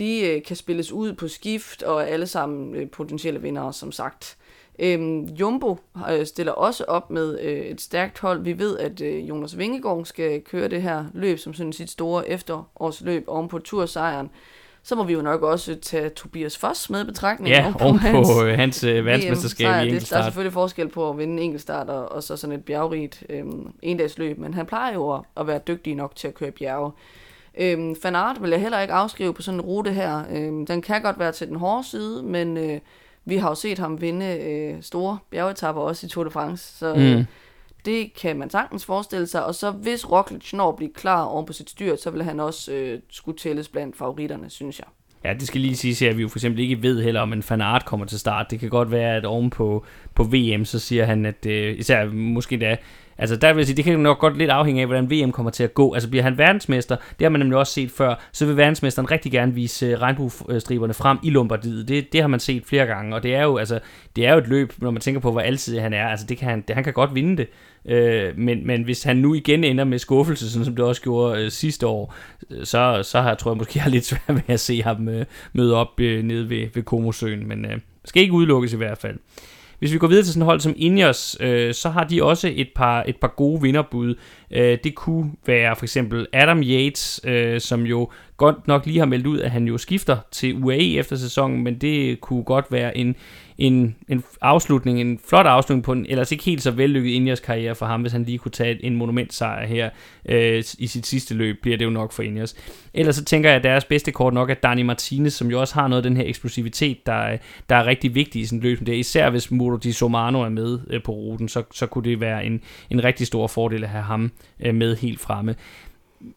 de øh, kan spilles ud på skift, og er alle sammen øh, potentielle vindere, som sagt. Øhm, Jumbo øh, stiller også op med øh, et stærkt hold. Vi ved, at øh, Jonas Vingegaard skal køre det her løb som sådan sit store efterårsløb oven på tursejren. Så må vi jo nok også tage Tobias Foss med i betragtning. Ja, oven hans på øh, hans øh, verdensmesterskab VM-sejr. i Det- Der er enkeltstart. selvfølgelig forskel på at vinde en enkeltstart og, og så sådan et bjergrigt øhm, endagsløb, men han plejer jo at, at være dygtig nok til at køre bjerge. Øhm, Van Aert vil jeg heller ikke afskrive på sådan en rute her. Øhm, den kan godt være til den hårde side, men øh, vi har jo set ham vinde øh, store bjergetapper også i Tour de France, så øh, Mm. det kan man sagtens forestille sig. Og så hvis Roglic når at blive klar oven på sit styr, så vil han også øh, skulle tælles blandt favoritterne, synes jeg. Ja, det skal lige sige, at vi jo for eksempel ikke ved heller, om en fanart kommer til start. Det kan godt være, at oven på, på VM, så siger han, at øh, især måske da, Altså der vil jeg sige, det kan nok godt lidt afhænge af, hvordan VM kommer til at gå. Altså bliver han verdensmester, det har man nemlig også set før, så vil verdensmesteren rigtig gerne vise øh, regnbuestriberne frem i Lombardiet. Det, det har man set flere gange, og det er jo, altså, det er jo et løb, når man tænker på, hvor alsidig han er. Altså det kan han, det, han kan godt vinde det. Øh, men, men hvis han nu igen ender med skuffelse, sådan som det også gjorde øh, sidste år, øh, så, så har, tror jeg måske, jeg har lidt svært ved at se ham øh, møde op øh, nede ved, ved Komosøen. Men øh, skal ikke udelukkes i hvert fald. Hvis vi går videre til sådan et hold som Ineos, øh, så har de også et par, et par gode vinderbud. Øh, det kunne være for eksempel Adam Yates, øh, som jo godt nok lige har meldt ud, at han jo skifter til UAE efter sæsonen, men det kunne godt være en, en, en afslutning, en flot afslutning på en ellers ikke helt så vellykket Ineos karriere for ham, hvis han lige kunne tage en monumentsejr her øh, i sit sidste løb, bliver det jo nok for Ineos. Ellers så tænker jeg, at deres bedste kort nok er Dani Martinez, som jo også har noget af den her eksplosivitet, der, der er rigtig vigtig i sådan et løb som det. Især hvis Muro Di Somano er med øh, på ruten, så, så kunne det være en, en rigtig stor fordel at have ham øh, med helt fremme.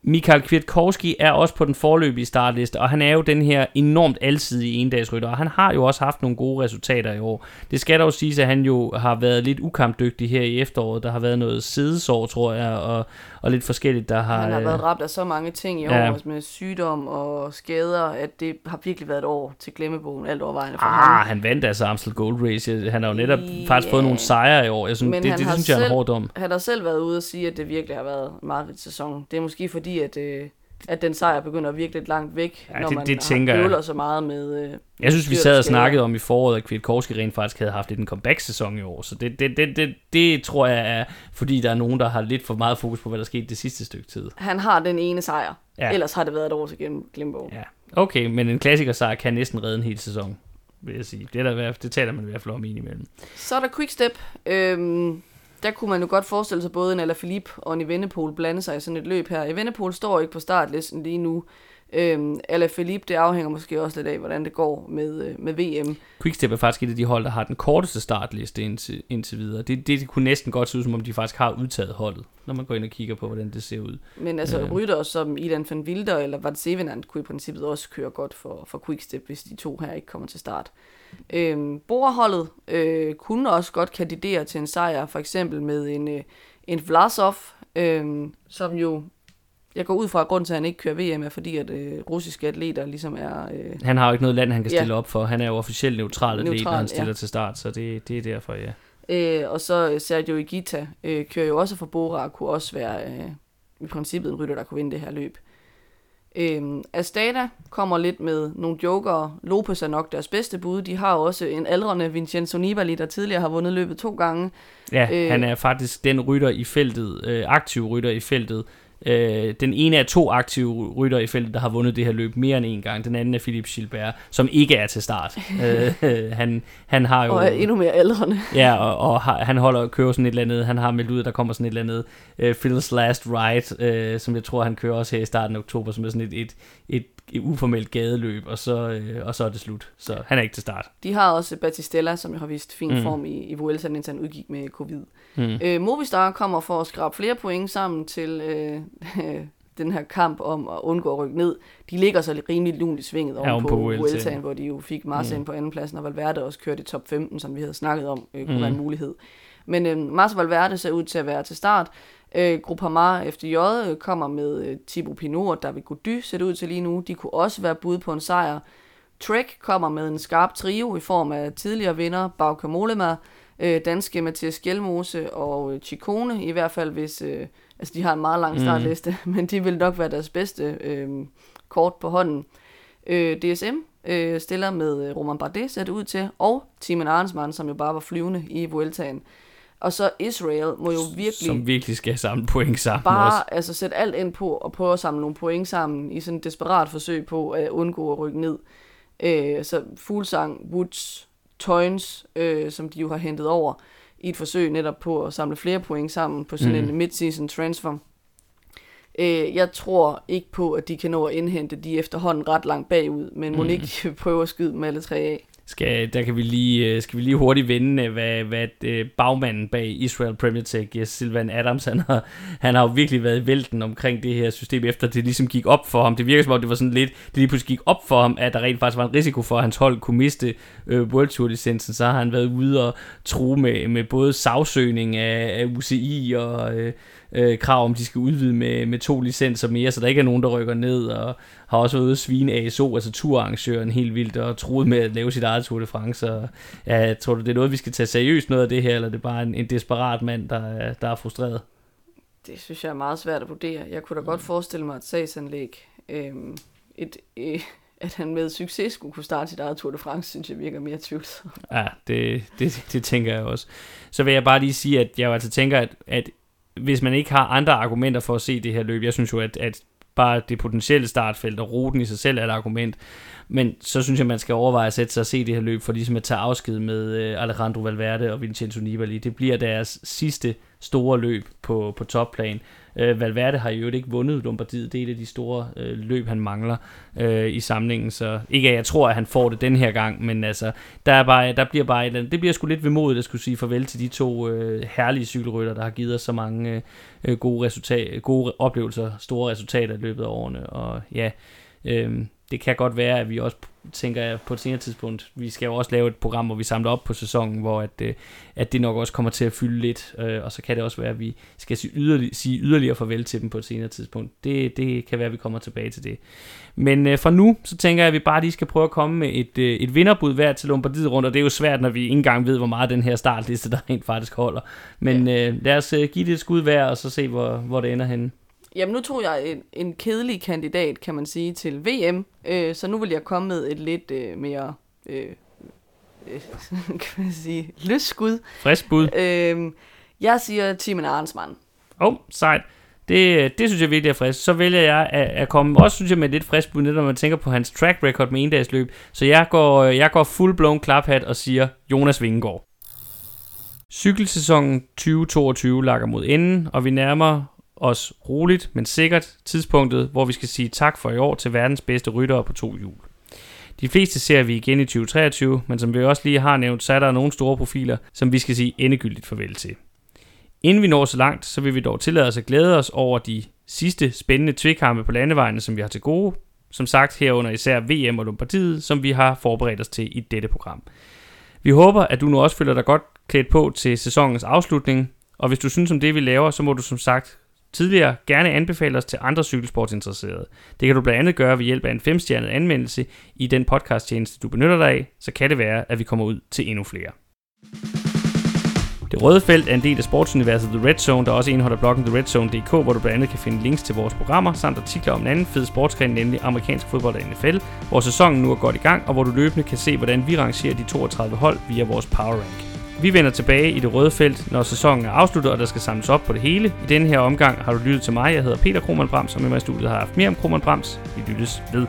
Michael Kwiatkowski er også på den forløbige startliste, og han er jo den her enormt alsidige endagsrytter, og han har jo også haft nogle gode resultater i år. Det skal dog siges, at han jo har været lidt ukampdygtig her i efteråret. Der har været noget sidesår, tror jeg, og, og lidt forskelligt, der har... Han har været øh, ramt af så mange ting i år, Ja. ja. med sygdom og skader, at det har virkelig været et år til glemmebogen alt overvejende for ham. Ah, han vandt altså Amstel Gold Race. Han har jo netop Ja. faktisk fået nogle sejre i år. Jeg synes, Men det, det, det synes jeg er en selv- hård dom. Han har selv været ude og sige, at det virkelig har været en meget sæson. Det er måske fordi, at, øh, at den sejr begynder at virke lidt langt væk, Ja, når det- man det tænker har jeg. så meget med... Øh, Jeg synes, vi sad og snakkede om i foråret, at Kwiatkowski rent faktisk havde haft en comeback-sæson i år. Så det, det, det, det, det tror jeg er, fordi der er nogen, der har lidt for meget fokus på, hvad der skete det sidste stykke tid. Han har den ene sejr. Ja. Ellers har det været et år til glemmebogen. Ja. Okay, men en klassikersejr kan næsten redde en hel sæson, vil jeg sige. Det, er der, det taler man i hvert fald om indimellem. Så er der Quickstep. Øhm, der kunne man jo godt forestille sig både en Alaphilippe og en Evenepoel blande sig i sådan et løb her. Evenepoel står ikke på startlisten lige nu. Øhm, Alaphilippe, det afhænger måske også lidt af, hvordan det går med, øh, med VM. Quickstep er faktisk et af de hold, der har den korteste startliste indtil, indtil videre. Det, det kunne næsten godt se ud, som om de faktisk har udtaget holdet, når man går ind og kigger på, hvordan det ser ud. Men altså ja. rytter som Ilan van Wilder eller Van Sevenant kunne i princippet også køre godt for, for Quickstep, hvis de to her ikke kommer til start. Øhm, Borerholdet øh, kunne også godt kandidere til en sejr, for eksempel med en, øh, en Vlasov, øh, som jo, jeg går ud fra, at grunden til, at han ikke kører VM, er fordi, at øh, russiske atleter ligesom er... Øh, Han har jo ikke noget land, han kan Ja. stille op for. Han er jo officielt neutral atlet, når Neutral, han stiller ja. til start, så det, det er derfor, ja. Øh, og så øh, Sergio Igita øh, kører jo også for Bora, og kunne også være øh, i princippet en rytter, der kunne vinde det her løb. Øh, Astana kommer lidt med nogle jokere. Lopez er nok deres bedste bud. De har også en aldrende Vincenzo Nibali, der tidligere har vundet løbet to gange. Ja, Øh. han er faktisk den rytter i feltet, øh, aktiv rytter i feltet. Øh, den ene af to aktive rytter i feltet, der har vundet det her løb mere end en gang. Den anden er Philippe Gilbert, som ikke er til start. øh, han, han har jo... Og er endnu mere aldrende. Ja, og, og har, han holder kører sådan et eller andet, han har meldt ud, at der kommer sådan et eller andet uh, Phil's Last Ride, uh, som jeg tror, han kører også her i starten af oktober, som er sådan et, et, et uformelt gadeløb, og så, uh, og så er det slut. Så han er ikke til start. De har også Battistella, som jo har vist fin Mm. form i, i Vuelta, indtil han udgik med covid. Mm. Øh, Movistar kommer for at skrabe flere point sammen til øh, den her kamp om at undgå at rykke ned. De ligger så rimelig lunt i svinget oven oven på, på Vueltaen. Hvor de jo fik Massa Mm. ind på andenpladsen, og Valverde også kørte i top 15, som vi havde snakket om, øh, kunne Mm. være en mulighed. Men øh, Massa Valverde ser ud til at være til start. Øh, Groupama FDJ øh, kommer med øh, Thibaut Pinot og David Gody, ser det ud til lige nu. De kunne også være bud på en sejr. Trek kommer med en skarp trio i form af tidligere vinder Bauke Mollema, øh, danske Mathias Gjelmose og øh, Chikone, i hvert fald hvis, øh, altså de har en meget lang Mhm. startliste, mm. men de vil nok være deres bedste øh, kort på hånden. Øh, DSM øh, stiller med øh, Roman Bardet, ser det ud til, og Timon Arnsmann, som jo bare var flyvende i Vueltaen. Og så Israel må jo virkelig Som virkelig skal samle point sammen bare også. altså, sætte alt ind på og prøve at samle nogle point sammen i sådan et desperat forsøg på at undgå at rykke ned. Øh, så Fuglsang, Woods, Toynes, øh, som de jo har hentet over i et forsøg netop på at samle flere point sammen på sådan Mm. mm. en mid-season transfer. Øh, jeg tror ikke på, at de kan nå at indhente de efterhånden ret langt bagud, men må Mm. ikke de prøve at skyde med alle tre af skal, der kan vi lige, øh, skal vi lige hurtigt vende, øh, hvad, hvad øh, bagmanden bag Israel Premier Tech, yes, Silvan Adams, han har, han har jo virkelig været i vælten omkring det her system, efter det ligesom gik op for ham. Det virker som om, det var sådan lidt, det lige pludselig gik op for ham, at der rent faktisk var en risiko for, at hans hold kunne miste øh, World Tour licensen. Så har han været ude og tro med, med både sagsøgning af, af UCI og øh, øh, krav om, de skal udvide med, med to licenser mere, så der ikke er nogen, der rykker ned, og har også været ude at svine ASO, altså turarrangøren, helt vildt, og troet med at lave sit eget Tour de France. Og, ja, tror du, det er noget, vi skal tage seriøst noget af det her, eller det er bare en, en desperat mand, der, er- der er frustreret? Det synes jeg er meget svært at vurdere. Jeg kunne da godt forestille mig et sagsanlæg. Øhm, et, øh, at han med succes skulle kunne starte sit eget Tour de France, synes jeg virker mere tvivlsomt. Ja, det, det, det tænker jeg også. Så vil jeg bare lige sige, at jeg jo altså tænker, at, at hvis man ikke har andre argumenter for at se det her løb, jeg synes jo, at, at bare det potentielle startfelt og ruten i sig selv er et argument, men så synes jeg, man skal overveje at sætte sig og se det her løb, for ligesom at tage afsked med øh, Alejandro Valverde og Vincenzo Nibali. Det bliver deres sidste store løb på, på topplan. Øh, Valverde har jo ikke vundet Lombardiet, det er et af de store øh, løb, han mangler øh, i samlingen, så ikke at jeg tror, at han får det den her gang, men altså, der, er bare, der bliver bare et, andet- det bliver sgu lidt vemodigt at skulle sige farvel til de to øh, herlige cykelrytter, der har givet os så mange øh, gode, resultat, gode oplevelser, store resultater i løbet af årene, og ja, øh, det kan godt være, at vi også tænker på et senere tidspunkt, vi skal jo også lave et program, hvor vi samler op på sæsonen, hvor at, øh, at det nok også kommer til at fylde lidt, øh, og så kan det også være, at vi skal sige yderligere, sige yderligere farvel til dem på et senere tidspunkt. Det, det kan være, at vi kommer tilbage til det. Men øh, fra nu, så tænker jeg, at vi bare lige skal prøve at komme med et, øh, et vinderbud hver til Lombardiet rundt, og det er jo svært, når vi ikke engang ved, hvor meget den her startliste, der rent faktisk holder. Men øh, lad os øh, give det et skud hver, og så se, hvor, hvor det ender henne. Jamen, nu tog jeg en, en kedelig kandidat, kan man sige, til VM, øh, så nu vil jeg komme med et lidt øh, mere, øh, øh, kan man sige, løsskud. Frisk bud. Øh, jeg siger Timen Arnsmann. Åh, oh, sejt. Det, det synes jeg virkelig er frisk. Så vælger jeg at, at komme, også synes jeg med et lidt frisk bud, når man tænker på hans track record med endagsløb. Så jeg går, jeg går full blown klaphat og siger Jonas Vingegaard. Cykelsæsonen 2022 lakker mod enden, og vi nærmer os roligt, men sikkert tidspunktet, hvor vi skal sige tak for i år til verdens bedste ryttere på to hjul. De fleste ser vi igen i 2023, men som vi også lige har nævnt, så er der nogle store profiler, som vi skal sige endegyldigt farvel til. Inden vi når så langt, så vil vi dog tillade os at glæde os over de sidste spændende tvikampe på landevejene, som vi har til gode. Som sagt herunder især VM og Lombardiet, som vi har forberedt os til i dette program. Vi håber, at du nu også føler dig godt klædt på til sæsonens afslutning, og hvis du synes om det, vi laver, så må du som sagt tidligere gerne anbefale os til andre cykelsportsinteresserede. Det kan du blandt andet gøre ved hjælp af en femstjernet anmeldelse i den podcasttjeneste, du benytter dig af, så kan det være, at vi kommer ud til endnu flere. Det røde felt er en del af sportsuniverset The Red Zone, der også indeholder bloggen TheRedZone.dk, hvor du blandt andet kan finde links til vores programmer, samt artikler om en anden fed sportsgren, nemlig amerikansk fodbold og NFL, hvor sæsonen nu er godt i gang, og hvor du løbende kan se, hvordan vi rangerer de 32 hold via vores Power Rank. Vi vender tilbage i det røde felt, når sæsonen er afsluttet, og der skal samles op på det hele. I denne her omgang har du lyttet til mig. Jeg hedder Peter Krohmann Brams, og med mig i studiet har jeg haft mere om Krohmann Brams. Vi lyttes ved.